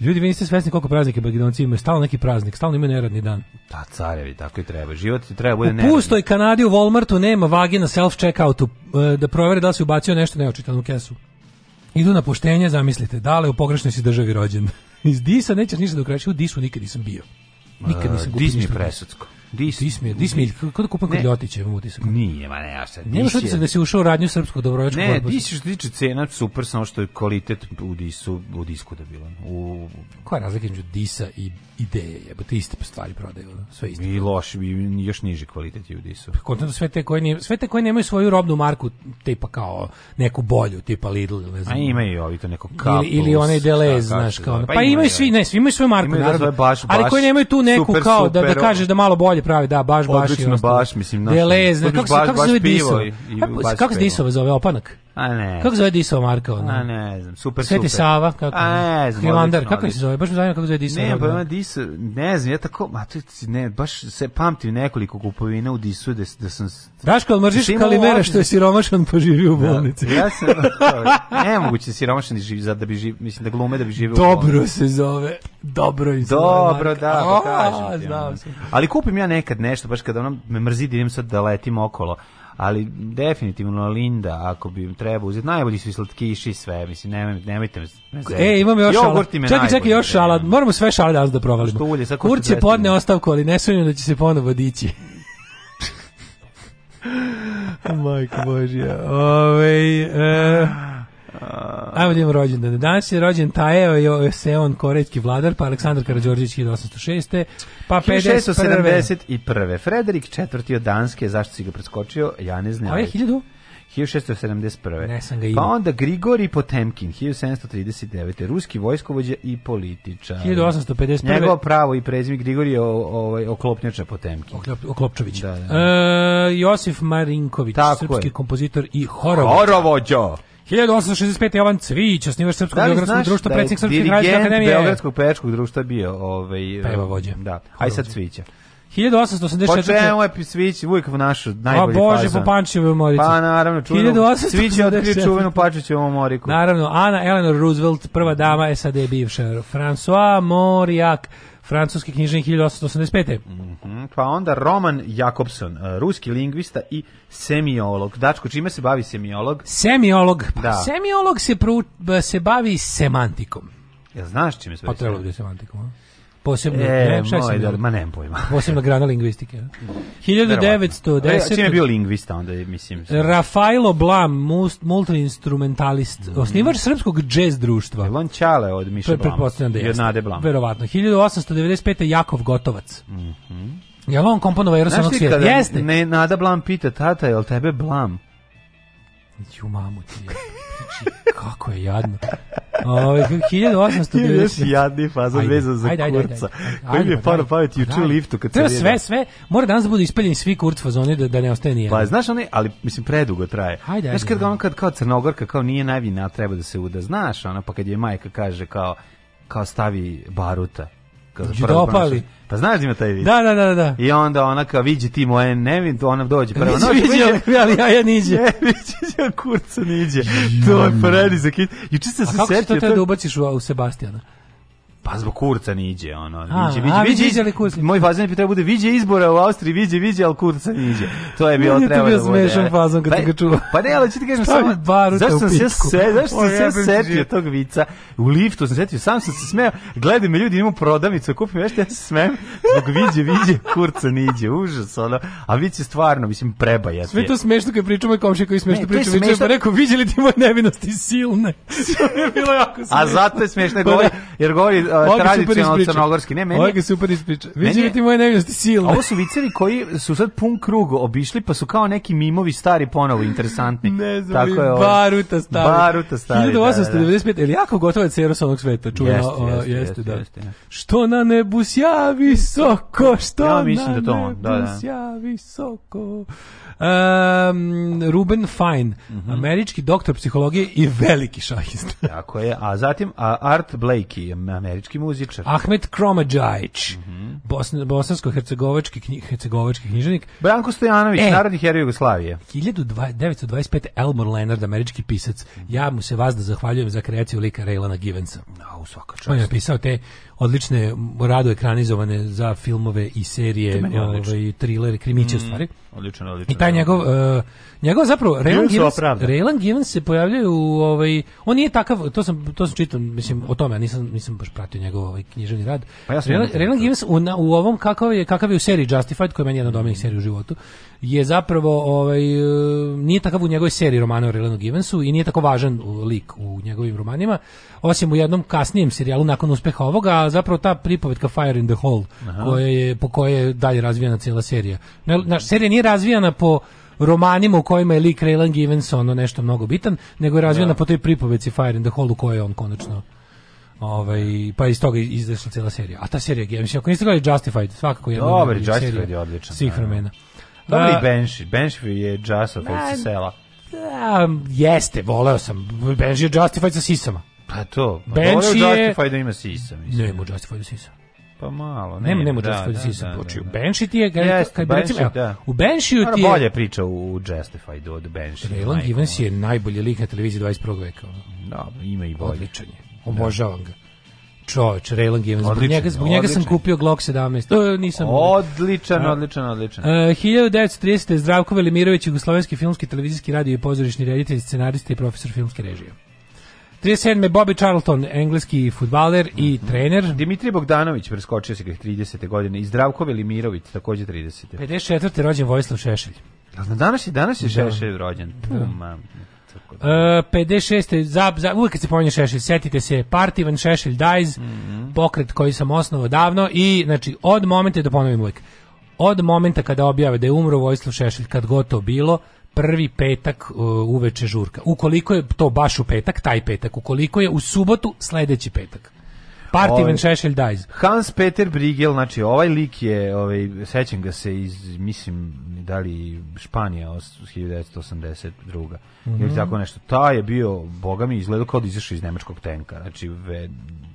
Ljudi, vi niste svesni koliko praznike Bagdonci imaju. Stalno neki praznik, stalno imaju neradni dan. Ta carevi, tako i treba. Život ti treba da bude neradni. U pustoj Kanadi u Walmartu nema vage na self-checkoutu e, da provere da li si ubacio nešto neočitano u kesu. Idu na poštenje, zamislite, dale u pogrešnoj si državi rođen. Iz Disa nećeš ništa dok da reći, u Disu nikad nisam bio. Nikad nisam uh, kupio ništa. Dis mi presudsko. Dis, dismir, dismir, kako da kupam kod Ljotića, imam utisak. Nije, ma ne, ja sad. Nema što se da se ušao radnju srpskog dobrovoljačkog korpusa. Ne, dis što tiče cena super samo što je kvalitet u disu, u disku da bilo. U koja je razlika između disa i ideje, jebote iste pa stvari prodaju, sve isto. I loš, i još niži kvalitet je u disu. Pa kontent sve te koje nije, sve te koje nemaju svoju robnu marku, tipa kao neku bolju, tipa Lidl ili ne znam. A imaju ovi to neko kao. Ili, ili one Delez, znaš, kao. Da, pa, pa imaju svi, ne, svi imaju svoju marku, da naravno. Ali koji nemaju tu neku kao da da kažeš da malo bolje bolje pravi, da, baš, baš. Odlično, baš, mislim. Delezne, da kako se, kako se zove Disova? Kako se Disova zove, opanak? A ne. Kako zove Disova Marko? Ne? A ne znam, super Sveti super. Sava, kako? A ne znam. Hilandar, kako se zove? Baš me zanima kako zove Disova. Ne, pa Dis, ne znam, ja tako, ma to ne, baš se pamtim nekoliko kupovina u Disu da, da sam Daško, ali mrziš kali mera što je siromašan pa živi u da, bolnici. Da, ja sam, moguće siromašan da živi, da bi živi, mislim da glume da bi živio Dobro se zove, dobro i Dobro, da, pa kažem. Ali kupim ja nekad nešto, baš kada ona me mrzi da idem sad da letim okolo ali definitivno Linda, ako bi im trebao uzeti, najbolji su i slatkiši sve, mislim, nemoj, nemajte me E, imam još šala. Čekaj, čekaj, još da. šala, moramo sve šale danas da provalimo. Što ulje, sad je podne ostavku, ali ne sumnjam da će se ponovo dići. Majko Božja. Ove, ovaj, e... Ajmo da imamo rođendan. Danas je rođen Tajeo Joseon, korejski vladar, pa Aleksandar Karadžorđević 1806. Pa 1671. Frederik IV. od Danske, zašto si ga preskočio, ja ne znam. A je 1000? 1671. Pa onda Grigori Potemkin, 1739. Ruski vojskovođa i političar. 1851. Njegovo pravo i prezimi Grigori je ovaj, oklopnjača Potemkin. Oklop, oklopčović. Da, da, da. E, Josif Marinković, Tako srpski je. kompozitor i horovođa. Horovođo! 1865. Jovan Cvić, osnivač Srpskog da geografskog društva, da predsjednik Srpske građanske akademije. Beogradskog pevačkog društva bio ovaj, peva vođa. Da, aj sad Cvića. 1884. Počeo je Cvić, uvijek u našu najbolji fazan. A Bože, fazan. po Pančevoj morici. Pa naravno, čuveno, Cvić je otkrio čuvenu Pančevovu moriku. Naravno, Ana Eleanor Roosevelt, prva dama SAD bivša, François Mauriac, francuski knjižnik 1885. Mm -hmm. Pa onda Roman Jakobson, e, ruski lingvista i semiolog. Dačko, čime se bavi semiolog? Semiolog? Pa da. Semiolog se, pru, e, se bavi semantikom. Ja znaš čime se bavi? Pa trebalo da bi semantikom, a? posebno e, ne, šta moj, da, ma nemam pojma. Posebna grana lingvistike. 1910. Da. Čim je bio lingvista onda, mislim. Rafaelo Blam, multiinstrumentalist, mm. osnivač srpskog džez društva. Elon Čale od Miše Blama. Pretpostavljam da je. Od Blam. Verovatno. 1895. Jakov Gotovac. Mhm. Mm Jel on komponovao Jerusanog svijeta? Jeste. Ne, Nada Blam pita, tata, jel tebe Blam? Ju mamu ti je. Znači, kako je jadno. Ovaj 1890. jadni faza vezan za ajde, kurca. Koji mi je pao na pamet juče u liftu kad se sve sve mora danas da budu ispeljeni svi kurc fazoni da da ne ostane ni Pa znaš oni, ali mislim predugo traje. Ajde, ajde, znaš kad on kad kao crnogorka kao nije najvina, treba da se uda. Znaš, ona pa kad je majka kaže kao kao stavi baruta kao Dođi prvo opali. Pa znaš da ima taj vid. Da, da, da, da. I onda ona kao vidi ti moje nevin, ona dođe prvo. Ona vidi, ali ja ja niđe. Vidi ja kurca niđe. To je predizak. Juče se se setio. Kako to te da ubaciš u, u Sebastijana? Pa zbog Kurca niđe, ono. Niđe, a, viđe, viđe, viđe, Kurca. Moj fazan bi trebao da bude viđe izbora u Austriji, viđe, viđe, al Kurca niđe. To je bio ne, trebalo da bude. Ja smešan fazon kad pa, ga čuvam. Pa ne, ali ću ti kažem samo zašto sam se se, zašto sam se setio tog vica. U liftu sam setio, sam sam se smejao. Gledaj me ljudi, imamo prodavnicu, kupim nešto, ja se smem. Zbog viđe, viđe, Kurca niđe. Užas, ono. A vic je stvarno, mislim, preba. prebaja. Sve to smešno kad pričamo i komšija koji smešno pričamo. viče pa rekao, viđeli ti moje nevinosti silne. To je bilo jako smešno. A zato je smešno, jer govori tradicionalno crnogorski. Ne, meni. Ovo super ispriča. Vi živite moje nevinosti silne. Ovo su vicevi koji su sad pun krug obišli, pa su kao neki mimovi stari ponovo interesantni. Ne znam, Tako je, ovaj, baruta stari. Baruta stari. 1895, da, da. da. jako gotova je cera onog sveta, čuveno. Jeste, jeste, jeste, da. jeste, Što na nebu sja visoko, što ja, mislim na da to, da, nebu da, da. sja visoko. Um, Ruben Fine, mm -hmm. američki doktor psihologije i veliki šahista. Tako je, a zatim Art Blakey, američki muzičar. Ahmet Kromadžajić, mm -hmm. Bosn, bosansko-hercegovački knji, hercegovački književnik. Branko Stojanović, e, narodni heroj Jugoslavije. 1925. Elmore Leonard, američki pisac. Ja mu se vas da zahvaljujem za kreaciju lika Raylana Givensa. A, no, u svaka čast. On je napisao te odlične rado ekranizovane za filmove i serije, ovaj thriller, krimiće mm, stvari. Odličan, odličan. I taj da. njegov uh, njegov zapravo Raylan Givens, Raylan Givens se pojavljuje u ovaj on nije takav, to sam to sam čitao, mislim o tome, nisam nisam baš pratio njegov ovaj književni rad. Pa ja Raylan, Raylan Givens u, na, u ovom kakav je kakav je u seriji Justified, koja je meni jedna od omiljenih serija u životu, je zapravo ovaj e, nije takav u njegovoj seriji romana o Raylan Givensu i nije tako važan lik u njegovim romanima osim u jednom kasnijem serijalu nakon uspeha ovoga, a zapravo ta pripovetka Fire in the Hole, koja je, po kojoj je dalje razvijena cijela serija. Naš, serija nije razvijena po romanima u kojima je Lee Raylan Givens ono nešto mnogo bitan, nego je razvijena ja. Da. po toj pripoveci Fire in the Hole u kojoj je on konačno Ovaj pa iz toga izašla cela serija. A ta serija je, mislim, ako niste gledali Justified, svakako jedna Dobar, od Justified je odličan. Svih vremena. Dobri uh, Benji. Benji je Justified sa sela. Da, jeste, voleo sam. Benji je Justified sa sisama. Pa to. Pa Banshee je... Justify da ima sisa, mislim. Ne, mu Justify da sisa. Pa malo, ne. Nema, nema da, Justify da, sisa. Da, da, da. Banshee ti je... Kad, Jeste, kad, Banshee, recimo, da. U Banshee ti je... bolje priča u Justify do, do Banshee. Raylan Givens je najbolji lik na televiziji 21. veka. Da, ima i bolje. Odličan je. Da. Obožavam ga čovječ, Raylan Givens. Zbog njega, zbog njega sam kupio Glock 17. To nisam odličan, a, da. odličan, odličan. E, 1930. Zdravko Velimirović, jugoslovenski filmski, televizijski radio i pozorišni reditelj, scenarista i profesor filmske režije. 37. Bobby Charlton, engleski futbaler mm -hmm. i mhm. trener. Dimitri Bogdanović preskočio se ga 30. godine i Zdravko Velimirović takođe 30. 54. rođen Vojislav Šešelj. Na današnji danas je da. Šešelj rođen. Da. Uh, 56. Zab, zab, uvijek kad se pominje Šešelj, setite se Partivan Šešelj Dajz, mm -hmm. pokret koji sam osnovao davno i znači od momenta da ponovim uvijek od momenta kada objave da je umro Vojislav Šešelj, kad gotovo bilo, prvi petak e, uveče žurka. Ukoliko je to baš u petak, taj petak. Ukoliko je u subotu, sledeći petak. Party Partiven Šešelj Dajz. Hans Peter Brigel, znači ovaj lik je, ovaj, sećam ga se iz, mislim, da li Španija 1982. Mm -hmm. Ili mhm. tako nešto. Ta je bio, boga mi, izgledao kao da izašao iz nemačkog tenka. Znači, ve,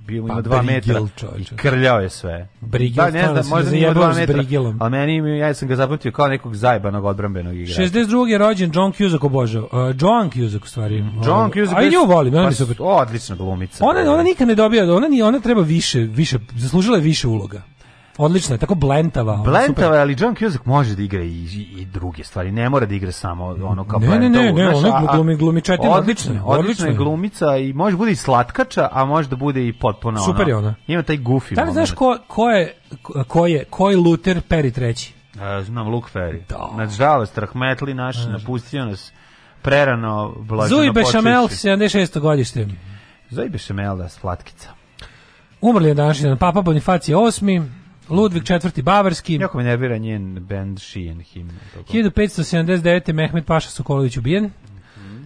bilo ima 2 pa metra čovječe. i krljao je sve. Brigil, da, ne znam, možda ima da 2 metra, a meni ja sam ga zapamtio kao nekog zajebanog odbrambenog igrača. 62. je rođen John Cusack obožav. Uh, John Cusack u stvari. Mm. John Cusack. A i nju volim, ona pa je super. Odlična glumica. Ona, ona nikad ne dobija, ona, ni, ona treba više, više, zaslužila je više uloga. Odlično je, tako blentava. Blentava, ali John Cusack može da igra i, i, druge stvari, ne mora da igra samo ono kao Ne, ne, ne, ne, ona glumi, glumi četim, odlično, odlično, odlično je glumica i može bude i slatkača, a može da bude i potpuno Super je ona. Ima taj goofy. Da li znaš ko, ko je, ko je, ko je Luther Perry treći? E, znam, Luke Ferry. Da. Nažalost, Rahmetli naš napustio nas prerano blaženo Zuj Bešamel, 76. godište. Zuj Bešamel, da, slatkica. Umrli je današnji dan. Papa Bonifacije VIII. Ludvig IV. Bavarski. Jako me nervira njen band Šijen himna. 1579. Mehmet Paša Sokolović ubijen.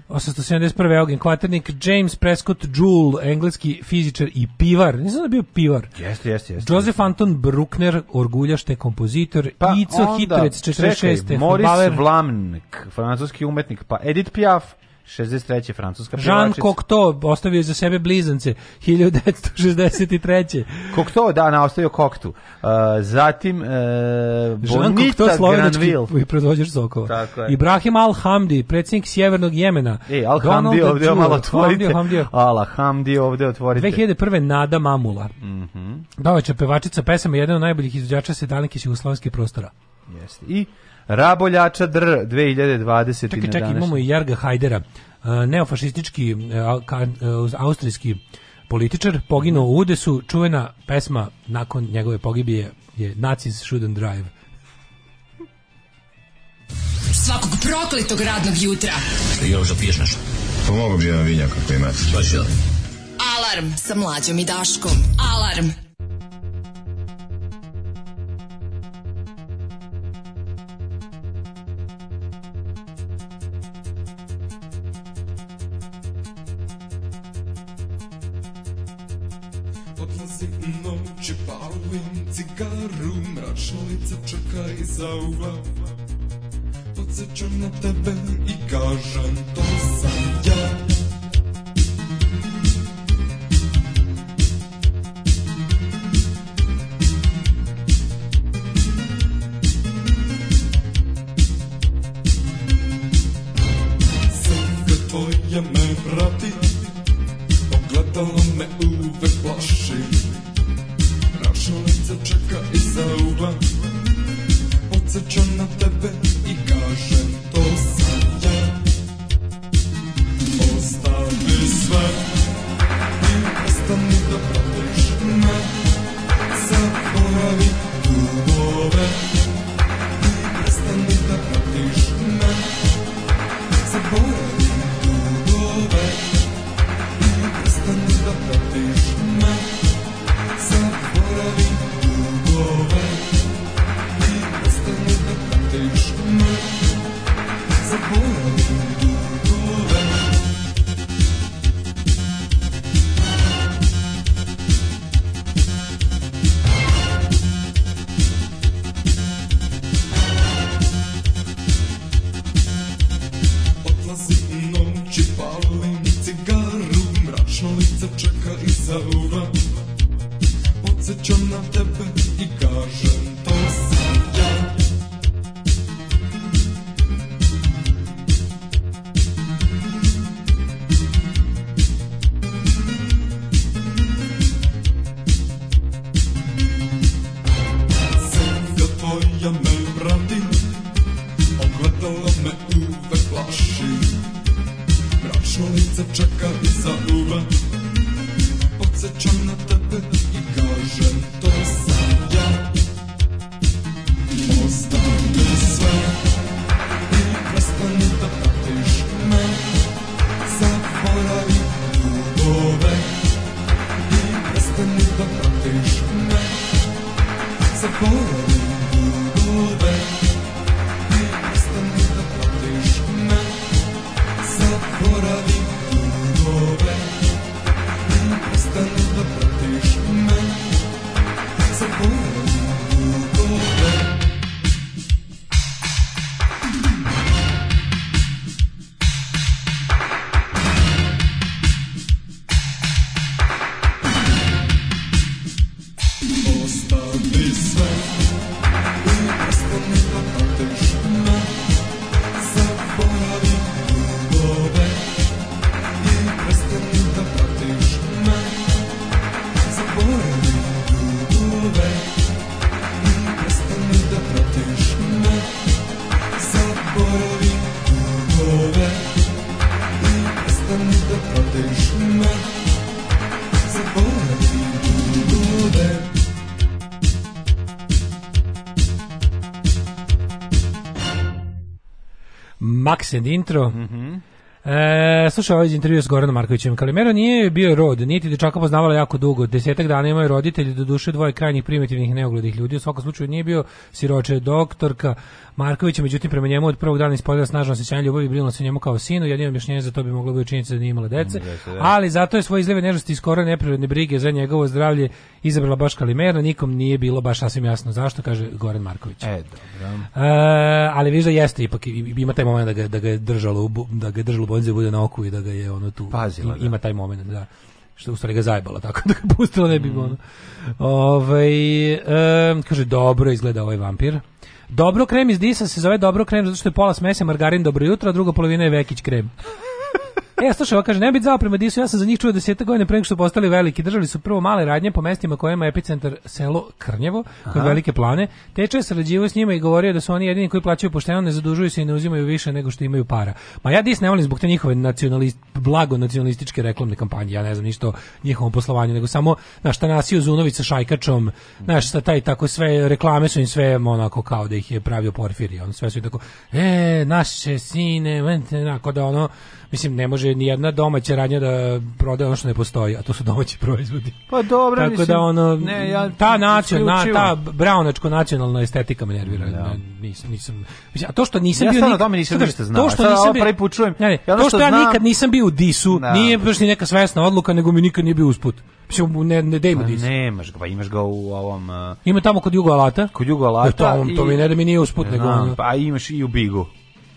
871. Mhm. Eugen Kvaternik, James Prescott Joule, engleski fizičar i pivar. Nisam da bio pivar. Jeste, jeste, jeste. Joseph Anton Bruckner, orguljaš te kompozitor. Pa Ico onda, Hitrec, 46. Čekaj, Moris Vlamnik, francuski umetnik. Pa Edith Piaf, 63. francuska pjevačica. Jean Cocteau ostavio za sebe blizance 1963. Cocteau, da, na ostavio Cocteau. Uh, zatim uh, Jean Cocteau slovenački proizvođač sokova. Tako je. Ibrahim Al-Hamdi, predsjednik Sjevernog Jemena. E, Al-Hamdi ovdje malo otvorite. Al-Hamdi ovdje otvorite. 2001. Nada Mamula. Mhm. Da, Domaća pevačica pesama jedan od najboljih izvođača sedalinke s jugoslovenskih prostora. Jeste. I Raboljača dr 2020. Čekaj, čekaj, imamo i Jarga Hajdera, e, neofašistički e, e, austrijski političar, poginuo u Udesu, čuvena pesma nakon njegove pogibije je Nazis Shouldn't Drive. Svakog prokletog radnog jutra. Još da piješ nešto? Pomogu pa bi jedan vinjak ako imate. Pa Alarm sa mlađom i Daškom. Alarm. pałem cigaru Mracznica czeka i zauwa na tebe i kažem to sam ja Acid intro. Mm poslušao ovaj intervju s Goranom Markovićem. Kalimero nije bio rod, niti dečaka poznavala jako dugo. Desetak dana imaju roditelji, do duše dvoje krajnjih primitivnih neugledih ljudi. U svakom slučaju nije bio siroče doktorka Markovića, međutim prema njemu od prvog dana ispoljila snažno osjećanje ljubavi i brinulo se njemu kao sinu. Jedino objašnjenje za to bi moglo biti činjenica da nije imala dece. Mm, da. Ali zato je svoje izlive nežnosti i skoro neprirodne brige za njegovo zdravlje izabrala baš Kalimera. Nikom nije bilo baš sasvim jasno zašto, kaže Goran Marković. E, dobro. E, ali viš da jeste ipak ima taj moment da ga, da ga je držalo da ga je držalo bolje da bude na oku i da ga je ono tu Pazila, da. ima taj moment, da što u stvari ga zajbala, tako da ga pustila ne bi mm. ono. Ove, e, kaže, dobro izgleda ovaj vampir. Dobro krem iz Disa se zove dobro krem zato što je pola smese margarin dobro jutro, a druga polovina je vekić krem. E, slušaj, ova kaže, ne bih zao prema Disu, ja sam za njih čuo deseta godine pre što postali veliki. Držali su prvo male radnje po mestima kojima je epicentar selo Krnjevo, kod velike plane. Tečo je sarađivao s njima i govorio da su oni jedini koji plaćaju pošteno, ne zadužuju se i ne uzimaju više nego što imaju para. Ma ja Dis ne volim zbog te njihove nacionalist, blago nacionalističke reklamne kampanje, ja ne znam ništa o njihovom poslovanju, nego samo, na šta Tanasiju Zunović sa Šajkačom, znaš, sa taj tako sve, reklame su im sve onako kao da ih je pravio Porfirij, on sve su tako, e, naše sine, onako da ono, mislim ne može ni jedna domaća radnja da prodaje ono što ne postoji, a to su domaći proizvodi. Pa dobro, Tako da mislim, da ono ne, ja, ta na, ta braunačko nacionalna estetika me nervira. Da. Ne, nisam nisam mislim, a to što nisam ja bio nikad, nisam ništa znao. To što Sada nisam bio, prvi put čujem. Ne, to što, što ja nikad nisam bio u disu, da. nije baš ni neka svesna odluka, nego mi nikad nije bio usput. Mislim, ne, ne da ima pa dis. Nemaš ga, pa imaš ga u ovom... Uh, ima tamo kod Jugo Alata. Kod Jugo Alata. Ja, to, on, to mi ne da mi nije usput, nego... Pa imaš i u Bigu.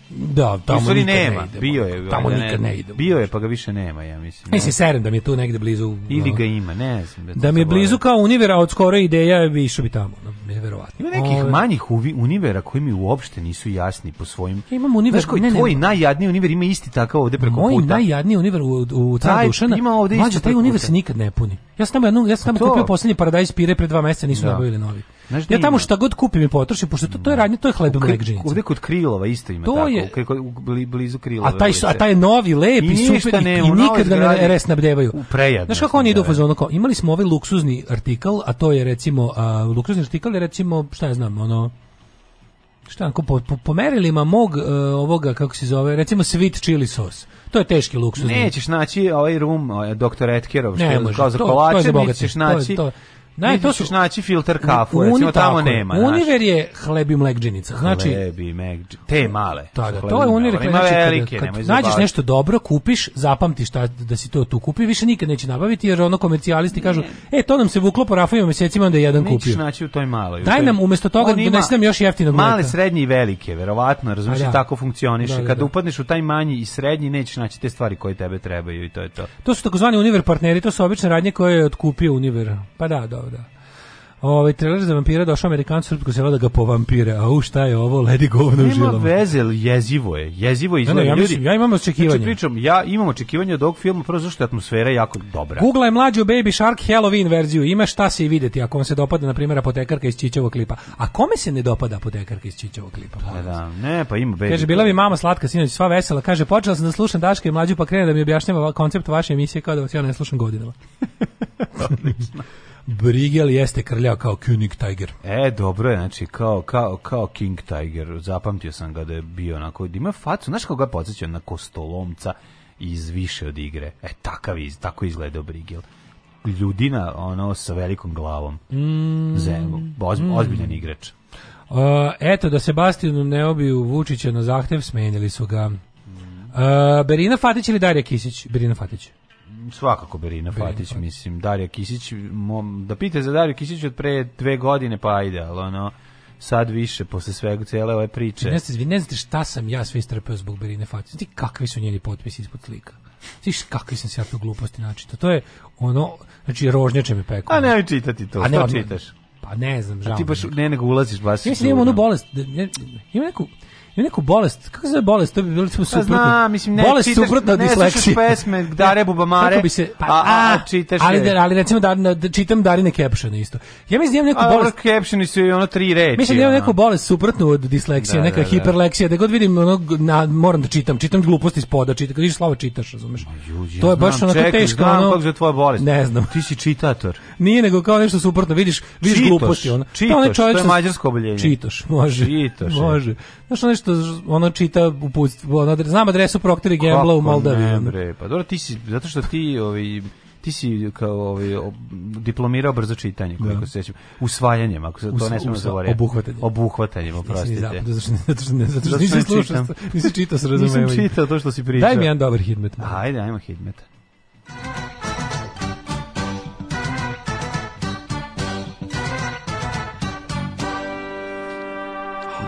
Da, tamo nikad stvari nema, ne bio je. Da tamo ne, nikad ne ide. Bio je, pa ga više nema, ja mislim. Ne, mislim, da. serem da mi je tu negde blizu. Ili ga ima, ne znam. Da, da mi je blizu kao univera od skoro ideja, bi išao bi tamo. verovatno. Ima nekih Ove. manjih uvi, univera koji mi uopšte nisu jasni po svojim... Ja imam univer... Znaš koji, ne, ne, tvoj najjadniji univer ima isti takav ovde preko moj puta. Moj najjadniji univer u, u, u taj, Dušana, ima ovde isti taj univer se nikad ne puni. Ja sam tamo, ja sam pa tamo kupio poslednji Paradise Pire pre dva meseca, nisu nabavili da. novi. Znaš ja tamo šta god kupim i potrošim, pošto to, to je radnje, to je hleb u mlekđinici. Ovde kod Krilova isto ima to tako, je, u, blizu Krilova. A taj, a taj novi, lep i, super, ne, i, i nikad ga ne resnabdevaju. Prejadno. Znaš kako oni idu u fazonu, kao, imali smo ovaj luksuzni artikal, a to je recimo, a, luksuzni artikal je recimo, šta ja znam, ono, šta po, po, po merilima mog uh, ovoga kako se zove recimo sweet chili sos to je teški luksuz nećeš naći ovaj rum e, doktor Etkerov što je kao za kolače nećeš naći to je, to. Ne, to su znači filter kafu, uni, recimo tamo tako, nema. Univer je hlebi mlekđenica. Znači, hlebi, mlekđe, te male. Da, da, to je Univer. Ima znači, velike, kad, kad nađeš nešto dobro, kupiš, zapamtiš šta, da si to tu kupi, više nikad neće nabaviti, jer ono komercijalisti kažu, e, to nam se vuklo po rafovima mesecima, da je jedan kupi." kupio. Nećeš naći u toj maloj. Daj nam umjesto toga, da nam još jeftinog mleka. Male, srednje i velike, verovatno, razumiješ, pa da. tako funkcioniše. Da, da, kad upadneš u taj manji i srednji, nećeš naći te stvari koje tebe trebaju i to je to. To su takozvani Univer partneri, to su obične radnje koje je otkupio Univer. Pa da, da pogledao, da. Ovaj trailer za vampira došao Amerikancu srpsko selo da ga po vampire. A u šta je ovo? Ledi govno užilo. Nema veze, jezivo je. Jezivo je. Ne, da, da, ne, ja, mislim, ja imam očekivanje. Znači, pričam, ja imam očekivanje od ovog filma prvo zašto je atmosfera jako dobra. Google je mlađu Baby Shark Halloween verziju. Ima šta se i videti ako vam se dopada na primjer apotekarka iz Čićevog klipa. A kome se ne dopada apotekarka iz Čićevog klipa? Pa, da, da ne, pa ima Baby. Kaže bila bi mama slatka sinoć, sva vesela. Kaže počela sam da slušam Daška i mlađu pa krene da mi objašnjava koncept vaše emisije kao da vas ja ne slušam godinama. Odlično. Brigel jeste krljao kao König Tiger. E, dobro je, znači, kao, kao, kao King Tiger. Zapamtio sam ga da je bio onako, da ima facu, znaš kako ga podsjeća na kostolomca iz više od igre. E, takav, iz, tako izgledao Brigel ljudina ono sa velikom glavom. Mm. Zemlju, Ozb, mm. ozbiljan mm. igrač. Uh, eto, da Sebastijanu ne obiju Vučića na zahtev, smenili su ga. Mm. Uh, Berina Fatić ili Darija Kisić? Berina Fatić. Svakako Berina Fatić, mislim. Darija Kisić, mom, da pite za Dariju Kisić od pre dve godine, pa ajde, ali ono, sad više, posle svega, cijele ove priče. Ne znate, vi ne znate šta sam ja sve istrpeo zbog Berine Fatić. Znate kakvi su njeni potpisi ispod slika. Znaš kakvi sam se ja znači, to gluposti načito. To je ono, znači rožnjače mi peko. A ne čitati to, a ne, što čitaš? Pa ne znam, žao. Ti baš ne nego ulaziš baš. Mislim, da imam onu bolest, da, ne, imam neku, Ima neku bolest, kako se zove bolest? To bi bilo pa suprotno. Pa zna, mislim, ne, bolest čitaš, suprotno ne slušaš pesme Dare Bubamare, bi se, pa, a, a, a, čitaš ali, je. Da- ali recimo da, da, da čitam Darine Caption isto. Ja mislim da imam neku a, bolest. A captioni su i ono tri reči. Mislim da imam neku bolest suprotno od disleksije, da, neka da, da. hiperleksija, da god vidim ono, na, moram da čitam, čitam gluposti ispoda, čitam, kad vidiš slavo čitaš, razumeš? Ja to je baš onako čekaj, teško. Znam kako je tvoja bolest. Ne znam. Ti si čitator. Nije nego kao nešto suprotno, vidiš, vidiš gluposti. Ono. Čitoš, to je mađarsko oboljenje. Čitoš, može. Čitoš. Može. Znaš, što ono čita uputstvo, ono, znam adresu Procter Gamble u Moldaviji. Ne, bre, pa dobro, ti si, zato što ti, ovaj, ti si kao ovaj diplomirao brzo čitanje, koliko da. se sećam, usvajanjem, ako se to ne smemo zaboraviti. Obuhvatanjem. Obuhvatanjem, oprostite. Zato da, što zato što ne, zato što nisi slušao, nisi čitao sa razumevanjem. Nisam čitao to što si pričao. Daj mi jedan dobar hidmet. Ajde, ajmo hidmet. Hidmet.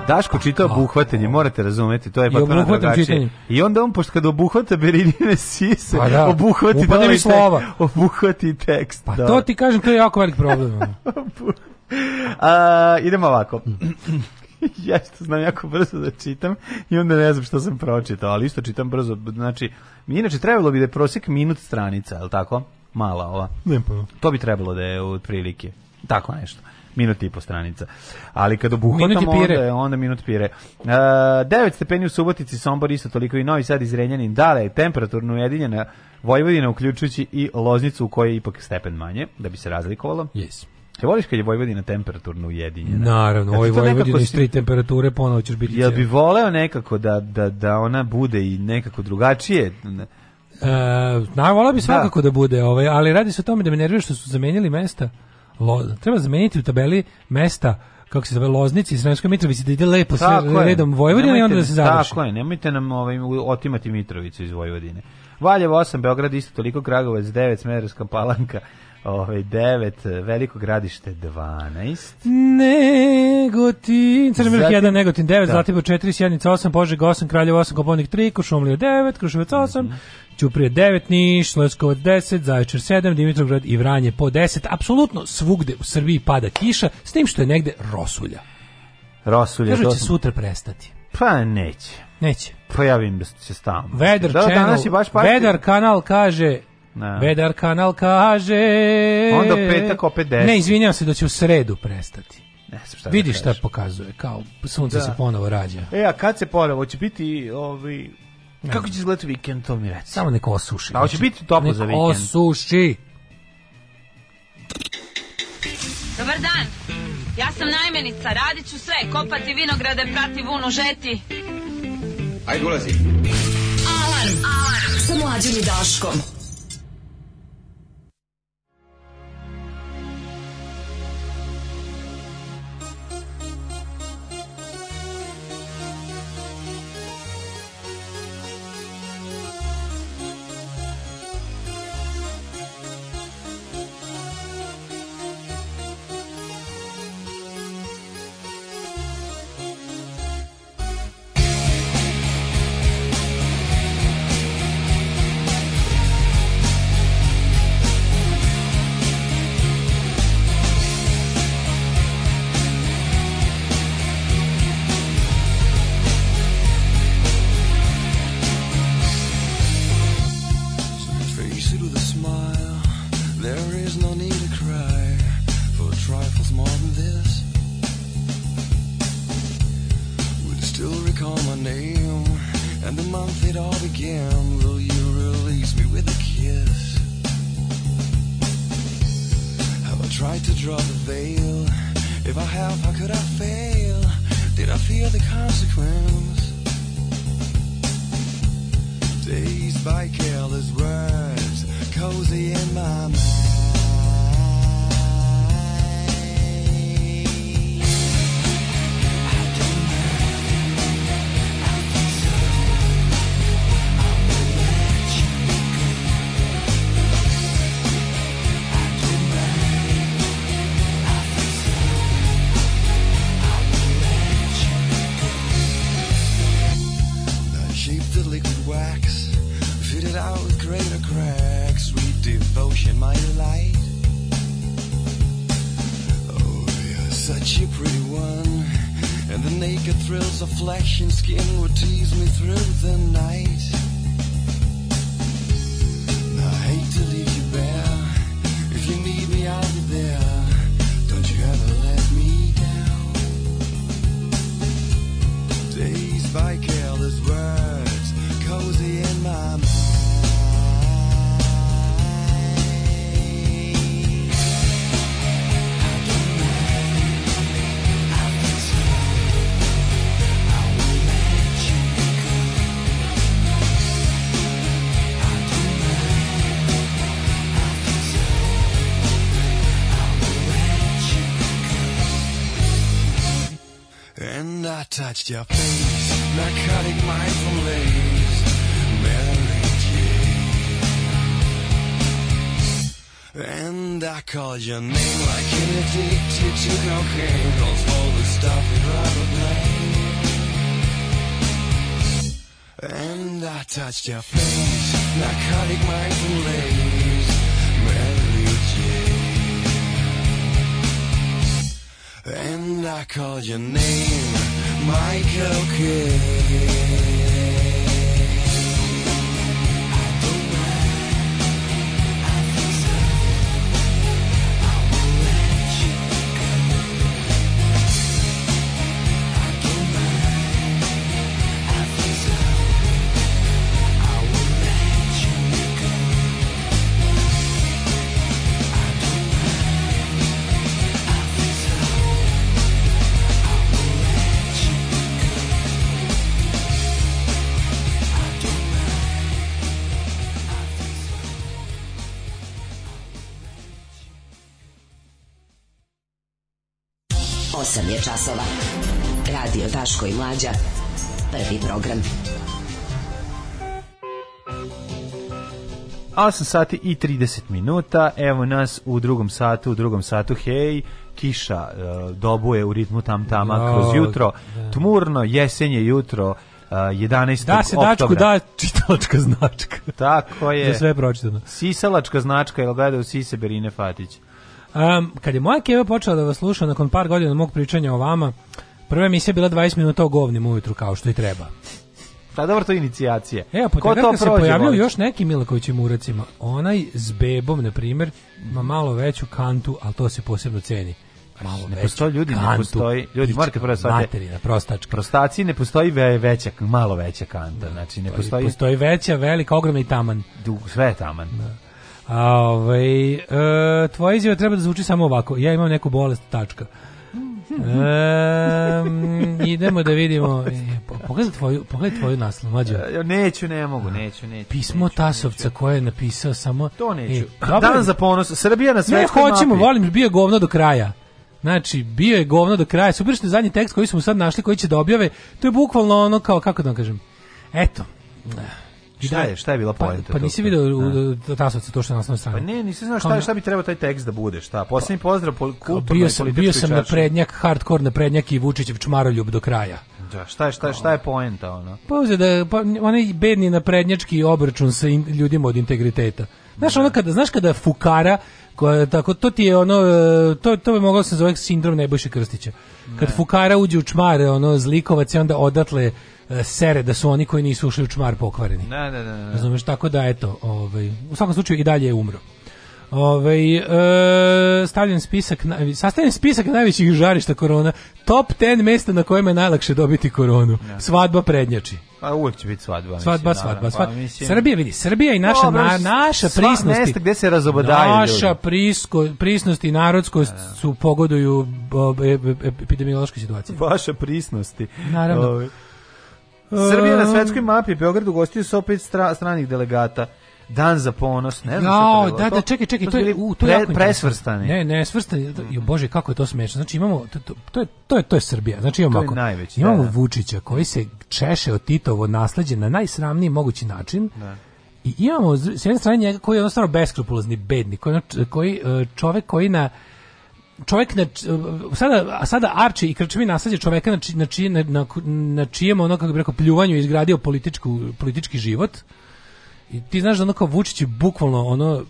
Daško čita obuhvatanje, morate razumeti, to je pa drugačije. I onda on pošto kad obuhvata Berinine sise, pa da, obuhvati da mi slova, obuhvati tekst. Pa da. to ti kažem, to je jako veliki problem. A, idemo ovako. ja što znam jako brzo da čitam i onda ne znam što sam pročitao, ali isto čitam brzo. Znači, inače trebalo bi da je prosjek minut stranica, je li tako? Mala ova. Ne, pa. To bi trebalo da je otprilike. Tako nešto minut i po stranica. Ali kad obuhvatamo onda, je onda minut pire. Uh, 9 stepeni u Subotici, Sombor isto toliko i Novi Sad iz Dale da, temperaturno ujedinjena Vojvodina, uključujući i Loznicu u kojoj je ipak stepen manje, da bi se razlikovalo. Yes. Te voliš kad je Vojvodina temperaturno ujedinjena? Naravno, ovaj Vojvodina iz tri temperature ponovo ćeš biti Jel bi voleo nekako da, da, da ona bude i nekako drugačije? E, na, volao bi da. svakako da. da bude, ovaj, ali radi se o tome da me nervira što su zamenjali mesta lo, treba zameniti u tabeli mesta kako se zove Loznici i Sremskoj Mitrovici da ide lepo sve redom Vojvodine i onda da, da se završi. Tako je, nemojte nam ovaj, otimati Mitrovicu iz Vojvodine. Valjevo 8, Beograd isto toliko, Kragovac 9, Smederska Palanka Ove, ovaj, 9, Veliko gradište 12. Negotin, Crnomir Zati... 1, Negotin 9, da. Zlatibor 4, Sjednica 8, Požeg 8, Kraljevo 8, Koponik 3, Košumlija 9, Kruševac 8, mm -hmm. Ćuprije 9, Niš, Leskovac 10, Zaječar 7, Dimitrovgrad i Vranje po 10. Apsolutno svugde u Srbiji pada kiša, s tim što je negde rosulja. Rosulja. Kažu da će sutra prestati. Pa neće. Neće. Pa ja vidim da će stalno. Vedar da, Channel, danas baš partij... Vedar kanal kaže Ne. Da. Bedar kanal kaže... Onda petak opet deset. Ne, izvinjam se da će u sredu prestati. Ne, šta da Vidi šta pokazuje, kao sunce da. se ponovo rađa. E, a kad se ponovo, će biti ovi... Ovaj, ne. Kako će izgledati vikend, to mi reći. Samo neko osuši. Da, hoće biti toplo za vikend. osuši. Dobar dan, ja sam najmenica, radit ću sve, kopati vinograde, prati vunu, žeti. Ajde, ulazi. Alarm, alarm, sa mlađim i Daškom. your face, narcotic mind from lace, Mary Jane. And I called your name like an addicted to cocaine, calls all the stuff you'd rather blame. And I touched your face, narcotic mind from lace. call your name Michael Kidd. 8 je časova. Radio Daško i Mlađa. Prvi program. 8 sati i 30 minuta, evo nas u drugom satu, u drugom satu, hej, kiša e, dobuje u ritmu tamtama no, kroz jutro, da. tmurno, jesenje jutro, 11. E, da se dačku oktobra. da čitalačka značka. Tako je. Za sve pročitano. Sisalačka značka, jel gledao Sise Berine Fatić? Um, kad je moja Keva počela da vas sluša nakon par godina mog pričanja o vama, prva emisija je bila 20 minuta o govnim ujutru, kao što i treba. Da, dobro, to je inicijacija. Evo, Ko to se pojavio još neki Milakovićim uracima. Onaj s bebom, na primjer, ima malo veću kantu, ali to se posebno ceni. Malo ne postoji ljudi, kantu, ne postoji. Ljudi, morate Materina, prostačka. Prostaci ne postoji ve, veća, malo veća kanta. Da, znači, ne postoji, postoji veća, velika, ogromna i taman. Dug, sve je taman. Da. A ovaj, e, tvoja izjava treba da zvuči samo ovako. Ja imam neku bolest, tačka. E, idemo da vidimo. E, pogledaj tvoju, pogledaj tvoju naslov, mlađo. E, neću, ne mogu, neću, neću. Pismo neću, Tasovca neću. koje je napisao samo... To neću. E, Dan za ponos, Srbija na svetskoj mapi. Ne, hoćemo, mapi. volim, bio govno do kraja. Znači, bio je govno do kraja. Super što je zadnji tekst koji smo sad našli, koji će da objave. To je bukvalno ono kao, kako da vam kažem, eto, I šta da. je, šta je bila pa- poenta? Pa, pa nisi video da. u Tasovcu to što je na osnovnoj strani. Pa ne, nisi znao šta, šta bi trebao taj tekst da bude, šta? Poslednji pa- pozdrav pol, kulturnoj bio sam, bio sam na prednjak, hardcore na prednjak i Vučićev čmaroljub do kraja. Da, šta je, šta je, šta je poenta ona? Pa uze da pa, oni bedni na prednjački obračun sa in, ljudima od integriteta. Znaš, ono kada, znaš kada fukara koja tako to ti je ono e, to to bi moglo da se zove sindrom Nebojše Krstića. Kad ne. fukara uđe u čmare, ono zlikovac i onda odatle E, sere da su oni koji nisu ušli u čmar pokvareni. Da, da, da, da. Razumeš, tako da, eto, ovaj, u svakom slučaju i dalje je umro. Ovaj e, stavljen spisak sastavljen spisak najvećih žarišta korona. Top 10 mesta na kojima je najlakše dobiti koronu. Ja. Da. Svadba prednjači. Pa uvek će biti svadba. Svadba, mislim, svadba, svadba. Pa, mislim... Srbija vidi, Srbija i naša Dobro, na, naša sva prisnost. Mesta gde se razobadaju Naša ljudi. prisko, prisnost i narodskost ja, da, ja. su pogoduju e, e, epidemiološkoj situaciji. Vaša prisnosti. Naravno. Ovi. Ovaj, Srbija na um. svetskoj mapi Beogradu gostio se opet stra, stranih delegata. Dan za ponos, ne znam šta da, da, čekaj, čekaj, to, to je u to je pre, jako presvrstani. Ne, ne, svrstani. Jo bože, kako je to smešno. Znači imamo to, to je to je to je Srbija. Znači imamo to najveći, imamo da, da. Vučića koji se češe od Titovo nasleđe na najsramniji mogući način. Da. I imamo s jedne strane njega koji je jednostavno beskrupulozni bednik, koji, koji e, čovek koji na čovjek na, sada, sada Arči i Krčmi nasadje čovjeka na, či, na, čije, na, na, čijem ono, kako bi rekao, pljuvanju izgradio političku, politički život. I ti znaš da ono kao Vučić je bukvalno ono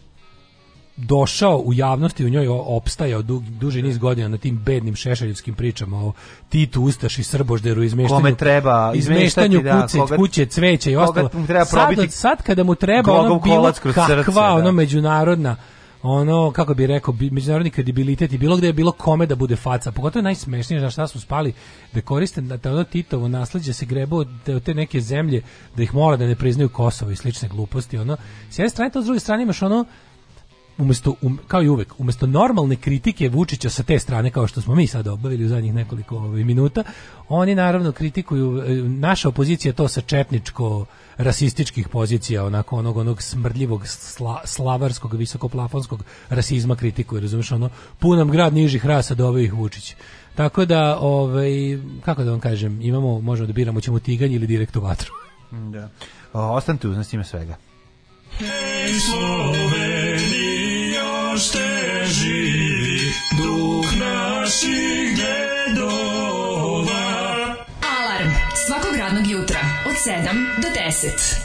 došao u javnosti u njoj opstajao du, duže niz godina na tim bednim šešeljevskim pričama o Titu Ustaši Srbožderu izmeštanju kome treba izmeštanju da, kuće, koga, kuće cveće i ostalo treba sad, sad kada mu treba ono bilo kakva da. ono međunarodna ono, kako bi rekao, međunarodni kredibilitet i bilo gde je bilo kome da bude faca. Pogotovo je najsmešnije na šta su spali, da koriste da te ono Titovo nasledđe se grebao od te neke zemlje, da ih mora da ne priznaju Kosovo i slične gluposti. Ono. S jedne strane, to s druge strane imaš ono, umesto um, kao i uvek umesto normalne kritike Vučića sa te strane kao što smo mi sad obavili u zadnjih nekoliko ovaj, minuta oni naravno kritikuju e, naša opozicija to sa četničko rasističkih pozicija onako onog onog smrdljivog sla, slavarskog visokoplafonskog rasizma kritikuje razumiješ ono punam grad nižih rasa do ovih Vučić tako da ovaj kako da vam kažem imamo možemo da biramo ćemo tiganj ili direkt u vatru da o, ostanite uz nas ima svega Hej, mošte živi duh naših dedova. Alarm svakog radnog jutra od 7 do 10.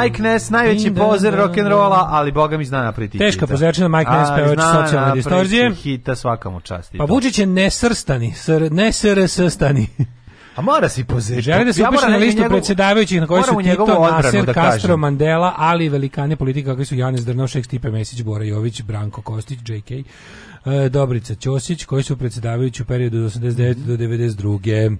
Mike Ness, najveći pozer da, da, da, rock'n'rolla, ali boga mi zna napriti Teška hita. pozerčina, Mike Ness pevač socijalne distorzije. Hita svaka mu čast. Pa Vučić je nesrstani, sr, nesrstani. A mora si pozeti. Želi da se ja na listu njegov... predsjedavajućih na kojoj su Tito, Nasser, da Castro, da Mandela, ali i velikane politika kakvi su Janez Drnovšek, Stipe Mesić, Bora Jović, Branko Kostić, JK, e, Dobrica Ćosić, koji su predsedavajući u periodu od 89. do 92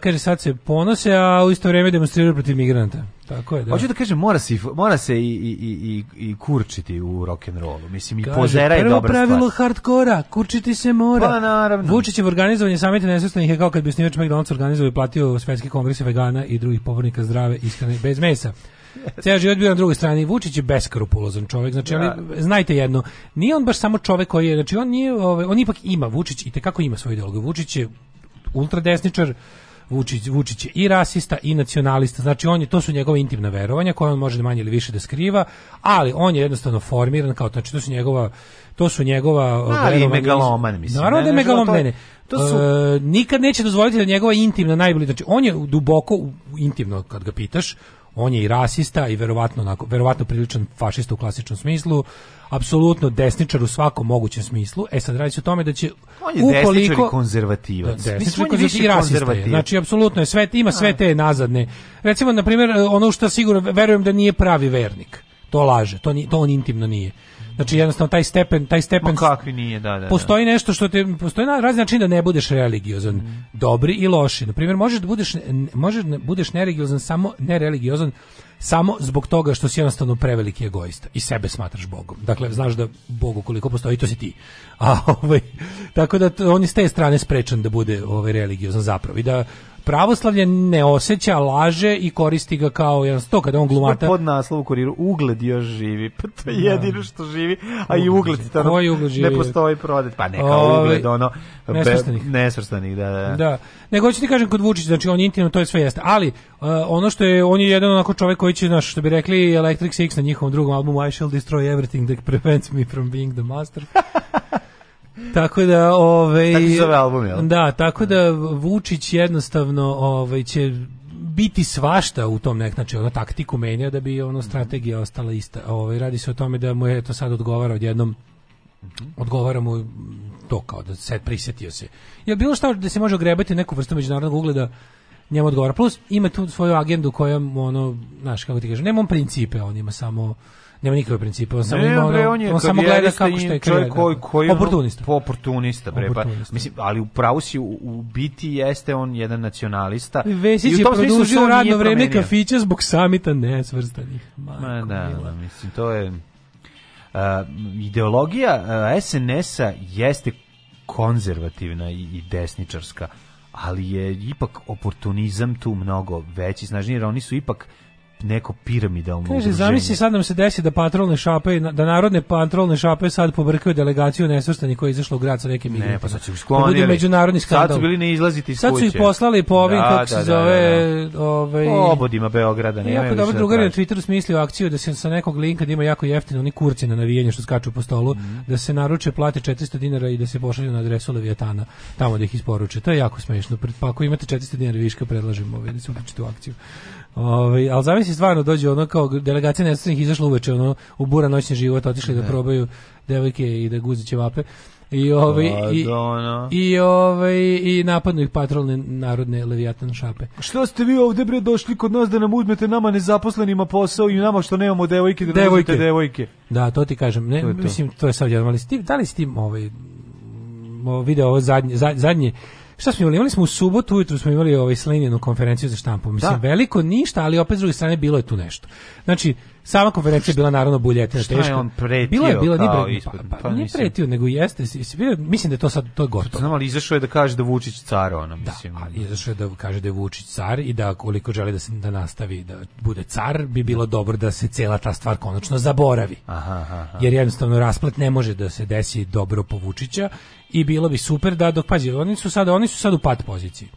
kaže sad se ponose, a u isto vrijeme demonstriraju protiv migranata. Tako je, da. Hoću da kažem, mora se, mora se i, i, i, i kurčiti u rock and rollu. Mislim, i kaže, pozera je dobra stvar. pravilo hardkora, kurčiti se mora. Pa, naravno. Vučićev organizovanje samita nesvrstanih je kao kad bi snimač McDonald's organizovao i platio svetski kongres vegana i drugih pobornika zdrave, iskrene, bez mesa. Ceo život bio na drugoj strani. Vučić je beskrupulozan čovjek. Znači, ali, da. znajte jedno, nije on baš samo čovjek koji je, znači on nije, ovaj, on ipak ima Vučić i kako ima svoju ideologiju. Vučić je ultradesničar, Vučić, Vučić je i rasista i nacionalista. Znači on je to su njegova intimna verovanja koje on može da manje ili više da skriva, ali on je jednostavno formiran kao znači to su njegova to su njegova ali uh, megaloman mislim. Naravno da megaloman ne. To su e, nikad neće dozvoliti da njegova intimna najbolji znači on je duboko intimno kad ga pitaš on je i rasista i verovatno onako, verovatno priličan fašista u klasičnom smislu, apsolutno desničar u svakom mogućem smislu. E sad radi se o tome da će on je ukoliko desničar i konzervativac. Da, desničar i konzervativac. Je. Znači apsolutno je sve ima sve da. te nazadne. Recimo na primjer ono što sigurno verujem da nije pravi vernik. To laže, to, ni, to on intimno nije. Znači jednostavno taj stepen, taj stepen Ma kakvi nije, da, da, da. Postoji nešto što te postoji na razni način da ne budeš religiozan, mm. dobri i loši. Na primjer, možeš da budeš možeš da budeš nereligiozan samo nereligiozan samo zbog toga što si jednostavno preveliki egoista i sebe smatraš bogom. Dakle, znaš da bog koliko postoji, to si ti. A ovaj tako da on je s te strane sprečan da bude ovaj religiozan zapravo i da pravoslavlje ne osjeća, laže i koristi ga kao jedan sto kada on glumata. Što pod naslovu kuriru ugled još živi. Pa to je da. jedino što živi, a ugled i ugled je tamo. Ne postoji prodat. Pa neka kao Ove, ugled ono nesvrstanih. Be, nesvrstanih, da, da, da. Da. Nego hoću ti kažem kod Vučića, znači on intimno to je sve jeste, ali uh, ono što je on je jedan onako čovek koji će znaš što bi rekli Electric Six na njihovom drugom albumu I Shall Destroy Everything That Prevents Me From Being The Master. Tako da, ovaj Tako zove album, je. Da, tako da, da Vučić jednostavno, ovaj će biti svašta u tom nek znači ono taktiku menja da bi ono strategija ostala ista. Ovaj radi se o tome da mu je to sad odgovara odjednom odgovara mu to kao da se prisetio se. Je bilo šta da se može grebati neku vrstu međunarodnog ugleda njemu odgovara. Plus ima tu svoju agendu kojom ono, znaš kako ti kažem, nema on principe, on ima samo nema nikakve principa, on samo ima ono, on, je on samo gleda kako što je čovjek koji da. koji oportunista. Po oportunista bre, pa mislim, ali u pravu si u, u, biti jeste on jedan nacionalista. Vesić je produžio radno vreme kafića zbog samita nesvrstanih. Ma da, da, mislim to je Uh, ideologija uh, SNS-a jeste konzervativna i, i desničarska, ali je ipak oportunizam tu mnogo veći, snažniji, jer oni su ipak neko piramidalno Kaže, udruženje. zamisli sad nam se desi da patrolne šape, da narodne patrolne šape sad pobrkaju delegaciju nesvrstanih koja je izašla u grad sa nekim Ne, pa sad su ih da sklonili. međunarodni skandal. Sad su bili ne izlaziti iz kuće. Sad su ih poslali po ovim, da, kako da, se da, zove, da, da. ovaj... Po obodima Beograda. Ne, jako pa dobro drugar je na Twitteru smislio akciju da se sa nekog linka da ima jako jeftino oni kurci na navijanje što skaču po stolu, mm. da se naruče, plate 400 dinara i da se pošalju na adresu Leviatana, tamo da ih isporuče. To je jako smešno. Pa ako imate 400 dinara viška, predlažemo ovaj, da se uključite u akciju. Ovaj al zavisi stvarno dođe ono kao delegacija nesretnih izašla uveče ono u bura noćni život otišli ne. Da, da probaju devojke i da guze ćevape. I ovaj pa i, da, i ovaj i napadnu ih patrolne narodne leviatan šape. Što ste vi ovde bre došli kod nas da nam uzmete nama nezaposlenima posao i nama što nemamo devojke da devojke. devojke. Da, to ti kažem. Ne, to mislim to. je sad jedan mali Da li si tim ovaj video ovo zadnje, zadnje Šta smo imali? Imali smo u subotu ujutru smo imali ovaj Sleninu konferenciju za štampu. Mislim, da. veliko ništa, ali opet s druge strane bilo je tu nešto. Znači, Sama konferencija bila naravno buljetina teška. Šta je on pretio? Bila je, bila, nije, pre, ispod, pa, pa, pa, nije pretio, nego jeste. Mislim da je to sad, to je gotovo. Znam, ali izašao je da kaže da Vučić car, ono, da, mislim. Da, ali izašao je da kaže da je Vučić car i da koliko želi da se da nastavi da bude car, bi bilo dobro da se cela ta stvar konačno zaboravi. Aha, aha. Jer jednostavno rasplet ne može da se desi dobro po Vučića i bilo bi super da dok pazi, oni su sada oni su sad u pat poziciji.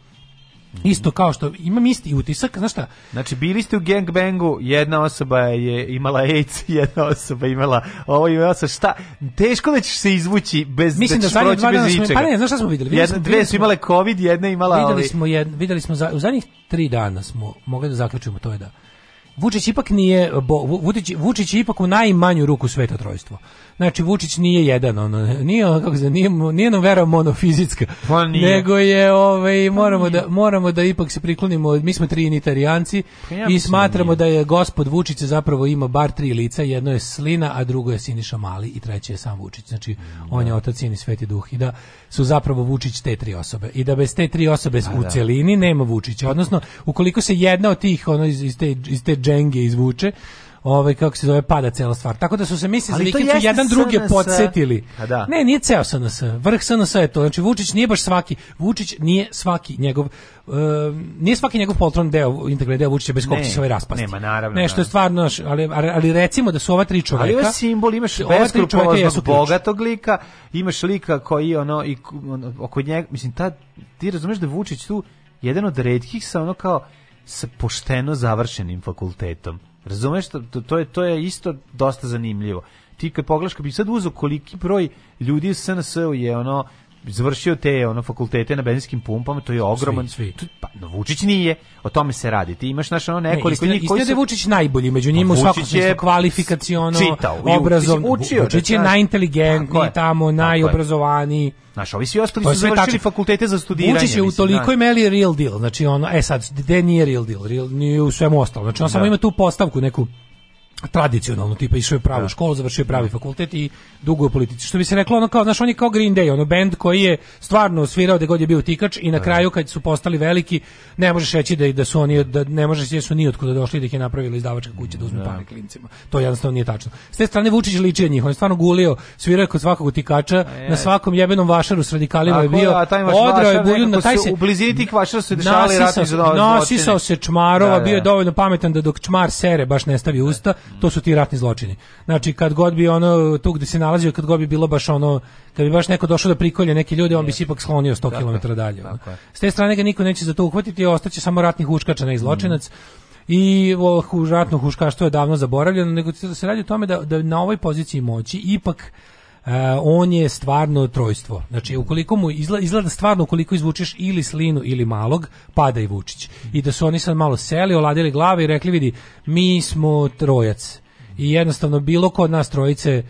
Mhm. Isto kao što imam isti utisak, znaš šta? Znači bili ste u gangbangu, jedna osoba je imala AIDS, jedna osoba imala ovo i ovo šta? Teško da ćeš se izvući bez Mislim da, da zadnje dva dana smo, pa ne, znaš šta smo videli? videli jedna, smo, dve su imale COVID, jedna imala Videli ali... Ovaj- smo jed, videli smo za, u zadnjih tri dana smo mogli da zaključimo to je da Vučić ipak nije bo, Vučić, Vučić je ipak u najmanju ruku sveta trojstvo znači Vučić nije jedan ono nije kako se nije nije nam vera monofizitska pa nije. nego je ovaj pa moramo pa da moramo da ipak se priklonimo mi smo trinitarijanci pa ja i da smatramo nije. da je gospod Vučić zapravo ima bar tri lica jedno je Slina a drugo je Siniša Mali i treće je sam Vučić znači da. on je da. otac i sveti duh i da su zapravo Vučić te tri osobe i da bez te tri osobe a, pa u da. celini nema Vučića odnosno ukoliko se jedna od tih ono iz, iz te iz te dženge izvuče ovaj kako se zove pada cela stvar. Tako da su se misli za vikend jedan drugi podsetili. Pa da. Ne, nije ceo SNS. Vrh SNS je to. Znači Vučić nije baš svaki. Vučić nije svaki njegov uh, nije svaki njegov poltron deo integralni deo Vučića bez kog će se ovaj raspasti. Nema naravno. Nešto je da. stvarno ali, ali recimo da su ova tri čoveka. Ali ovaj simbol imaš beskrupuloznog bogatog lika, imaš lika koji ono i ono, oko njega mislim ta ti razumeš da Vučić tu jedan od redkih sa ono kao sa pošteno završenim fakultetom. Razumeš, to, to, je, to je isto dosta zanimljivo. Ti kad pogledaš, kad bi sad uzeo koliki broj ljudi u SNS-u je ono završio te ono fakultete na benzinskim pumpama, to je ogroman svi. svi. pa no, Vučić nije, o tome se radi. Ti imaš naš ono nekoliko ne, njih koji da su da Vučić najbolji među pa njima u svakom smislu kvalifikaciono, obrazovno. Učio, da, Vučić je najinteligentniji tamo, najobrazovaniji. Naš, ovi svi ostali su završili fakultete za studiranje. Vučić je u tolikoj meli real deal. Znači ono, e sad, gde nije real deal? Real, nije u svemu ostalom. Znači on samo da. ima tu postavku neku tradicionalno tipa išao je pravu ja. Da. školu, završio je pravi da. fakultet i dugo je politici. Što bi se reklo, ono kao, znaš, on je kao Green Day, ono bend koji je stvarno svirao da god je bio tikač i na ja. Da. kraju kad su postali veliki, ne možeš reći da da su oni da ne možeš reći da su ni otkud došli da ih je napravila izdavačka kuća da uzme ja. pare klincima. To jednostavno nije tačno. S te strane Vučić liči njih, on je stvarno gulio, svirao kod svakog tikača, je. na svakom jebenom vašaru s radikalima je bio. odrao je bulju na taj se u blizini tih vašara su dešavali ratni zločini. Nasisao se čmarova, bio je dovoljno pametan da dok čmar sere baš ne stavi usta to su ti ratni zločini. Znači kad god bi ono tu gdje se nalazio, kad god bi bilo baš ono kad bi baš neko došao da prikolje neke ljude, on bi se ipak sklonio 100 km dalje. Ono. S te strane ga niko neće za to uhvatiti, i ostaće samo ratnih huškača ne zločinac. Mm i ratno huškaštvo je davno zaboravljeno, nego se radi o tome da, da na ovoj poziciji moći ipak Eh, on je stvarno trojstvo. Znači, ukoliko mu izgleda, izgleda stvarno ukoliko izvučeš ili slinu ili malog, pada i Vučić. I da su oni sad malo seli, oladili glave i rekli, vidi, mi smo trojac. I jednostavno bilo ko od nas trojice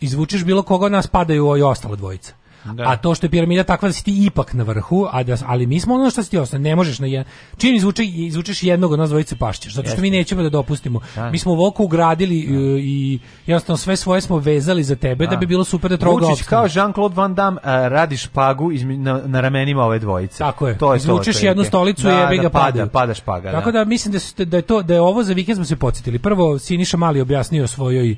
izvučeš bilo koga od nas padaju i ostalo dvojica. Da. A to što je piramida takva da si ti ipak na vrhu, a da, ali mi smo ono što si ti ostane, ne možeš na jedan. Čim izvuče, izvučeš jednog od nas dvojice pašćeš, zato što mi nećemo da dopustimo. Da. Mi smo Voku ugradili da. E, i jednostavno sve svoje smo vezali za tebe da, da bi bilo super da troga Vučić kao Jean-Claude Van Damme a, e, radiš pagu izmi, na, na, ramenima ove dvojice. Tako je. To je Izvučeš to, jednu stolicu i da, jebi da ga pada. Pada špaga. Tako da mislim da, su, da je to da je ovo za vikend smo se podsjetili. Prvo Siniša Mali objasnio svojoj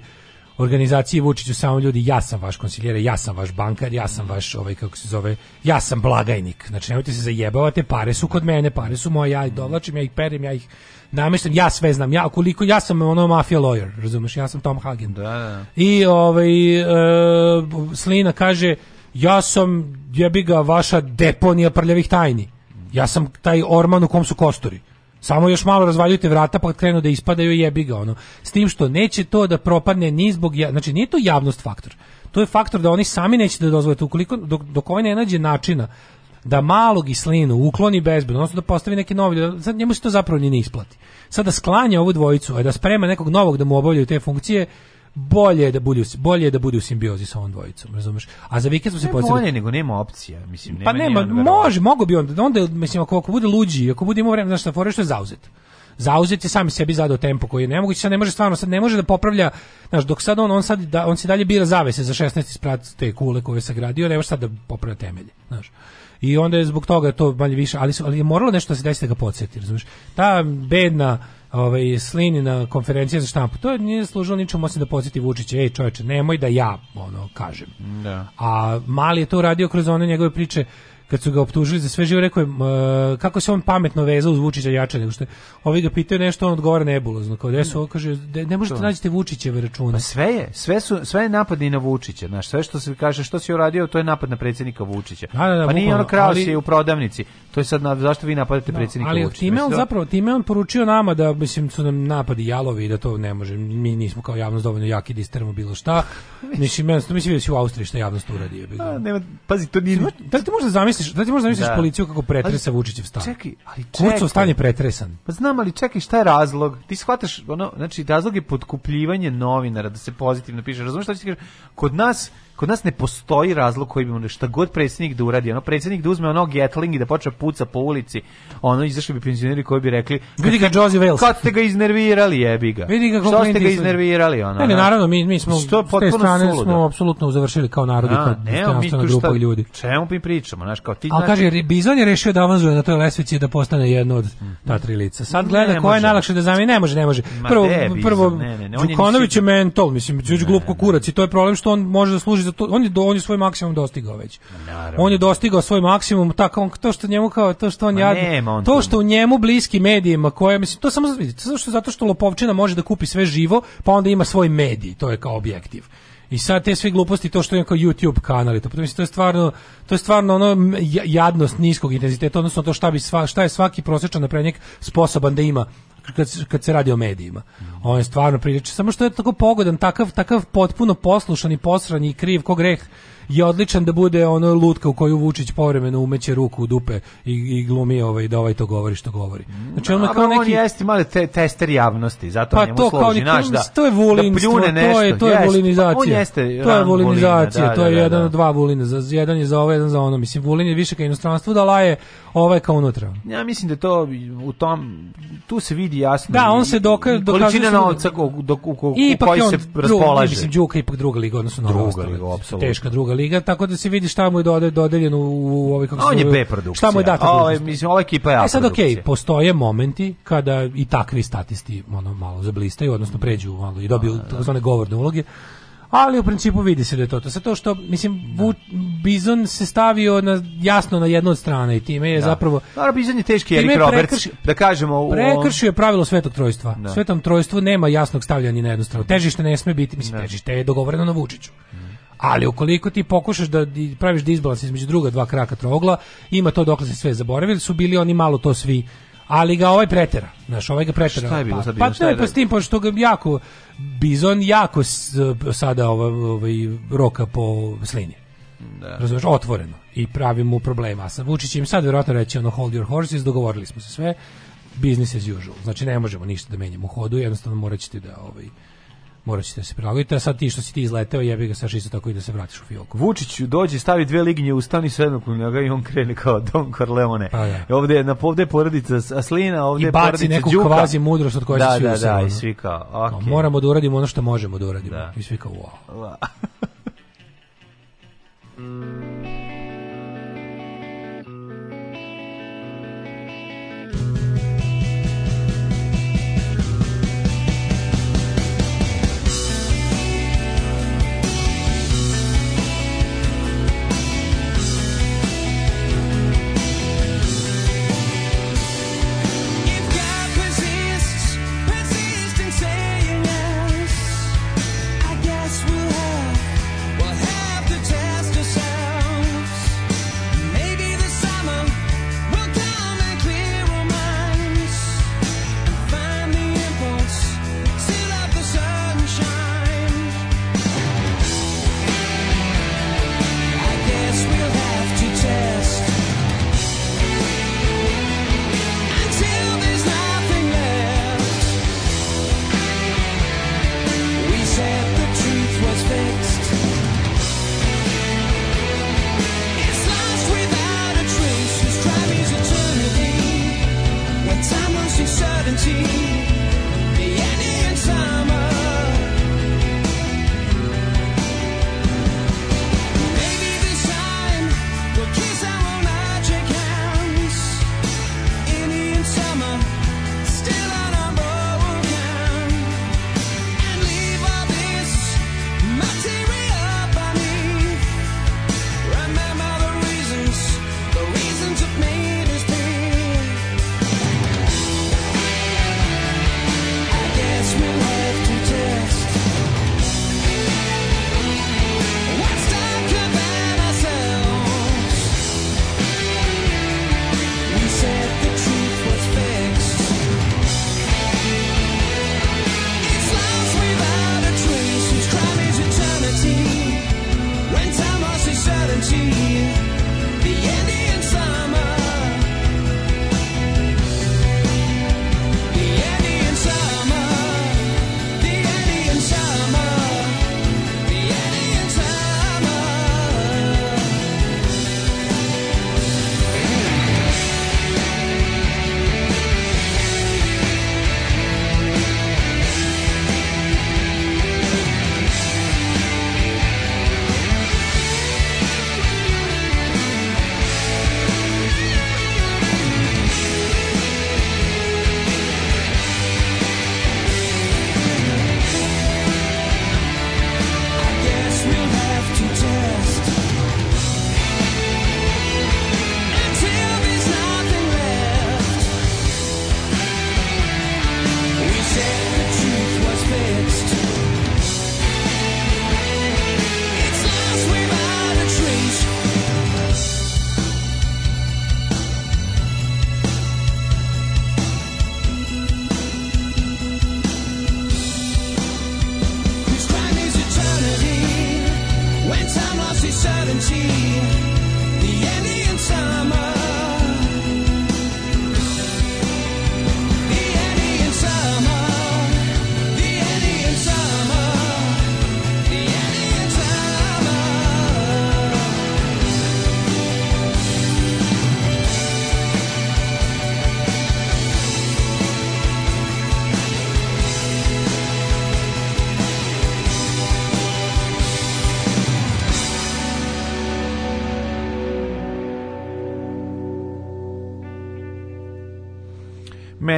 organizaciji Vučiću samo ljudi ja sam vaš konsiljer, ja sam vaš bankar, ja sam vaš ovaj kako se zove, ja sam blagajnik. Znači nemojte se zajebavate, pare su kod mene, pare su moje, ja ih dovlačim, ja ih perim, ja ih nameštam, ja sve znam. Ja koliko ja sam ono mafia lawyer, razumeš? Ja sam Tom Hagen. Da, da. I ovaj e, Slina kaže ja sam jebi ga vaša deponija prljavih tajni. Ja sam taj orman u kom su kostori. Samo još malo razvaljujte vrata pa krenu da ispadaju jebi ga ono. S tim što neće to da propadne ni zbog ja... znači nije to javnost faktor. To je faktor da oni sami neće da dozvolite ukoliko dok, dok ovaj ne nađe načina da malog i slinu ukloni bezbedno, odnosno da postavi neki novi, da, sad njemu se to zapravo ni ne isplati. Sada da sklanja ovu dvojicu, a da sprema nekog novog da mu obavljaju te funkcije, bolje je da budu bolje je da budu u simbiozi sa on dvojicom, razumeš? A za vikend smo se pozvali. Bolje nego nema opcija, mislim nema. Pa nema, nema može, mogu bi onda da onda mislim ako, ako bude luđi, ako bude imao vremena znači, da fore što je zauzet. Zauzet je sam sebi zadao tempo koji je nemoguće, sad ne može stvarno, sad ne može da popravlja, znaš, dok sad on on sad da, on se dalje bira zavese za 16 sprat te kule koje je sagradio, ne može sad da popravlja temelje, znaš. I onda je zbog toga to manje više, ali, ali je moralo nešto da se desi da ga podsjeti, razumiješ? Ta bedna ovaj, slini na konferencije za štampu. To je nije služilo ničemu osim da podsjeti Vučića, ej čovječe, nemoj da ja ono kažem. Da. A Mali je to radio kroz one njegove priče kad su ga optužili za sve živo, rekao je uh, kako se on pametno vezao uz Vučića jače nego što je. Ovi ga pitaju nešto, on odgovara nebulozno. Kao da su, mm. kaže, de, da, ne možete naći Vučićeve račune. Pa sve je, sve su sve je napad na Vučića, znaš, sve što se kaže što si uradio, to je napad na predsjednika Vučića. Da, da, da, pa nije ono krao ali, si u prodavnici. To je sad na, zašto vi napadate da, predsjednika ali Vučića. Ali time on da- zapravo time on poručio nama da mislim su nam napadi jalovi i da to ne može. Mi nismo kao javnost dovoljno jaki da isteramo bilo šta. mislim, meni, mislim, mislim, u Austriji šta javnost uradi. Nema, pazi, to nije... Da ti možda zamisliš, da ti možeš zamisliš da. policiju kako pretresa Vučićev stan. Čekaj, ali čekaj. Kurcov stan je pretresan. Pa znam, ali čekaj, šta je razlog? Ti shvataš, ono, znači razlog je potkupljivanje novinara da se pozitivno piše. Razumeš šta ti kažeš? Kod nas kod nas ne postoji razlog koji bi mu šta god predsjednik da uradi, ono predsjednik da uzme ono Gatling i da počne puca po ulici, ono izašli bi penzioneri koji bi rekli, vidi ga Josie Wales. Kad ste ga iznervirali, jebi ga. Vidi ga Što ste ga iznervirali, ono. Ne, ne, naravno mi mi smo što s te strane suludo. smo apsolutno završili kao narod i kao dostojanstvena grupa ljudi. Čemu mi pričamo, znaš, kao ti znaš. A kaže Bizon je rešio da avanzuje na toj lestvici i da postane jedno od ta tri lica. Sad gleda ko je najlakše da zameni, ne može, ne može. Prvo prvo Đukanović je mental, mislim, Đuđ glupko kurac i to je problem što on može da služi za to, on je do, on je svoj maksimum dostigao već. Naravno. On je dostigao svoj maksimum, tako on to što njemu kao to što on Ma jadni, on to što u njemu bliski medijima, koje mislim to samo vidite, zato što zato što lopovčina može da kupi sve živo, pa onda ima svoj mediji, to je kao objektiv. I sad te sve gluposti, to što je kao YouTube kanal i to, pa mislim, to je stvarno, to je stvarno ono jadnost niskog intenziteta, odnosno to šta, bi sva, šta je svaki prosečan naprednjak sposoban da ima kad, kad se radi o medijima. On je stvarno priličan, samo što je tako pogodan, takav, takav potpuno poslušan i posran i kriv, ko greh je odličan da bude ono lutka u koju Vučić povremeno umeće ruku u dupe i, i glumi ovaj da ovaj to govori što govori. Znači on kao neki on jeste mali te, tester javnosti, zato pa njemu to, složi naš da to je vulinstvo, da nešto, to je to je pa vulinizacija. On jeste to je vulinizacija, vulina, da, to je da, da, jedan da. od dva vulina, za jedan je za ovo, jedan za ono. Mislim vulin je više ka inostranstvu da laje, ova je kao unutra. Ja mislim da to u tom tu se vidi jasno. Da, on se doka količina novca u kojoj se raspolaže. Mislim Đuka ipak druga liga odnosno na druga liga, apsolutno. Teška druga liga, tako da se vidi šta mu je dode dodeljeno u ovaj kako se On je B Šta mu je dato? Ovaj mislim ova ekipa je E sad okej, okay, postoje momenti kada i takvi statisti ono malo zablistaju, odnosno pređu malo i dobiju da. takozvane govorne uloge ali u principu vidi se da je to to. Zato što, mislim, bu, da. Bizon se stavio na, jasno na jednu od strana i time je da. zapravo... Da, Bizon je teški Erik Roberts, prekrš, da kažemo... U... Prekršio je pravilo svetog trojstva. Da. Svetom trojstvu nema jasnog stavljanja na jednu stranu. Težište ne sme biti, mislim, da. težište je dogovoreno na Vučiću. Ali ukoliko ti pokušaš da praviš disbalans između druga dva kraka trogla, ima to dokle se sve zaboravili, su bili oni malo to svi ali ga ovaj pretera. Znaš, ovaj ga pretera. Šta je bilo pa, sad? Pa, pa, pa s tim, pošto ga jako, Bizon jako sada ovaj, ovaj, roka po slini. Da. Razumeš, otvoreno. I pravi mu problema. Sa Vučić im sad vjerojatno reći ono hold your horses, dogovorili smo se sve, business as usual. Znači ne možemo ništa da menjamo u hodu, jednostavno morat ćete da ovaj, moraš da se prilagoditi, a sad ti što si ti izleteo, jebi ga saš isto tako i da se vratiš u fioku. Vučić dođe, stavi dve lignje ustani sa i sednu njega i on krene kao Don Corleone. Pa, da. Ovde je na ovde porodica Aslina, ovde porodica I baci neku kvazi mudrost od koje da, svi da, usavljamo. da, i svi kao, okay. no, moramo da uradimo ono što možemo da uradimo. Da. I svi kao, wow.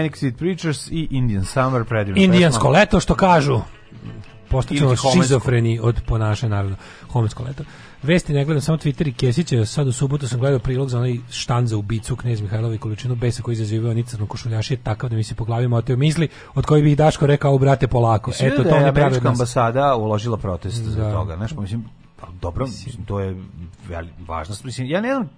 Manic Street Preachers i Indian Summer, predivno. Indijansko pesma. leto, što kažu. Postaćemo šizofreni od ponaša, naravno. Homensko leto. Vesti ne gledam, samo Twitter i Kesića. Sad u subotu sam gledao prilog za onaj štan za ubicu Knez Mihajlova i količinu besa koji izazivao nicrno košuljaš je takav da mi se po glavi moteo misli od koji bi Daško rekao, brate, polako. Sve Eto, da to je američka ambasada uložila protest da. za toga. Nešto, pa mislim, dobro, mislim, to je važnost. Mislim, ja ne znam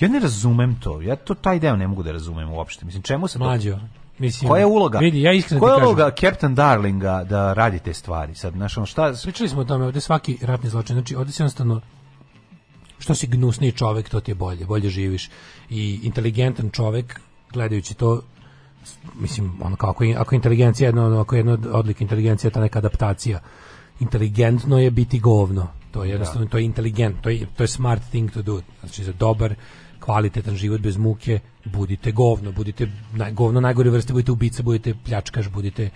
Ja ne razumem to. Ja to taj deo ne mogu da razumem uopšte. Mislim čemu se Mlađo, to... Mislim, koja je uloga? Vidi, ja iskreno koja je uloga Captain Darlinga da radi te stvari? Sad, znaš, on šta... Pričali smo o tome, ovde svaki ratni zločin, znači ovde se jednostavno što si gnusni čovek, to ti je bolje, bolje živiš. I inteligentan čovek, gledajući to, mislim, ono kao, ako, ako inteligencija jedno, ako jedno odlik inteligencija, ta neka adaptacija, inteligentno je biti govno To je jednostavno, da. to je inteligent, to je, to je smart thing to do. Znači za dobar, kvalitetan život bez muke, budite govno, budite naj, govno najgore vrste, budite ubica, budite pljačkaš, budite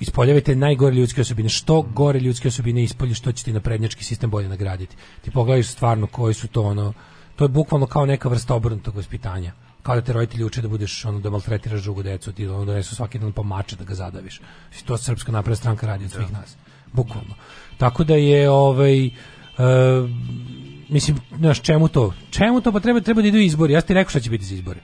ispoljavajte najgore ljudske osobine. Što gore ljudske osobine ispoljiš, što će ti naprednjački sistem bolje nagraditi. Ti pogledaš stvarno koji su to ono, to je bukvalno kao neka vrsta obrnutog vaspitanja. Kao da te roditelji uče da budeš ono da maltretiraš drugu decu, ti da ono da svaki dan pomače da ga zadaviš. I znači, to srpska napredna stranka radi od svih da. nas. Bukvalno. Tako da je ovaj Uh, mislim, znaš, čemu to? Čemu to? Pa treba, treba da idu izbori. Ja ti rekao šta će biti za izbore.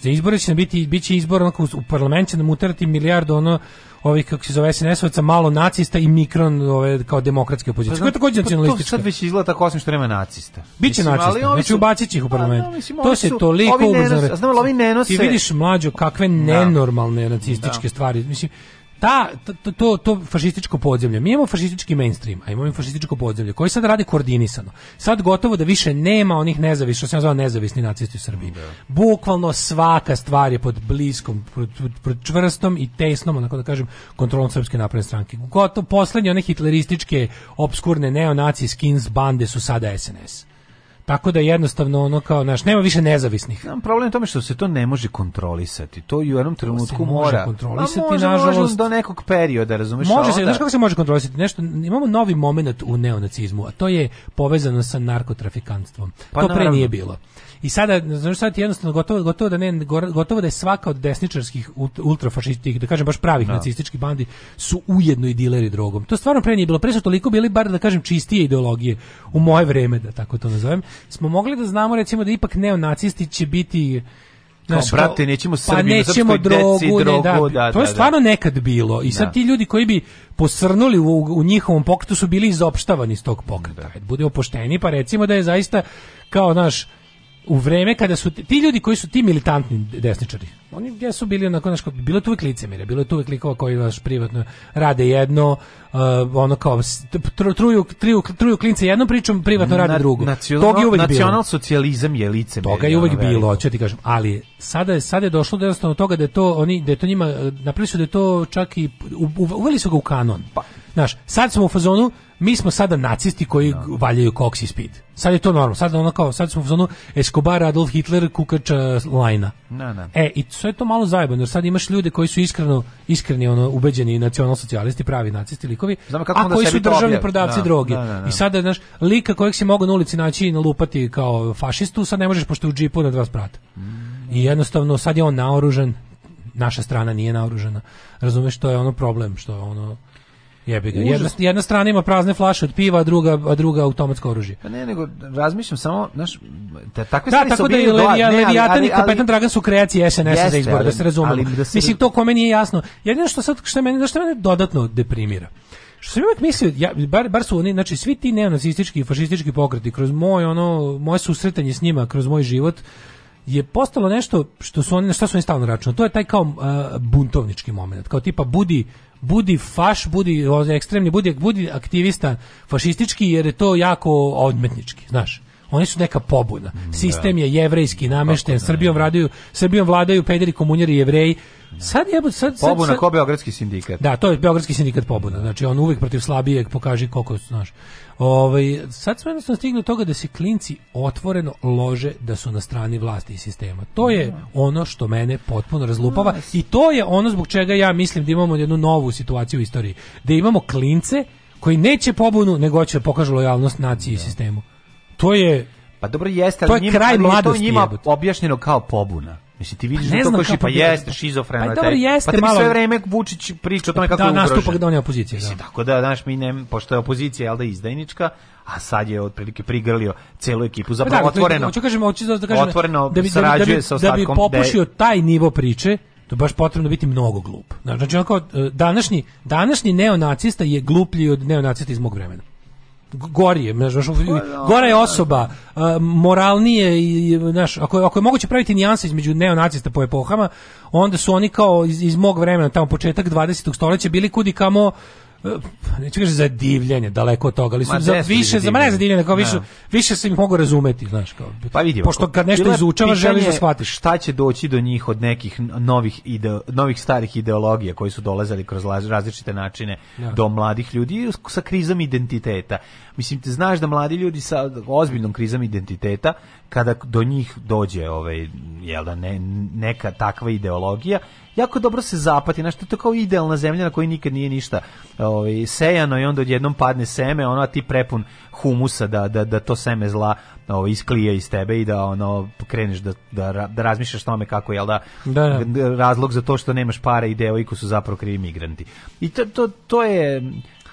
Za izbore će nam biti, bit će izbor onako, u parlament će nam utarati milijardu ono, ovih kako se zove sns malo nacista i mikron ove, kao demokratske pa opozicije. Pa, Koja je takođe pa nacionalistička? To sad već izgleda tako osim što nema nacista. Biće mislim, nacista, znači su, ih u pa parlament. Pa, da, no, mislim, to se su, toliko ubrzano... Znam, ovi ne Ti vidiš mlađo kakve da. nenormalne nacističke da. stvari. Mislim, ta, to, to, to fašističko podzemlje. Mi imamo fašistički mainstream, a imamo i fašističko podzemlje, koji sad radi koordinisano. Sad gotovo da više nema onih nezavisnih, što se nazvao nezavisni nacisti u Srbiji. Da. Bukvalno svaka stvar je pod bliskom, pod, pod čvrstom i tesnom, onako da kažem, kontrolom Srpske napredne stranke. Gotovo poslednje one hitlerističke, obskurne neonaci, skins, bande su sada SNS. Tako da jednostavno ono kao naš nema više nezavisnih. Nam problem je tome što se to ne može kontrolisati. To i u jednom trenutku može mora kontrolisati može, nažalost može do nekog perioda, razumeš? Može se, znaš kako se može kontrolisati? Nešto imamo novi momenat u neonacizmu, a to je povezano sa narkotrafikantstvom. Pa, to pre nije bilo. I sada, znaš, sad jednostavno gotovo, gotovo, da ne, gotovo da je svaka od desničarskih ultrafašističkih, da kažem baš pravih no. Da. nacističkih bandi, su ujedno i dileri drogom. To stvarno pre nije bilo. Pre su toliko bili bar, da kažem, čistije ideologije u moje vreme, da tako to nazovem smo mogli da znamo recimo da ipak neonacisti će biti Kao, brate, nećemo Srbiju, pa nećemo drogu, deci, drogu, da. da, da, to je da. stvarno nekad bilo i sad da. ti ljudi koji bi posrnuli u, u njihovom pokretu su bili izopštavani iz tog pokreta. Da. Budemo pošteni, pa recimo da je zaista kao, naš u vreme kada su ti ljudi koji su ti militantni desničari, oni gdje su bili onako, znaš, bilo je tu uvijek licemire, bilo je tu uvijek koji vaš privatno rade jedno, uh, ono kao, truju, truju, truju klince jednom pričom, privatno rade Na, drugo. Nacional, je uvek nacional socijalizam je lice Toga je uvek bilo, hoću ti kažem, ali sada je, sada je došlo jednostavno toga da je to, oni, da je to njima, eh, napravili su da je to čak i, u, uveli su ga u kanon. Pa. Znaš, sad smo u fazonu, mi smo sada nacisti koji no. Da. valjaju koks i speed. Sad je to normalno. Sad ono kao sad smo u zonu Escobar, Adolf Hitler, Kukača, uh, Lajna. No, da, no. Da. E i sve je to malo zajebano, jer sad imaš ljude koji su iskreno iskreni ono ubeđeni nacionalsocijalisti, pravi nacisti likovi, Znamo kako a koji su državni prodavci droge. I sada znaš lika kojeg si mogu na ulici naći i nalupati kao fašistu, sad ne možeš pošto u džipu na dva sprata. Mm. I jednostavno sad je on naoružan, naša strana nije naoružana. Razumeš što je ono problem, što je ono Jebi ga. Jedna, jedna strana ima prazne flaše od piva, a druga a druga automatsko oružje. Pa ne, nego razmišljam samo, znaš, te takve da, stvari tako da je Leviatan i kapetan Dragan su kreacije SNS-a za izbor, da se Da razume. Mislim to kome nije jasno. Jedino što sad što mene, što mene dodatno deprimira. Što sam uvijek mislio, ja, bar, bar su oni, znači svi ti neonacistički i fašistički pokreti, kroz moj, ono, moje susretanje s njima, kroz moj život, je postalo nešto što su oni, na što su oni stalno računali. To je taj kao uh, buntovnički moment, kao tipa budi budi faš, budi ekstremni, budi, budi aktivista fašistički jer je to jako odmetnički, znaš. Oni su neka pobuna. Da. Sistem je jevrejski namešten, da, da, Srbijom vladaju, Srbijom vladaju pederi, komunjeri i jevreji. Sad je sad, sad pobuna sad, ko beogradski sindikat. Da, to je beogradski sindikat pobuna. Znači on uvek protiv slabijeg pokaže koliko znaš. Ovaj, sad smo jednostavno stigli do toga da se klinci otvoreno lože da su na strani vlasti i sistema. To je da. ono što mene potpuno razlupava i to je ono zbog čega ja mislim da imamo jednu novu situaciju u istoriji. Da imamo klince koji neće pobunu, nego će da pokažu lojalnost naciji i da. sistemu. To je... Pa dobro jeste, ali to je njima, kraj mladosti, to njima objašnjeno kao pobuna. Mislim ti vidiš pa da ne da to kaži, pa jeste šizofrena pa, dobro, jeste, pa sve vreme Vučić priča o tome da, kako da, je ugrožen. Da, nastupak da on je opozicija. Mislim, da. tako da, danas mi ne, pošto je opozicija, jel da izdajnička, a sad je otprilike prigrlio celu ekipu za pa, da, otvoreno. Hoću kažem, hoću da kažem, otvoreno da bi, sarađuje da bi, sa ostatkom. Da bi popušio taj nivo priče, to baš potrebno biti mnogo glup. Znači, onako, e, današnji, današnji neonacista je gluplji od neonacista iz mog vremena gorije, znaš, gora je da. osoba, moralnije i znaš, ako je, ako je moguće praviti nijanse između neonacista po epohama, onda su oni kao iz, iz mog vremena, tamo početak 20. stoljeća bili kudi kamo neću kažem za divljenje, daleko od toga, ali su za više, za mene za divljenje, kao više, da. više se mi mogu razumeti, znaš, kao. Pa vidimo. Pošto kad nešto izučava, želiš da shvatiš. Šta će doći do njih od nekih novih, ide, novih starih ideologija koji su dolazili kroz različite načine ja. Da. do mladih ljudi sa krizom identiteta mislim te znaš da mladi ljudi sa ozbiljnom krizom identiteta kada do njih dođe ovaj je da ne, neka takva ideologija jako dobro se zapati znači to je kao idealna zemlja na kojoj nikad nije ništa ovaj sejano i onda odjednom padne seme ono a ti prepun humusa da, da, da to seme zla ovaj isklije iz tebe i da ono kreneš da da, da razmišljaš tome kako je da, da, da. razlog za to što nemaš pare i devojku su zapravo krivi migranti i to, to, to je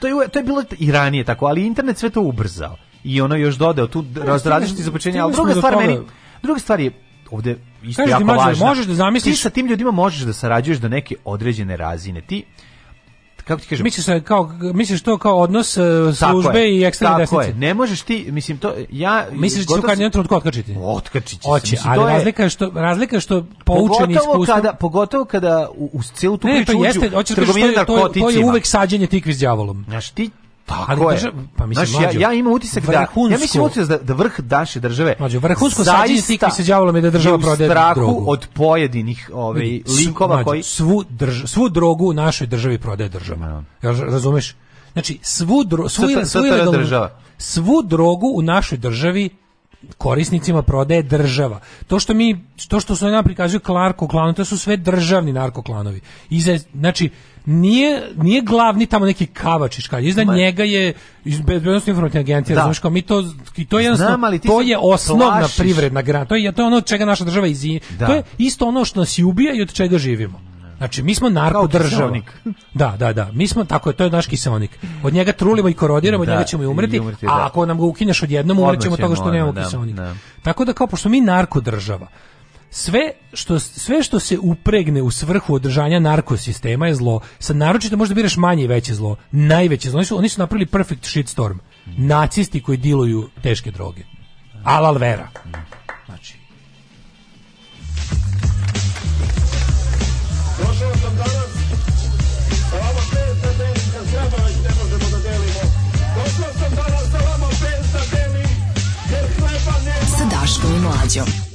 to je, to je bilo i ranije tako, ali internet sve to ubrzao. I ono još dodao tu za započenja, ali druga stvar meni, druga stvar je ovde isto Kaži da jako važno. važna. Možeš da zamisliš... Ti sa tim ljudima možeš da sarađuješ do neke određene razine. Ti kako ti kažeš Misliš da kao misliš to kao odnos uh, službe je, i ekstremne desnice. Je. Ne možeš ti, mislim to ja misliš da će kad jednom trenutku otkačiti. se Oće, mislim, ali je... razlika je što razlika je što poučeni iskustvo. Kada pogotovo kada u, u celu tu ne, priču pa uđu, jeste, hoćeš da to je, to je uvek sađenje tikvi s đavolom. znači ti Tako ali je. Držav, pa mislim, Znaš, mlađo, ja, ja imam utisak da, ja mislim utisak da, da vrh naše države mlađo, vrhunsko sađenje se đavolo mi da država prodaje strahu od pojedinih ovaj, likova mlađo, koji... Svu, drž, svu drogu u našoj državi prodaje država. Ja. Jel, razumeš? Znači, svu, dro, svu, Sata, svu, ilegalnu, svu drogu u našoj državi korisnicima prodaje država. To što mi, to što su nam prikazuju narkoklanovi, to su sve državni narkoklanovi. I znači, nije, nije glavni tamo neki kavač iz Iza njega je iz bezbednosne informativne agencije, da. Razumiješ, kao mi to i to je Znam, to je osnovna plašiš. privredna grana. To je to je ono od čega naša država izi. Da. To je isto ono što nas i ubija i od čega živimo. Znači, mi smo narkodržavnik. Da, da, da. Mi smo, tako je, to je naš kiseonik. Od njega trulimo i korodiramo, od da, njega ćemo i umreti, i umreti a da. ako nam ga ukineš odjednom, umrećemo toga što nemamo da, kiseonik. Tako da, kao, pošto mi narkodržava, sve što, sve što se upregne u svrhu održanja narkosistema je zlo. Sad naročito možda biraš manje i veće zlo. Najveće zlo. Oni su, oni su napravili perfect shitstorm. Nacisti koji diluju teške droge. Al alvera. Znači... Došao sam danas sa pet da delim, kad zgraba već ne da delimo. Došao sam danas sa pet da delim, jer nema. Sa Daškom i Mlađom.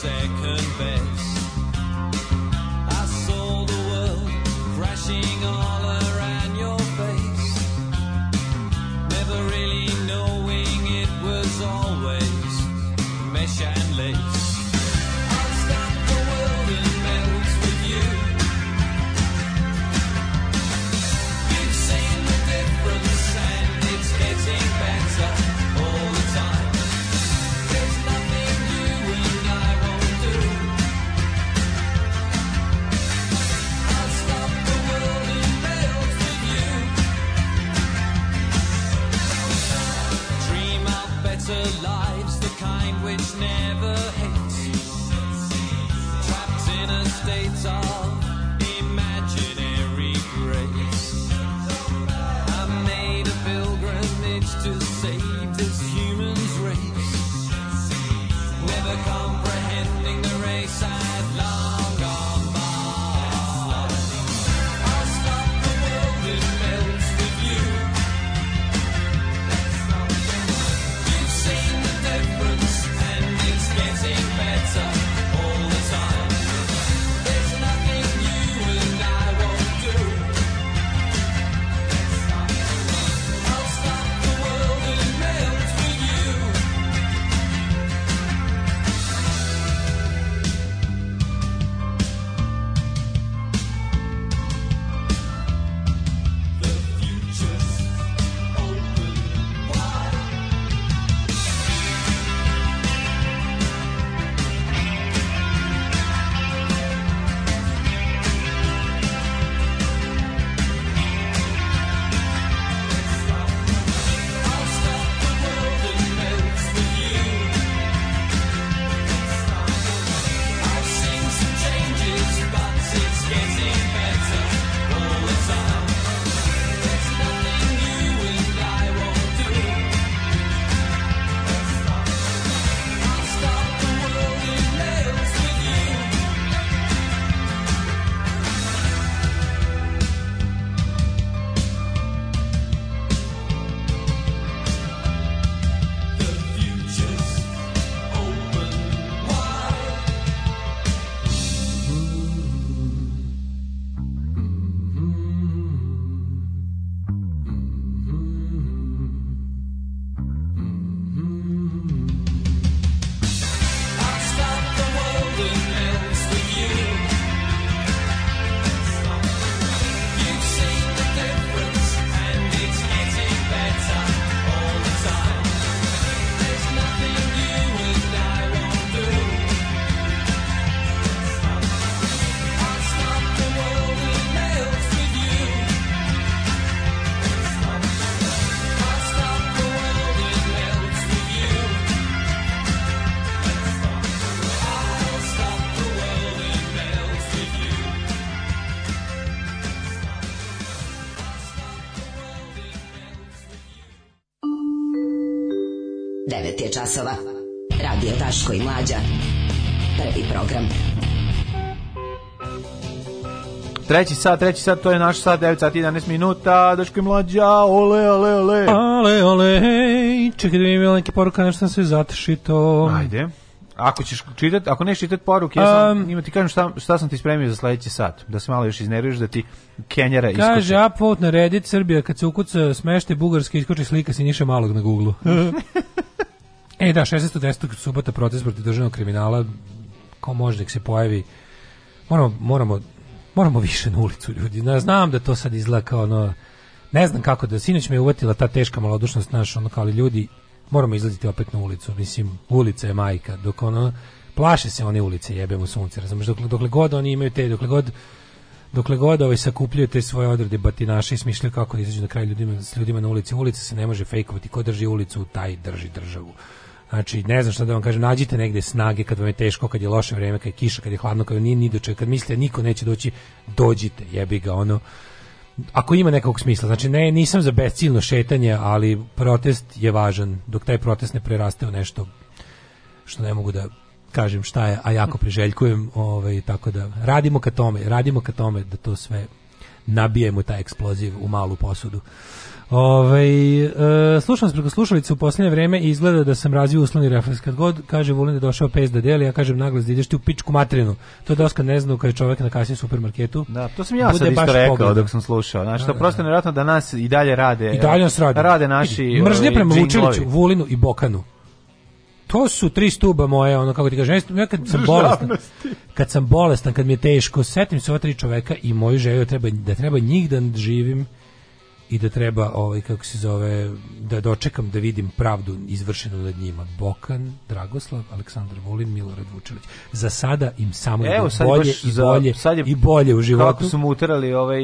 sick. časova. Radio Taško i Mlađa. Prvi program. Treći sat, treći sat, to je naš sat, 9 sat, 11 minuta, Daško i Mlađa, ole, ole, ole. Ale, ole, hej, čekaj da mi imam neke poruka, nešto sam se zatašito. Ajde. Ako ćeš čitati, ako ne čitati poruke, ja sam, ima ti kažem šta, šta sam ti spremio za sledeći sat, da se malo još iznerviš, da ti Kenjara iskoči. Kaže, upvote na Reddit, Srbija, kad se ukuca smešte Bugarske, iskoči slika Siniše Malog na Google. E da, 16.10. subota protest protiv državnog kriminala, ko može da se pojavi, moramo, moramo, moramo više na ulicu ljudi. Ja znam da to sad izgleda kao ono, ne znam kako da, sinoć me je uvatila ta teška malodušnost naša, ono kao ali ljudi, moramo izlaziti opet na ulicu, mislim, ulica je majka, dok ono, plaše se one ulice, jebemo sunce, razumiješ, dokle, dokle god oni imaju te, dokle god dokle god ovaj sakupljaju te svoje odrede batinaše i smišljaju kako da izađu na kraj ljudima, s ljudima na ulici. Ulica se ne može fejkovati. Ko drži ulicu, taj drži državu. Znači, ne znam šta da vam kažem, nađite negde snage kad vam je teško, kad je loše vreme, kad je kiša, kad je hladno, kad nije nidoče, kad mislite da niko neće doći, dođite, jebi ga, ono, ako ima nekog smisla. Znači, ne, nisam za besciljno šetanje, ali protest je važan, dok taj protest ne preraste u nešto što ne mogu da kažem šta je, a jako priželjkujem, ovaj, tako da radimo ka tome, radimo ka tome da to sve nabijemo taj eksploziv u malu posudu. Ove, ovaj, e, slušam se preko slušalice u posljednje vreme i izgleda da sam razvio uslovni refleks. Kad god kaže volim da došao pes da deli, ja kažem naglas da ideš ti u pičku materinu. To je doska ne zna kad je čovjek na kasi u supermarketu. Da, to sam ja sad isto rekao pogleda. dok sam slušao. Znači, to da, da, prosto da. nevjerojatno da nas i dalje rade. I dalje nas rade. rade naši Mržnje ovaj, prema Vučiliću, Vulinu i Bokanu. To su tri stuba moje, ono kako ti kažem, ja kad sam bolestan, kad sam bolestan, kad mi je teško, setim se ova tri čoveka i moju želju treba, da treba njih da živim i da treba ovaj kako se zove da dočekam da vidim pravdu izvršenu nad njima Bokan, Dragoslav, Aleksandar Volin Milorad Vučević. Za sada im samo Evo, sad bolje i bolje za, je, i bolje u životu. Kako su mu uterali ovaj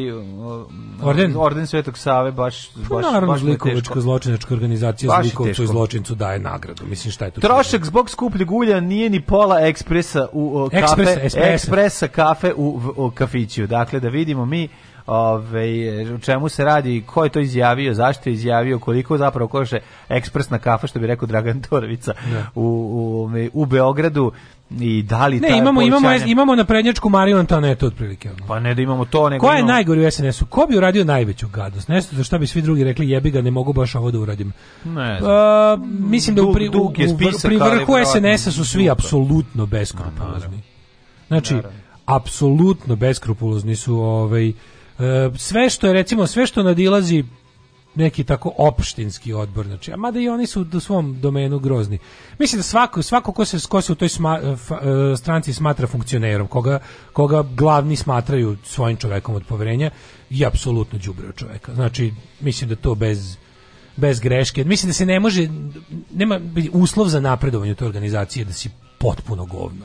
orden orden Svetog Save baš pa baš naravno, baš zlikovačka zločinačka organizacija baš zlikovcu i zločincu daje nagradu. Mislim šta je to? Trošak zbog skupljeg ulja nije ni pola ekspresa u o, kafe, ekspresa, ekspresa kafe u, u kafiću. Dakle da vidimo mi ove, u čemu se radi, ko je to izjavio, zašto je izjavio, koliko zapravo koše ekspresna kafa, što bi rekao Dragan Torovica, ja. Da. u, u, u Beogradu i da li ne, imamo, imamo, imamo na prednjačku Mariju Antonetu otprilike. Pa ne da imamo to. Nego Ko je imamo... najgori u SNS-u? Ko bi uradio najveću gadost? Nešto za šta bi svi drugi rekli jebi ga, ne mogu baš ovo da uradim. Ne pa, znam. Uh, mislim dug, da u, pri, dug je spisak, u, pri vrhu SNS-a su svi apsolutno pa, beskrupulozni. Znači, apsolutno beskrupulozni su ovaj, E, sve što je recimo sve što nadilazi neki tako opštinski odbor znači a mada i oni su u svom domenu grozni mislim da svako svako ko se ko se u toj sma, e, f, e, stranci smatra funkcionerom koga, koga glavni smatraju svojim čovekom od poverenja je apsolutno đubrio čoveka znači mislim da to bez bez greške mislim da se ne može nema uslov za napredovanje u toj organizaciji da si potpuno govno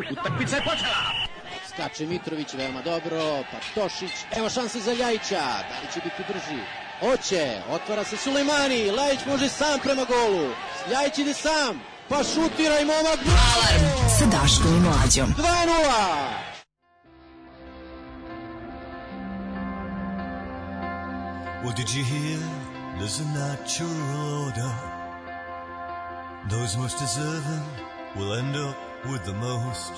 Mitroviću, utakmica je počela! Skače Mitrović veoma dobro, pa Tošić, evo šanse za Ljajića, da li će biti brži? Oće, otvara se Sulejmani, Ljajić može sam prema golu, Ljajić ide sam, pa šutira i momak! Alarm sa Daškom i Mlađom. 2 What did you hear? There's a natural order. Those most deserving will end up with the most.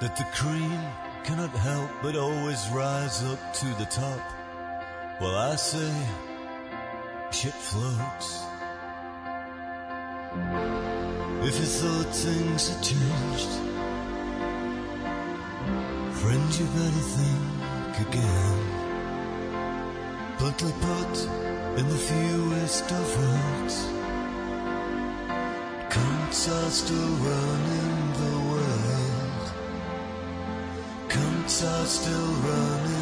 That the cream cannot help but always rise up to the top. Well, I say, shit floats. If you thought things had changed, friend, you better think again. Bluntly put in the fewest of words. Counts are still running the world. Counts are still running.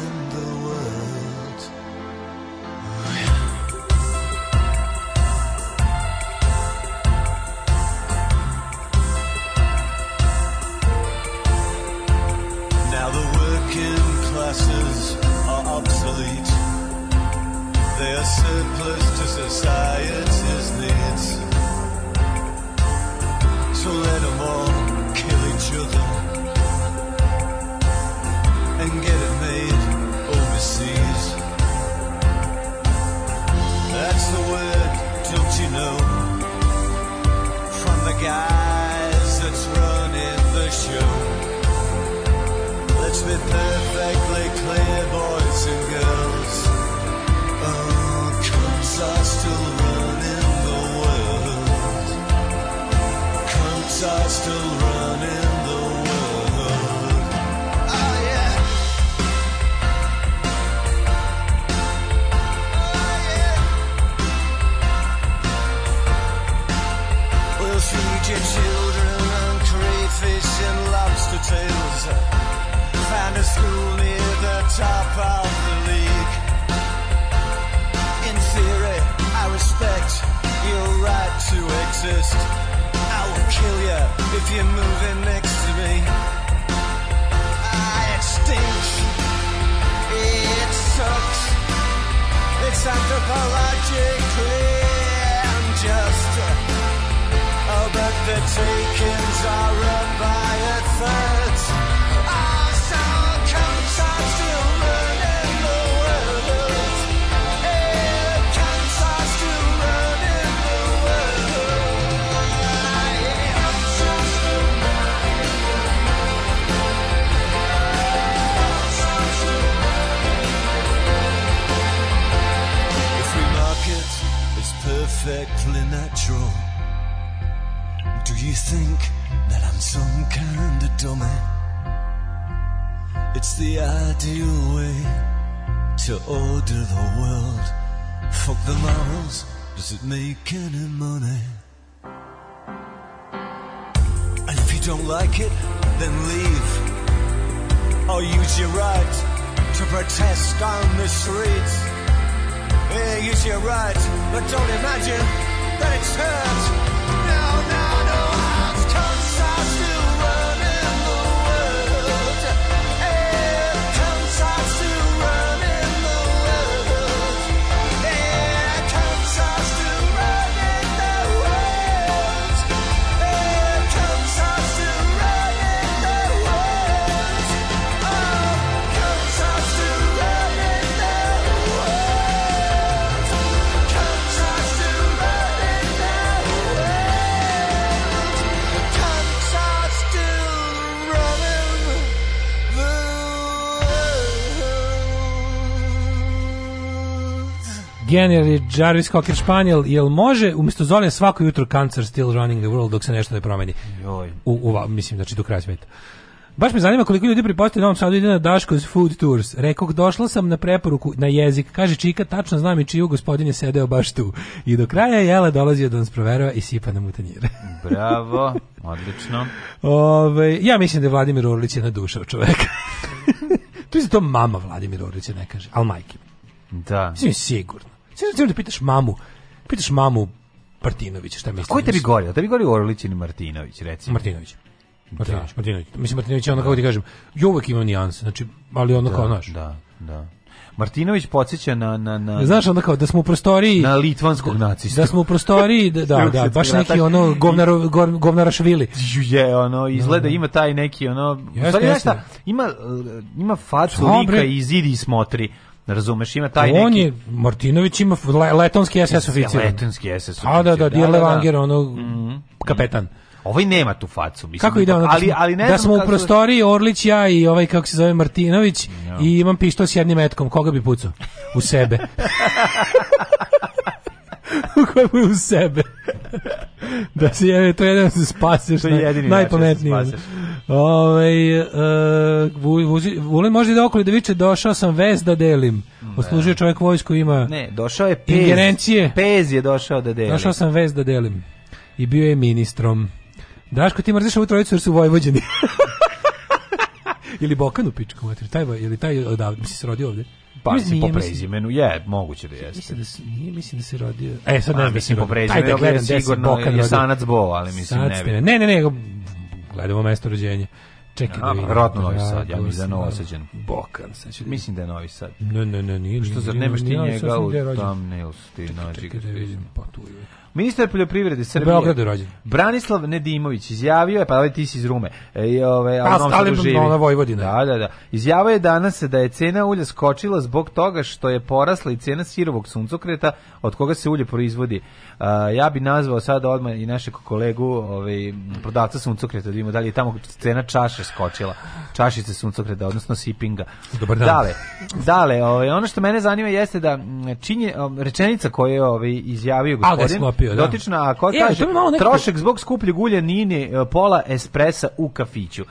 that it's her. Generi Jarvis Cocker Spaniel, jel može umjesto Zolija svako jutro Cancer Still Running the World dok se nešto ne promeni? Joj. U, u, mislim, znači do kraja sveta. Baš me zanima koliko ljudi na ovom Sadu ide na Daško's Food Tours. Rekog, došla sam na preporuku na jezik. Kaže Čika, tačno znam i čiju gospodin je sedeo baš tu. I do kraja jela dolazio da nas proverava i sipa nam u tanjire. Bravo, odlično. Ove, ja mislim da je Vladimir Orlić jedna duša od čoveka. tu je to mama Vladimir Orlić ne kaže, ali majke. Da. Mislim, sigurno. Sve da pitaš mamu. Pitaš mamu Martinović, šta misliš? Koji tebi gori? Tebi gori Orlić ili Martinović, recimo? Martinović. Da. Martinović, da. Martinović. Mislim, Martinović je ono, da. kako ti kažem, i uvek ima nijanse, znači, ali ono da, kao naš. Da, da. Martinović podsjeća na, na, na... Znaš, onda kao da smo u prostoriji... Na litvanskog nacistu. Da smo u prostoriji, da, da, da baš neki ono govnaro, govnarašvili. Je, ono, izgleda da. ima taj neki ono... Jeste, jeste. Ima, ima facu lika i zidi i smotri. Razumeš, ima taj neki... On je, Martinović ima letonski SS oficir. Letonski SS da, oficir. A da, da, da, da, Levanger, ono, mm -hmm. kapetan. Mhm. Ovaj nema tu facu, mislim. Kako ide ono, da ali, ali ne da smo kako... u prostoriji Orlić ja i ovaj kako se zove Martinović no. i imam pištolj s jednim metkom, koga bi pucao? U sebe. u kojem u sebe. da se je, to je jedan da se spaseš, to je jedini najpametniji. Da se Ove, ovaj, uh, Vulin može da okolo da viče, došao sam vez da delim. Poslužio da. čovjek vojsku, ima ne, došao je pez, ingerencije. Pez je došao da delim. Došao sam vez da delim. I bio je ministrom. Daško, ti mrziš ovu trojicu jer su Vojvođeni. ili Bokanu pičku, matri, taj, ili taj odavde, mi se rodio ovde pa si po prezimenu, je, moguće da jeste. Mislim da se, nije, mislim da se rodio... E, sad ne znam mislim po da prezimenu, gledam sigurno je Sanac Bo, ali mislim ne Ne, ne, ne, gledamo mesto rođenja. Čekaj ja, da vidim. Novi Sad, ja mislim da je Novosađen. Bokan, sad Mislim da je Novi Sad. Ne, ne, ne, nije. Što, zar nemaš ti njega u thumbnails, ti nađi? Čekaj da vidim, pa tu je. Ministar poljoprivrede Srbije. Beogradu rođen. Branislav Nedimović izjavio je, pa ovaj ti si iz Rume. E, ove, ovaj, pa, ali ona Vojvodina. Da, da, da. Izjavio je danas da je cena ulja skočila zbog toga što je porasla i cena sirovog suncokreta od koga se ulje proizvodi. Uh, ja bi nazvao sada odmah i našeg kolegu ovaj, prodavca suncokreta, da vidimo da li je tamo cena čaše skočila. Čašice suncokreta, odnosno sipinga. Dobar dan. Dale, dale ovaj, ono što mene zanima jeste da činje, rečenica koju je ovaj, izjavio gospodin kupio, da. Dotična, a ko e, kaže, nekako... trošak zbog skuplje ulja nini e, pola espresa u kafiću.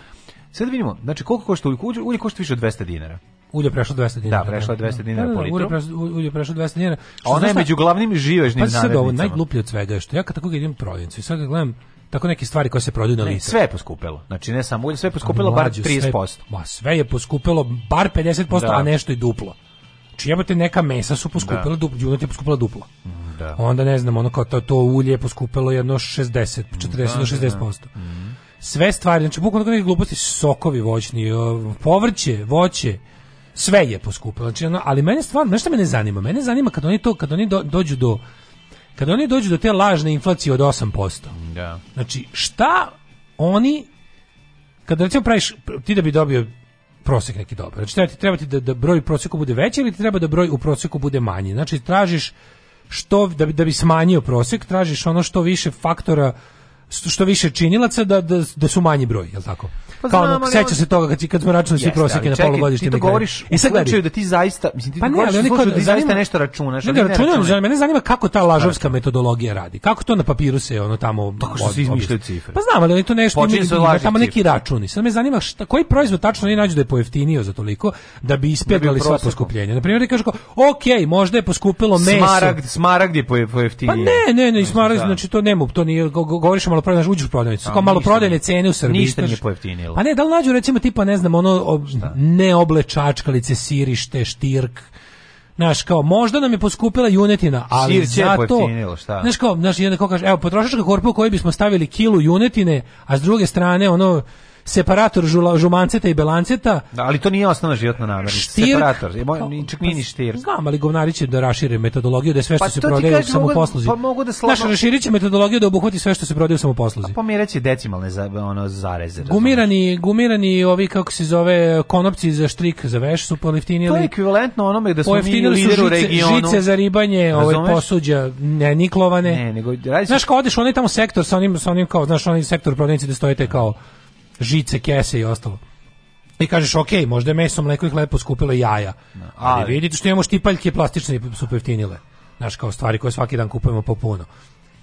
Sad da vidimo, znači koliko košta ulje, ulje košta više od 200 dinara. Ulje prešlo 200 dinara. Da, prešlo 200 da, da, dinara da, po litru. Ulje prešlo, ulje prešlo 200 dinara. Što Ona je među glavnim živežnim namirnicama. Pa sad ovo najgluplje od svega je što ja kad tako idem prodavnicu i sad gledam tako neke stvari koje se prodaju na listu. Sve je poskupelo. Znači ne samo ulje, sve je poskupelo Mlađu, bar 30%. Sve, ma sve je poskupelo bar 50%, da. a nešto i duplo. Znači, jebote neka mesa su poskupila da. duplo, junat je poskupila duplo. Da. Onda ne znam, ono kao to, to ulje je poskupilo jedno 60, 40 mm, da, do 60%. Da, da. Mm. Sve stvari, znači bukvalno neke gluposti, sokovi voćni, povrće, voće, sve je poskupilo. Znači, ono, ali mene stvarno, nešto me ne zanima. Mene zanima kad oni to, kad oni do, dođu do kad oni dođu do te lažne inflacije od 8%. Da. Znači, šta oni kada recimo praviš ti da bi dobio prosek neki dobar. Znači treba ti, treba ti da, da broj u proseku bude veći ili ti treba da broj u proseku bude manji. Znači tražiš što da bi, da bi smanjio prosek, tražiš ono što više faktora što više činilaca da, da, da su manji broj, je tako? Pa Kao znam, ono, seća se toga kad, kad smo računali svi prosjeke na polugodišnjem. Ti to govoriš i e sad da ti zaista, mislim, ti pa ne, ali kod, da, da zaista nešto računaš. Ne, ne računam, mene zanima kako ta lažovska metodologija radi. Kako to na papiru se ono tamo... Tako što se izmišljaju cifre. Pa znam, ali oni to nešto imaju, da tamo neki računi. Sad me zanima šta, koji proizvod tačno oni nađu da je pojeftinio za toliko, da bi ispeglali da sva poskupljenja. Na primjer, kažu kao, ok, možda je poskupilo meso. Smaragd, smaragd je pojeftinio. Pa ne, ne, ne, smaragd, znači to nema, to nije, govoriš Pa maloprodajne, znači uđeš u prodavnicu, kao malo maloprodajne cene u Srbiji. Ništa nije pojeftinilo. A ne, da li nađu recimo tipa, ne znam, ono ob, ne oblečačkalice, sirište, štirk, Znaš, kao, možda nam je poskupila junetina, ali Sirće zato... Šta? Znaš, kao, znaš, jedan kao kaže, evo, potrošačka korpa u kojoj bismo stavili kilu junetine, a s druge strane, ono, separator žula, žumanceta i belanceta. Da, ali to nije osnovna životna namirnica. Separator, je, moj, čak nije ni pa štir. Znam, ali govnari će da rašire metodologiju da sve što pa se prodaje u samoposluzi. Pa mogu da slabo... Naš raširit će metodologiju da obuhvati sve što se prodaje u samoposluzi. A pomiraće decimalne za, ono, zareze. Gumirani, gumirani ovi, kako se zove, konopci za štrik, za veš su poliftinili. To je ekvivalentno onome da smo mi lider u regionu. Žice za ribanje, ove posuđa, ne, niklovane. Ne, nego, radi Znaš, kao odeš onaj tamo sektor sa onim, sa onim kao, znaš, onaj sektor prodavnici da stojite kao žice, kese i ostalo. I kažeš, ok, možda je meso, mleko i hleb poskupilo jaja. ali, vidite što imamo štipaljke plastične su pojeftinile. Znaš, kao stvari koje svaki dan kupujemo po puno.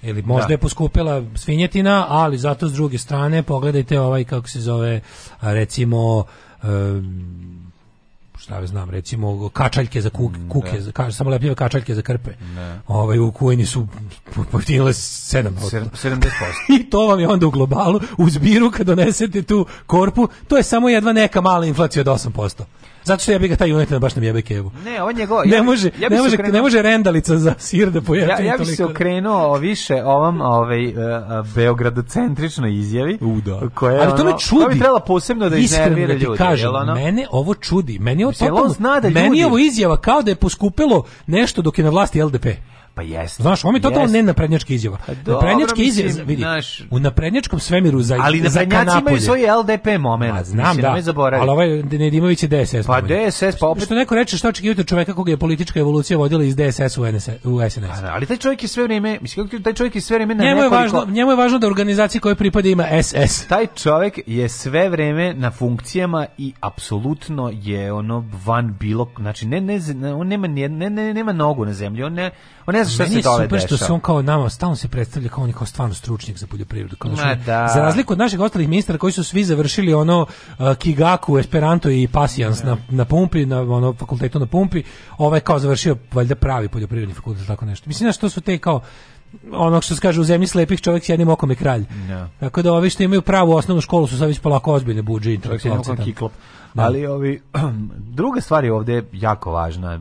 Ili možda da. je poskupila svinjetina, ali zato s druge strane pogledajte ovaj, kako se zove, recimo, um, šta ja znam, recimo kačaljke za kuk, mm, kuke, za, da. kaž, samo lepljive kačaljke za krpe. Ne. Da. Ovaj u kojini su pojeftinile 7 70%. I to vam je onda u globalu u zbiru kad donesete tu korpu, to je samo jedva neka mala inflacija od 8%. Zato što ja bih ga taj United baš na jebe kevu. Ne, on je go. Ja, ne može, ja ne može, okrenuo, ne može rendalica za sir da pojača ja, ja bih se okrenuo više ovom ovaj uh, beogradocentričnoj izjavi. U, da. Koja Ali to me čudi. To bi trebala posebno da iznervira da ljude. Kažem, ono? mene ovo čudi. Meni ovo, totalno, zna da ljudi... meni ovo izjava kao da je poskupelo nešto dok je na vlasti LDP. Pa jeste. Znaš, ovo mi je totalno ne nenaprednjačka izjava. Pa Naprednjačka izjava, vidi, naš... u naprednjačkom svemiru za Ali naprednjaci imaju svoj LDP moment. A, pa znam, da, ali ovaj Nedimović je DSS. Pa DSS, pa opet... Što neko reče, što očekivate čoveka koga je politička evolucija vodila iz DSS u, NS, u SNS. A, pa da, ali taj čovjek je sve vrijeme, mislim, taj čovjek je sve vrijeme na njemu nekoliko... Je važno, njemu je važno da organizaciji kojoj pripada ima SS. Taj čovjek je sve vrijeme na funkcijama i apsolutno je ono van bilo, znači ne, ne, on nema, ne, ne, nema nogu na zemlji, on ne, on ne znam šta se dole super što se on kao nama stalno se predstavlja kao on kao stvarno stručnjak za poljoprivredu. Kao što da. Za razliku od naših ostalih ministara koji su svi završili ono uh, Kigaku, Esperanto i Pasijans na, na pumpi, na ono fakultetu na pumpi, ovaj kao završio valjda pravi poljoprivredni fakultet tako nešto. Mislim da što su te kao onog što se kaže u zemlji slepih čovjek s jednim okom je kralj. No. Da. Tako da ovi što imaju pravu osnovnu školu su sad već polako ozbiljne budže i da. kiklop. Da. Ali ovi druga stvar je ovdje jako važna.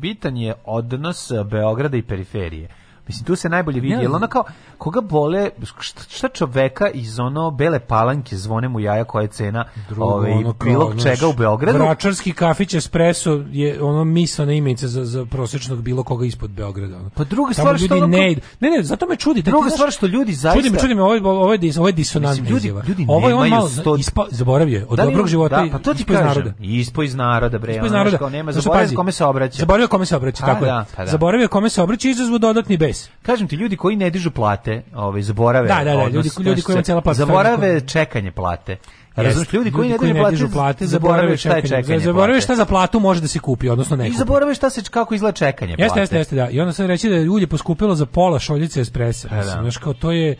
Bitan je odnos Beograda i periferije. Mislim, tu se najbolje vidi, ja, jer ona kao, koga bole, šta, šta čoveka iz ono bele palanke zvone mu jaja koja je cena Drugo, ove, ovaj, ono bilog čega u Beogradu. Vračarski kafić espresso je ono miso na imenice za, za prosječnog bilo koga ispod Beograda. Ono. Pa druga stvar što... Ono, ne, ne, ne, zato me čudi. Da druga stvar što ljudi zaista... Čudi me, čudi me, ovo, ovo, ovo je disonantna ljudi, Ljudi ovo je on malo, sto... ispa, zaboravio je, od da dobrog života da, pa to ti ispo iz naroda. Ispo iz naroda, bre. Ispo iz naroda. Ono, nema, zaboravio kome se obraća. Zaboravio kome se obraća, pa tako je. Da, pa da. Zaboravio kome se obraća i izazvu dodatni bej ples. Kažem ti, ljudi koji ne dižu plate, ovaj, zaborave... Da, da, da, ljudi, ljudi koji imaju cela plata... Zaborave čekanje plate. Razumiješ, ljudi, koji, ljudi koji ne, plate, ne dižu plate, zaborave šta je čekanje. Zaborave šta za platu može da se kupi, odnosno ne. I zaborave šta se kako izgleda čekanje plate. Jeste, jeste, jeste, da. I onda sam reći da je ulje poskupilo za pola šoljice espresa. E, da. Mislim, znači kao to je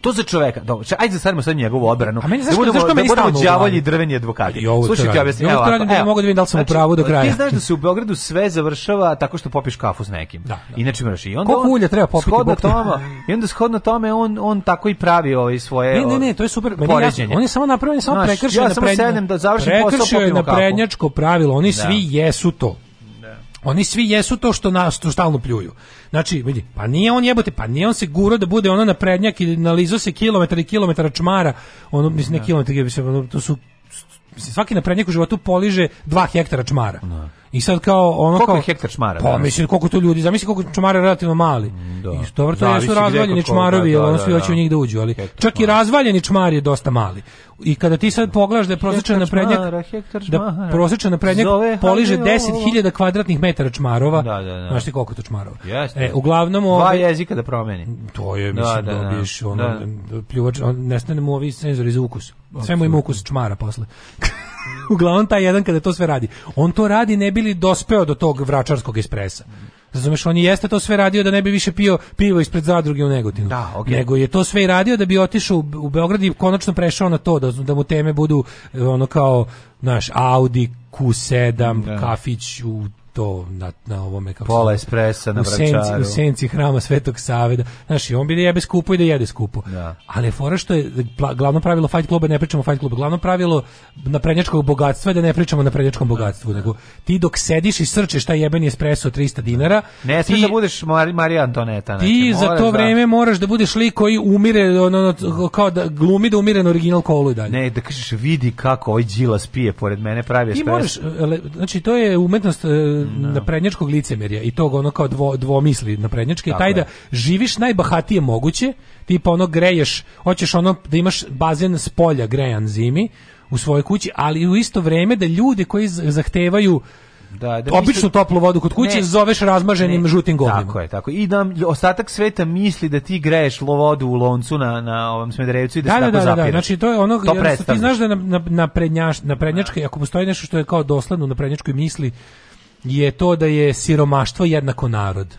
To za čoveka. Dobro, ajde za da sad sad njegovu obranu. A meni zašto, da budemo, zašto da đavolji drveni advokati. Slušajte, ja objasnim. Evo, evo, evo, mogu da vidim da li sam znači, u pravu do kraja. Ti znaš da se u Beogradu sve završava tako što popiješ kafu s nekim. Da, da. Inače moraš i onda Koliko ulja treba popiti shodno tome, I onda shodno tome on on tako i pravi ove ovaj svoje. Ne, ne, ovaj, ne, to je super. Meni on je samo napravljen samo prekršio da završim posao popio kafu. Prekršio je na prednjačko pravilo. Oni da. svi jesu to. Oni svi jesu to što nas tu stalno pljuju. Znači, vidi, pa nije on jebote, pa nije on se guro da bude ono na prednjak ili nalizo se kilometara i kilometara čmara. Ono mislim ne, ne da. kilometara, ono, to su mislim svaki naprednjak u životu poliže 2 hektara čmara. Ne. Da. I sad kao ono koliko kao je hektar čmara. Pa mislim koliko to ljudi, zamisli koliko čmara relativno mali. Da. I dobro to su razvaljeni čmarovi, da, da, oni svi da, hoće u da. njih da uđu, ali hektar čak čmara. i razvaljeni čmar je dosta mali. I kada ti sad pogledaš da je prosječan naprednjak da prosječan naprednjak poliže 10.000 kvadratnih metara čmarova. Da, da, da. Znaš ti koliko to čmarova? Jeste. E, uglavnom ove, dva ovaj- jezika da promeni. To je da, mislim da, dobiješ ono pljuvač, on, nestane mu ovi senzori za ukus. Sve mu ima ukus čmara posle. Uglavnom taj jedan kada to sve radi. On to radi ne bi li dospeo do tog vračarskog espresa. Razumeš, on jeste to sve radio da ne bi više pio pivo ispred zadruge u Negotinu. Da, okay. Nego je to sve i radio da bi otišao u Beograd i konačno prešao na to da, da mu teme budu e, ono kao naš Audi Q7 da. kafić u to na, na ovome kako pola espresa na vračaru. U senci, u senci hrama Svetog Saveda. Znaš, i on bi da jebe skupo i da jede skupo. Da. Ali fora što je glavno pravilo Fight Cluba, ne pričamo Fight Cluba, glavno pravilo naprednjačkog bogatstva je da ne pričamo na prednjačkom bogatstvu, nego ti dok sediš i srčeš taj jebeni espresso 300 dinara, ne smiješ da budeš Mar Marija Antoneta. Znači, ti za to da- vreme da... moraš da budeš lik koji umire, ono, ono, kao da glumi da umire na original kolu i dalje. Ne, da kažeš vidi kako ovaj Đilas pije pored mene pravi espresso. Ti moraš, znači to je umetnost e, Da. no. prednjačkog licemerja i tog ono kao dvo, dvomisli prednjačke Tako taj da živiš najbahatije moguće tipa ono greješ hoćeš ono da imaš bazen s polja grejan zimi u svojoj kući ali u isto vrijeme da ljudi koji zahtevaju da, da obično misli... toplu vodu kod kuće ne, zoveš razmaženim ne, žutim govnima. Tako je, tako. I da ostatak sveta misli da ti greješ lovodu u loncu na na ovom smederevcu i da, da se da, tako da, da zapiraš. Da, znači to je ono to ti znaš da na na prednjač, na prednjačke, ako postoji nešto što je kao dosledno na prednjačkoj misli je to da je siromaštvo jednako narod.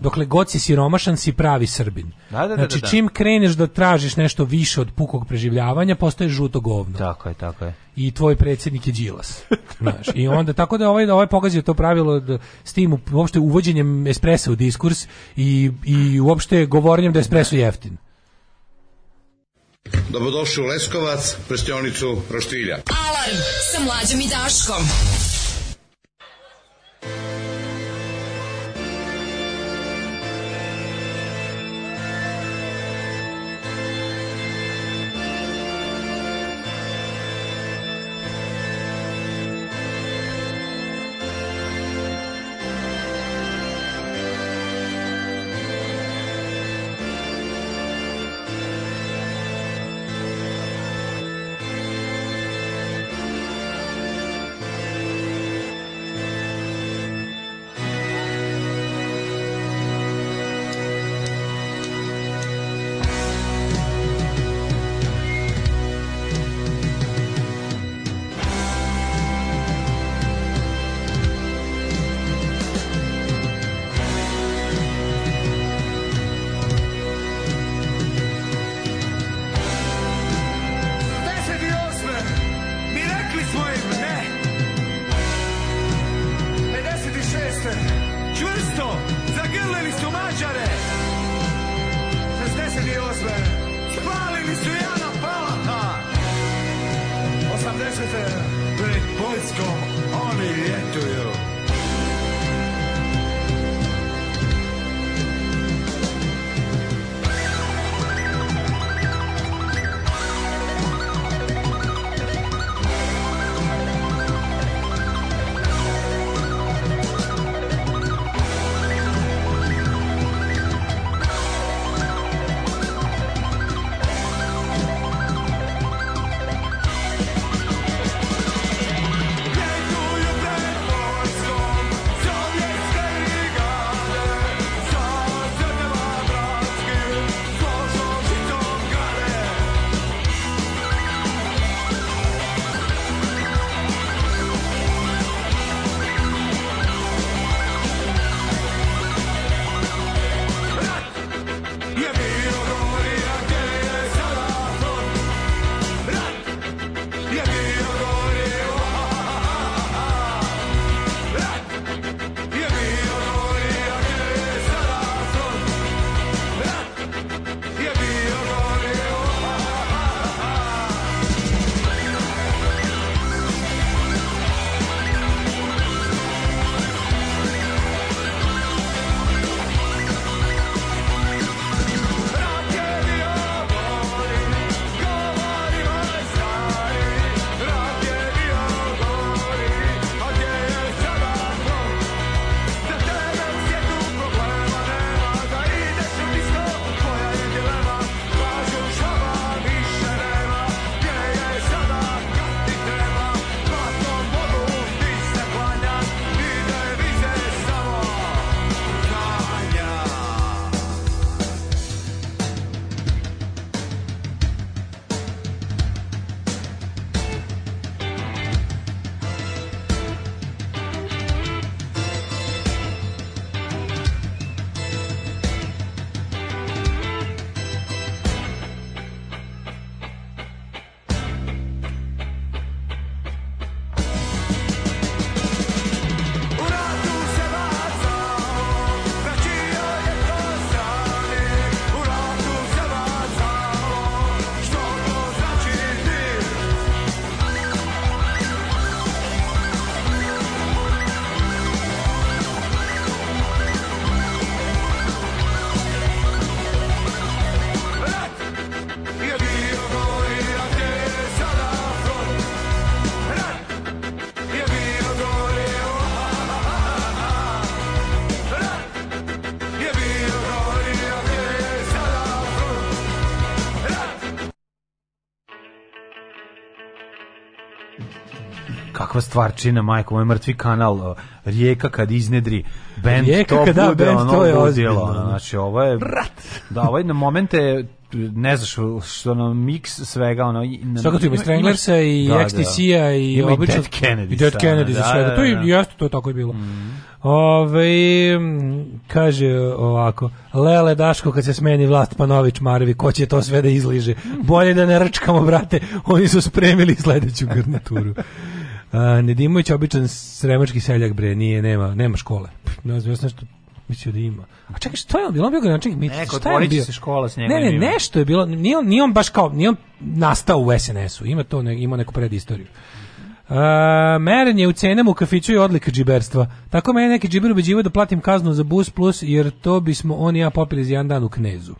Dokle god si siromašan si pravi Srbin. Da, da, da znači da, da, čim kreneš da tražiš nešto više od pukog preživljavanja, postaješ žuto govno. Tako je, tako je. I tvoj predsjednik je džilas. Znaš, i onda tako da ovaj ovaj pogazio to pravilo da, s tim uopšte uvođenjem espresa u diskurs i i uopšte govorenjem da je espresso jeftin. Dobrodošli u Leskovac, prštionicu Roštilja. Alarm sa mlađom i Daškom. Thank you. stvarčina, majko, moj mrtvi kanal, Rijeka kad iznedri band Rijeka to kada, da, bude, band, ono, to je ozbiljno. Znači, ovo je... Rat! Da, ovaj na momente ne znaš što ono miks svega ono na, svega tu ima Stranglersa i da, XTC-a da. i ima obično Dead Kennedy i Dead Kennedy za da, svega da, da, da. to je da. jeste to je tako je bilo mm. Ove, kaže ovako, Lele Daško kad se smeni vlast Panović novi ko će to sve da izliže? Bolje da ne rčkamo, brate, oni su spremili sledeću garnituru. A, Nedimović običan sremački seljak bre, nije nema, nema škole. Ne znam što mislio da ima. A čekaj, što je on bilo? On bio gradonačelnik Mitrovice. Neko, šta je bio? se škola s njega. Ne, ne, nešto je bilo. Nije on, nije on baš kao, nije on nastao u SNS-u. Ima to, ne, ima neku predistoriju. Uh, merenje u cenama u kafiću je odlika džiberstva. Tako me je neki džiber ubeđivao da platim kaznu za bus plus, jer to bismo on i ja popili za jedan dan u knezu.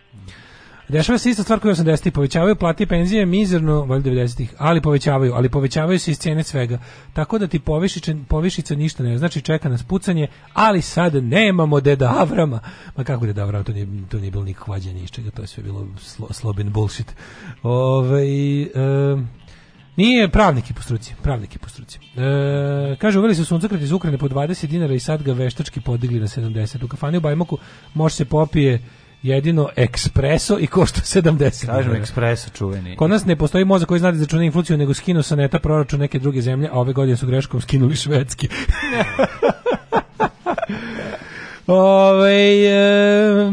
Dešava se ista stvar koja 80-ih, povećavaju plati penzije mizerno, valjda 90-ih, ali povećavaju, ali povećavaju se i cene svega. Tako da ti povišica, povišica ništa ne znači, čeka nas pucanje, ali sad nemamo deda Avrama. Ma kako deda Avrama, to nije, to nije bilo nikak vađenje iz to je sve bilo slo, slobin bullshit. Ove, um, nije pravnik i po pravnik i po struci. E, kaže, uveli su suncokret iz Ukrajine po 20 dinara i sad ga veštački podigli na 70. U kafani u Bajmoku može se popije jedino ekspreso i košta 70. Kažem ekspreso čuveni. Kod nas ne postoji mozak koji zna da izračuna inflaciju, nego skinu sa neta proračun neke druge zemlje, a ove godine su greškom skinuli švedski. Ove, e,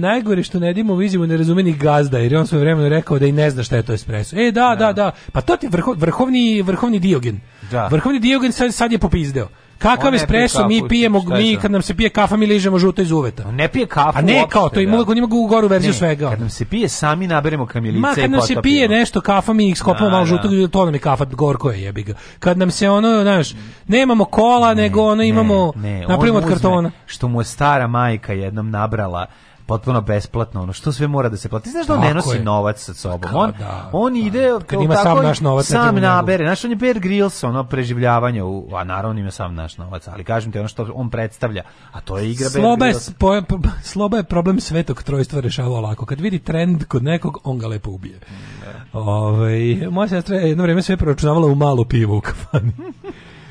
najgore što ne dimo vidimo nerazumeni gazda, jer on sve vremeno rekao da i ne zna šta je to espresso. E, da, da, da, da. pa to ti vrho, vrhovni, vrhovni diogen. Da. Vrhovni diogen sad, sad je popizdeo. Kakav espresso mi pijemo, mi kad nam se pije kafa mi ližemo žuto iz uveta. Ne pije kafu. A ne kao to ima da. ima goru verziju ne, svega. Kad nam se pije sami naberemo kamilice Ma, kad nam se pije nešto kafa mi iskopamo da, malo da. žutog to nam je kafa gorko je jebi ga. Kad nam se ono, znaš, nemamo kola ne, nego ono imamo napravimo od kartona. Što mu je stara majka jednom nabrala potpuno besplatno, ono što sve mora da se plati. Znaš da on tako ne nosi je. novac sa sobom. Pa on, da, on da. ide kad ima tako, sam naš novac, sam nabere. Znaš, on je Bear Grylls, ono preživljavanje, u, a naravno ima sam naš novac, ali kažem ti ono što on predstavlja, a to je igra sloba Bear Grylls. Je, po, sloba je problem svetog trojstva rešavao lako. Kad vidi trend kod nekog, on ga lepo ubije. Da. Ove, ovaj, moja sestra je jedno vreme sve proračunavala u malu pivu u kafani.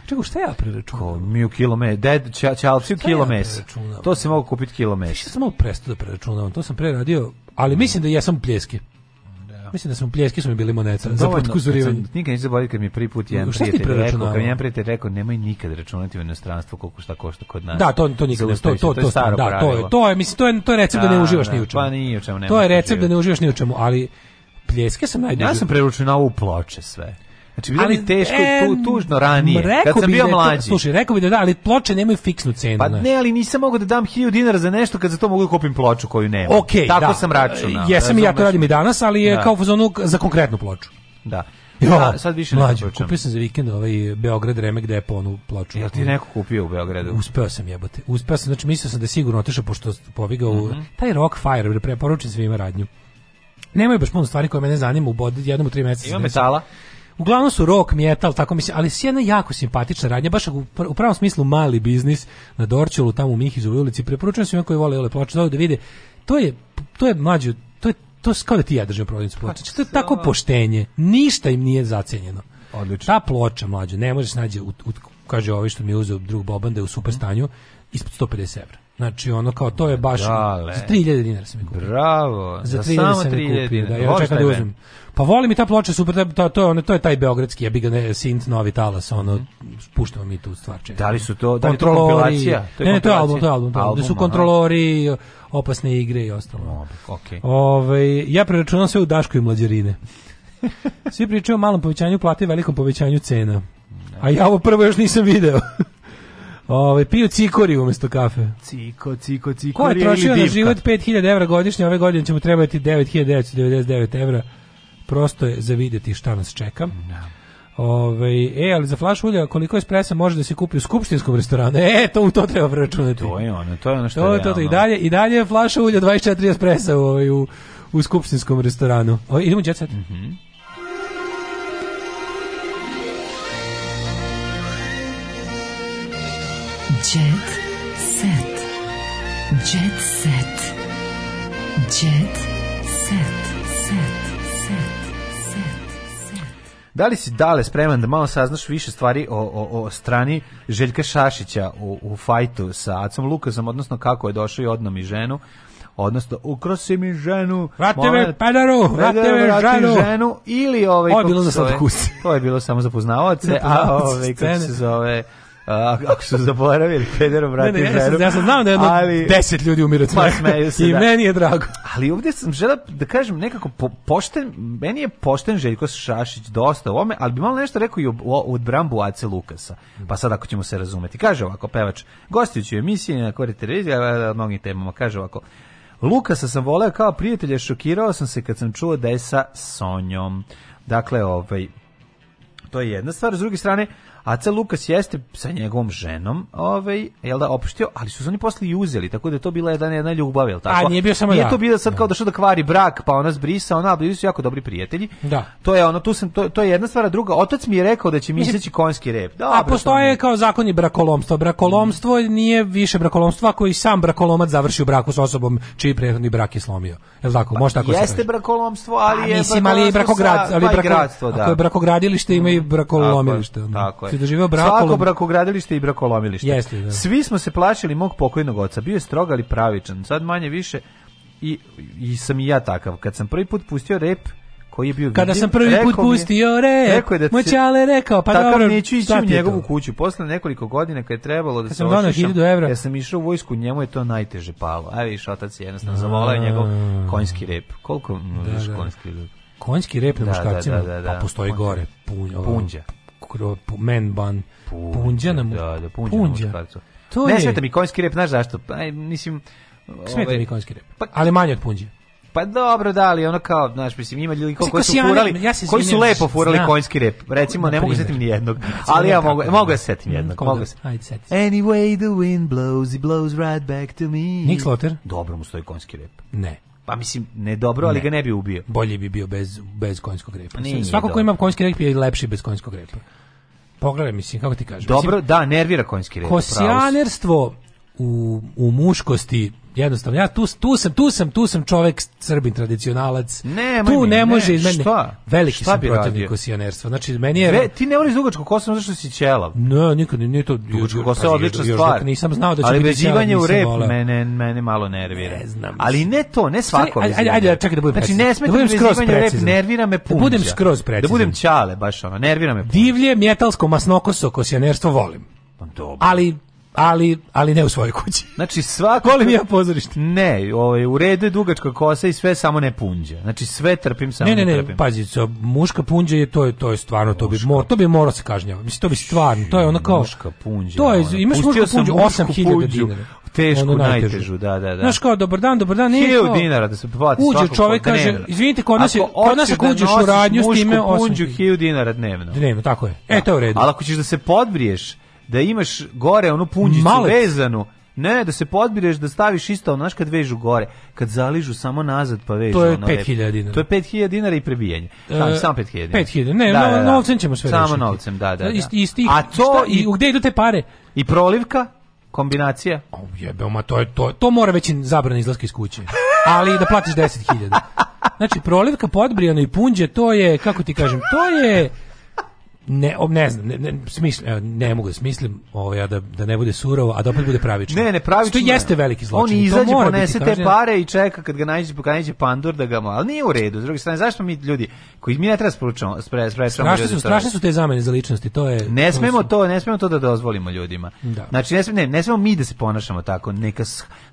Čekaj, šta ja preračunao? Mi u kilome, ded, ča, čalci u kilomes. to se mogu kupiti kilomes. Šta sam malo prestao da preračunavam, to sam pre radio, ali mislim da jesam pljeske. Da. Mislim da smo pljeski su bili moneta za potkuzurivanje. Nikad nisam zaboravio kad mi prvi put jedan prijatelj rekao, kad mi jedan prijatelj rekao nemoj nikad računati u inostranstvu koliko šta košta kod nas. Da, to to nikad to to to, to, staro da, to je to je mislim to je to je recept da, ne da, uživaš da, ni u čemu. Pa ni u čemu ne. To je recept da ne uživaš ni u čemu, ali pljeske sam najduže. Ja sam preračunao u ploče sve. Znači, bilo mi teško i tu, tužno ranije, kad sam bio da mlađi. Slušaj, rekao bi da da, ali ploče nemaju fiksnu cenu. Pa ne, ali nisam mogao da dam 1000 dinara za nešto kad za to mogu da kupim ploču koju nema. Okay, Tako da. sam računao. Jesam i ja to radim i danas, ali je da. kao za za konkretnu ploču. Da. Jo, ja, sad više mlađe, kupio sam za vikend ovaj Beograd Remek Depo, onu ploču. Jel ti neko kupio u Beogradu? Uspeo sam jebote. Uspeo sam, znači mislio sam da sigurno otišao pošto povigao mm -hmm. taj Rockfire, da preporučim svima radnju. Nemaju baš puno stvari koje mene zanima u bod jednom u tri meseca. Ima metala? Sam uglavnom su rock, metal, tako mislim, ali s jako simpatična radnja, baš u, u pravom smislu mali biznis na Dorčulu, tamo u Mihizovoj ulici. Preporučujem svima koji vole ove ploče da, da vide. To je, to je mlađe, to je to kao da ti ja držim prodavnicu ploča. Pa, to je tako poštenje. Ništa im nije zacenjeno. Odlično. Ta ploča, mlađe, ne možeš nađe, u, u, kaže ovi što mi je uzeo drug Boban da je u super mhm. stanju, ispod 150 evra. Znači ono kao to je baš Dale. za 3000 dinara sam je kupio. Bravo. Za 3000 da sam kupio, da ja čekam da uzmem. Pa volim i ta ploča super, ta, to je ono to je taj beogradski, ja bih ga ne sint novi talas, ono spuštamo mhm. mi tu stvar. čeka. Da li su to da li to kompilacija? ne, ne, to je album, to je album, to album, da su kontrolori, aha. opasne igre i ostalo. No, okay. Ove, ovaj, ja preračunam sve u Daškoj i mlađerine. Svi pričaju o malom povećanju plate i velikom povećanju cena. A ja ovo prvo još nisam video. Ovaj piju cikori umesto kafe. Ciko, ciko, ciko. Ko je trošio na život 5000 evra godišnje, ove godine će mu trebati 9999 evra. Prosto je za vidjeti šta nas čeka. Da. Ove, ovaj, e, ali za flaš ulja koliko espresa može da se kupi u skupštinskom restoranu? E, to u to treba preračunati. To je ono, to je ono što to, je to, to, i dalje i dalje je flaša ulja 24 espresa u, ovaj, u, u skupštinskom restoranu. O, idemo u jet set. Mm -hmm. Jet set. Jet set. Jet set. Set. Set. set. Da li si dale spreman da malo saznaš više stvari o, o, o strani Željka Šašića u, u fajtu sa Acom Lukasom, odnosno kako je došao i odnom i ženu, odnosno ukrosi mi ženu. Vrati me pedaru, vrati me ženu. ženu. Ili ovaj, ovo je bilo za slatkus. To je bilo samo za poznavaoce, a ovaj, kako se zove A, ako su zaboravili, Federer vrati ne, ne, ja, sam, ja sam znam da jedno ali, deset ljudi umire od pa smeju Se, I da. meni je drago. Ali ovdje sam žela da kažem nekako po, pošten, meni je pošten Željko Šašić dosta u ovome, ali bi malo nešto rekao i o, Brambu Ace Lukasa. Pa sad ako ćemo se razumeti. Kaže ovako, pevač, gostujući u emisiji na Kori televizija, o mnogim temama, kaže ovako, Lukasa sam voleo kao prijatelja, šokirao sam se kad sam čuo da je sa Sonjom. Dakle, ovaj, to je jedna stvar. S druge strane, Aca Lukas jeste sa njegovom ženom, ovaj, jel da, opštio, ali su se oni posle i uzeli, tako da je to bila jedna, jedna ljubav, jel tako? A nije bio samo nije da. to bilo sad da. kao došao da kvari brak, pa ona zbrisa, ona, bili su jako dobri prijatelji. Da. To je ono, tu sam, to, to je jedna stvar, druga, otac mi je rekao da će mi seći konjski rep. Dobre, a postoje mi... kao zakoni brakolomstva. Brakolomstvo mm. nije više brakolomstvo ako i sam brakolomac završi u braku s osobom čiji prethodni brak je slomio. Jel tako? Pa, Može tako jeste se brakolomstvo, ali a, pa, je mislim, ali brakograd, ali pa brakogradstvo, da. Ako je brakogradilište, ima i brakolomilište. Tako je, tako je je doživeo brakolom. Svako brakogradilište i brakolomilište. Jeste, da. Svi smo se plašili mog pokojnog oca. Bio je strog ali pravičan. Sad manje više i, i sam i ja takav. Kad sam prvi put pustio rep, koji je bio Kada sam prvi put pustio rep, rekao da moj čale rekao, pa takav dobro. neću ići u njegovu to. kuću. Posle nekoliko godina kad je trebalo da kad se ošišam, ja sam išao u vojsku, njemu je to najteže palo. A viš, otac je jednostavno zavolao njegov konjski rep. Koliko da, viš da. konjski rep? Konjski rep na da, da, muškarcima, da, da, pa da, da. pa postoji gore, Punja. punđa kro, men ban, punđa, na muškarcu. Da, da, punđa, punđa. To ne je... smeta mi konjski rep, znaš zašto? Pa, mislim... Smeta ove... Ovaj, mi konjski rep, pa... ali manje od punđe. Pa dobro, da, ali ono kao, znaš, mislim, ima ljudi ko, koji su furali, ja koji su lepo furali zna. konjski rep. Recimo, ne mogu setim ni jednog, ali ja mogu, mogu da setim jednog. Mogu se. Ajde, seti. Anyway the wind blows, it blows right back to me. Nick Slaughter? Dobro mu stoji konjski rep. Ne. Pa mislim, ne dobro, ali ne. ga ne bi ubio. Bolje bi bio bez, bez konjskog repa. Svako ko ima konjski rep je lepši bez konjskog repa pogledaj, mislim, kako ti kažeš. Dobro, mislim, da, nervira konjski red. Kosijanerstvo u, u muškosti jednostavno ja tu, tu sam tu sam tu sam čovjek srbin tradicionalac ne, tu mi, ne može ne, iz mene šta? veliki šta sam protivnik kosijonerstva znači meni je Ve, ti ne voliš dugačko kosu zato što si ćela ne nikad nije to dugačko kosovo je odlična stvar još nisam znao da će ali biti u rep volao. mene mene malo nervira ne znam ali ne to ne svako ajde ajde, ajde čekaj da budem znači ne smeta da, da budem skroz rep nervira me punđa da budem skroz precizan da budem ćale baš ona nervira me divlje metalsko masnokoso kosijonerstvo volim pa dobro. Ali ali, ali ne u svojoj kući. Znači svako... Volim ja pozorište. Ne, ovaj, u redu je dugačka kosa i sve samo ne punđa. Znači sve trpim, samo ne, ne, ne, trpim. Pazi, so, muška punđa je, to, je, to je stvarno, to bi, mo, to bi morao se kažnjava. Mislim, to bi stvarno, to je ona kao... Muška punđa. To je, imaš muška punđa, 8000 dinara Teško najtežu. da, da, da. Znaš kao, dobar dan, dobar dan, nije 1000 dinara da se plati Uđe čovjek, kaže, izvinite, kod nas, kod nas ako uđeš u radnju s time... Ako hoćeš da nosiš mušku dinara dnevno. Dnevno, tako je. E, da. to je u redu. Ali ako ćeš da se podbriješ, da imaš gore onu punđicu Malec. vezanu. Ne, da se podbireš, da staviš isto, ono, znaš kad vežu gore, kad zaližu samo nazad pa vežu. To je 5000 dinara. To je 5000 dinara i prebijanje. Sam, e, sam 5000 dinara. 5000, ne, da, no, da, da. novcem ćemo sve Samo rešiti. novcem, da, da. da. Ist, ist tih, A to, i, gde idu te pare? I prolivka? kombinacija? O, oh, jebe, ma to je to. To mora već zabrana izlaska iz kuće. Ali da platiš 10.000. Znači, prolivka podbrijana i punđe, to je, kako ti kažem, to je ne, ne znam, ne, ne, smislim, ne mogu da smislim ovaj, a da, da ne bude surovo, a da opet bude pravično. Ne, ne, pravično. To jeste veliki zločin. On izađe, ponese te pare i čeka kad ga nađe, kad nađe pandur da ga mora. Ali nije u redu. S druge strane, zašto mi ljudi, koji mi ne treba spručamo, spre, spre, da strašne, su, strašne su te zamene za ličnosti. To je, ne to smemo su... to, ne smemo to da dozvolimo ljudima. Da. Znači, ne smemo, ne, ne smemo mi da se ponašamo tako. Neka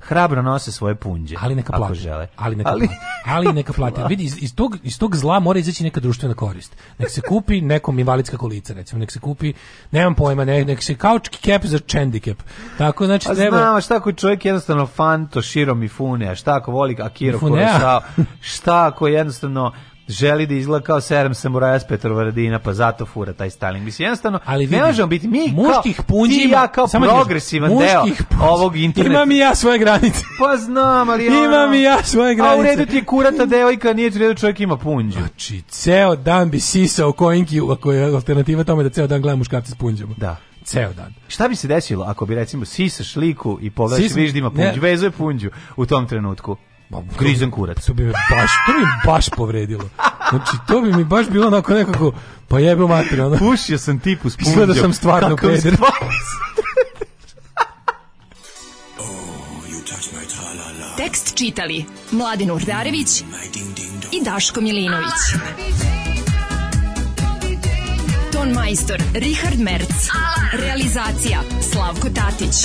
hrabro nose svoje punđe. Ali neka plati. žele. Ali neka ali... plati. Ali neka plati. Vidi, iz, iz, tog, iz tog zla mora izaći neka društvena korist. Nek se kupi nekom invalidska kolica recimo, nek se kupi, nemam pojma, ne, nek se kaučki kep za čendikep. Tako znači a treba. Znam, šta ako čovjek jednostavno fanto širom i fune, a šta ako voli Akiro Kurosawa, šta ako jednostavno želi da izgleda kao serem samuraja s Petrovaradina, pa zato fura taj Stalin. Mislim, jednostavno, Ali vidim, ne možemo biti mi muških kao, punjima, ti ja kao progresivan deo ovog interneta. Imam i ja svoje granice. Pa znam, ali ja... Imam i ja svoje granice. A u redu ti je kurata devojka, nije u redu čovjek ima punđu. Znači, ceo dan bi sisao kojinki, ako je alternativa tome da ceo dan gledam muškarce s punđama. Da ceo dan. Šta bi se desilo ako bi recimo sisaš liku i pogledaš Sis... vidiš punđu, da ne. vezuje punđu u tom trenutku? grizen kurac. To bi me baš, to mi baš povredilo. Znači, to bi mi baš bilo onako nekako, pa jebe mater, ono. Pušio sam tipu, spunđo. Izgledao sam stvarno peder. Tekst čitali Mladin Urdarević i Daško Milinović. Ton majstor Richard Merc. Realizacija Slavko Tatić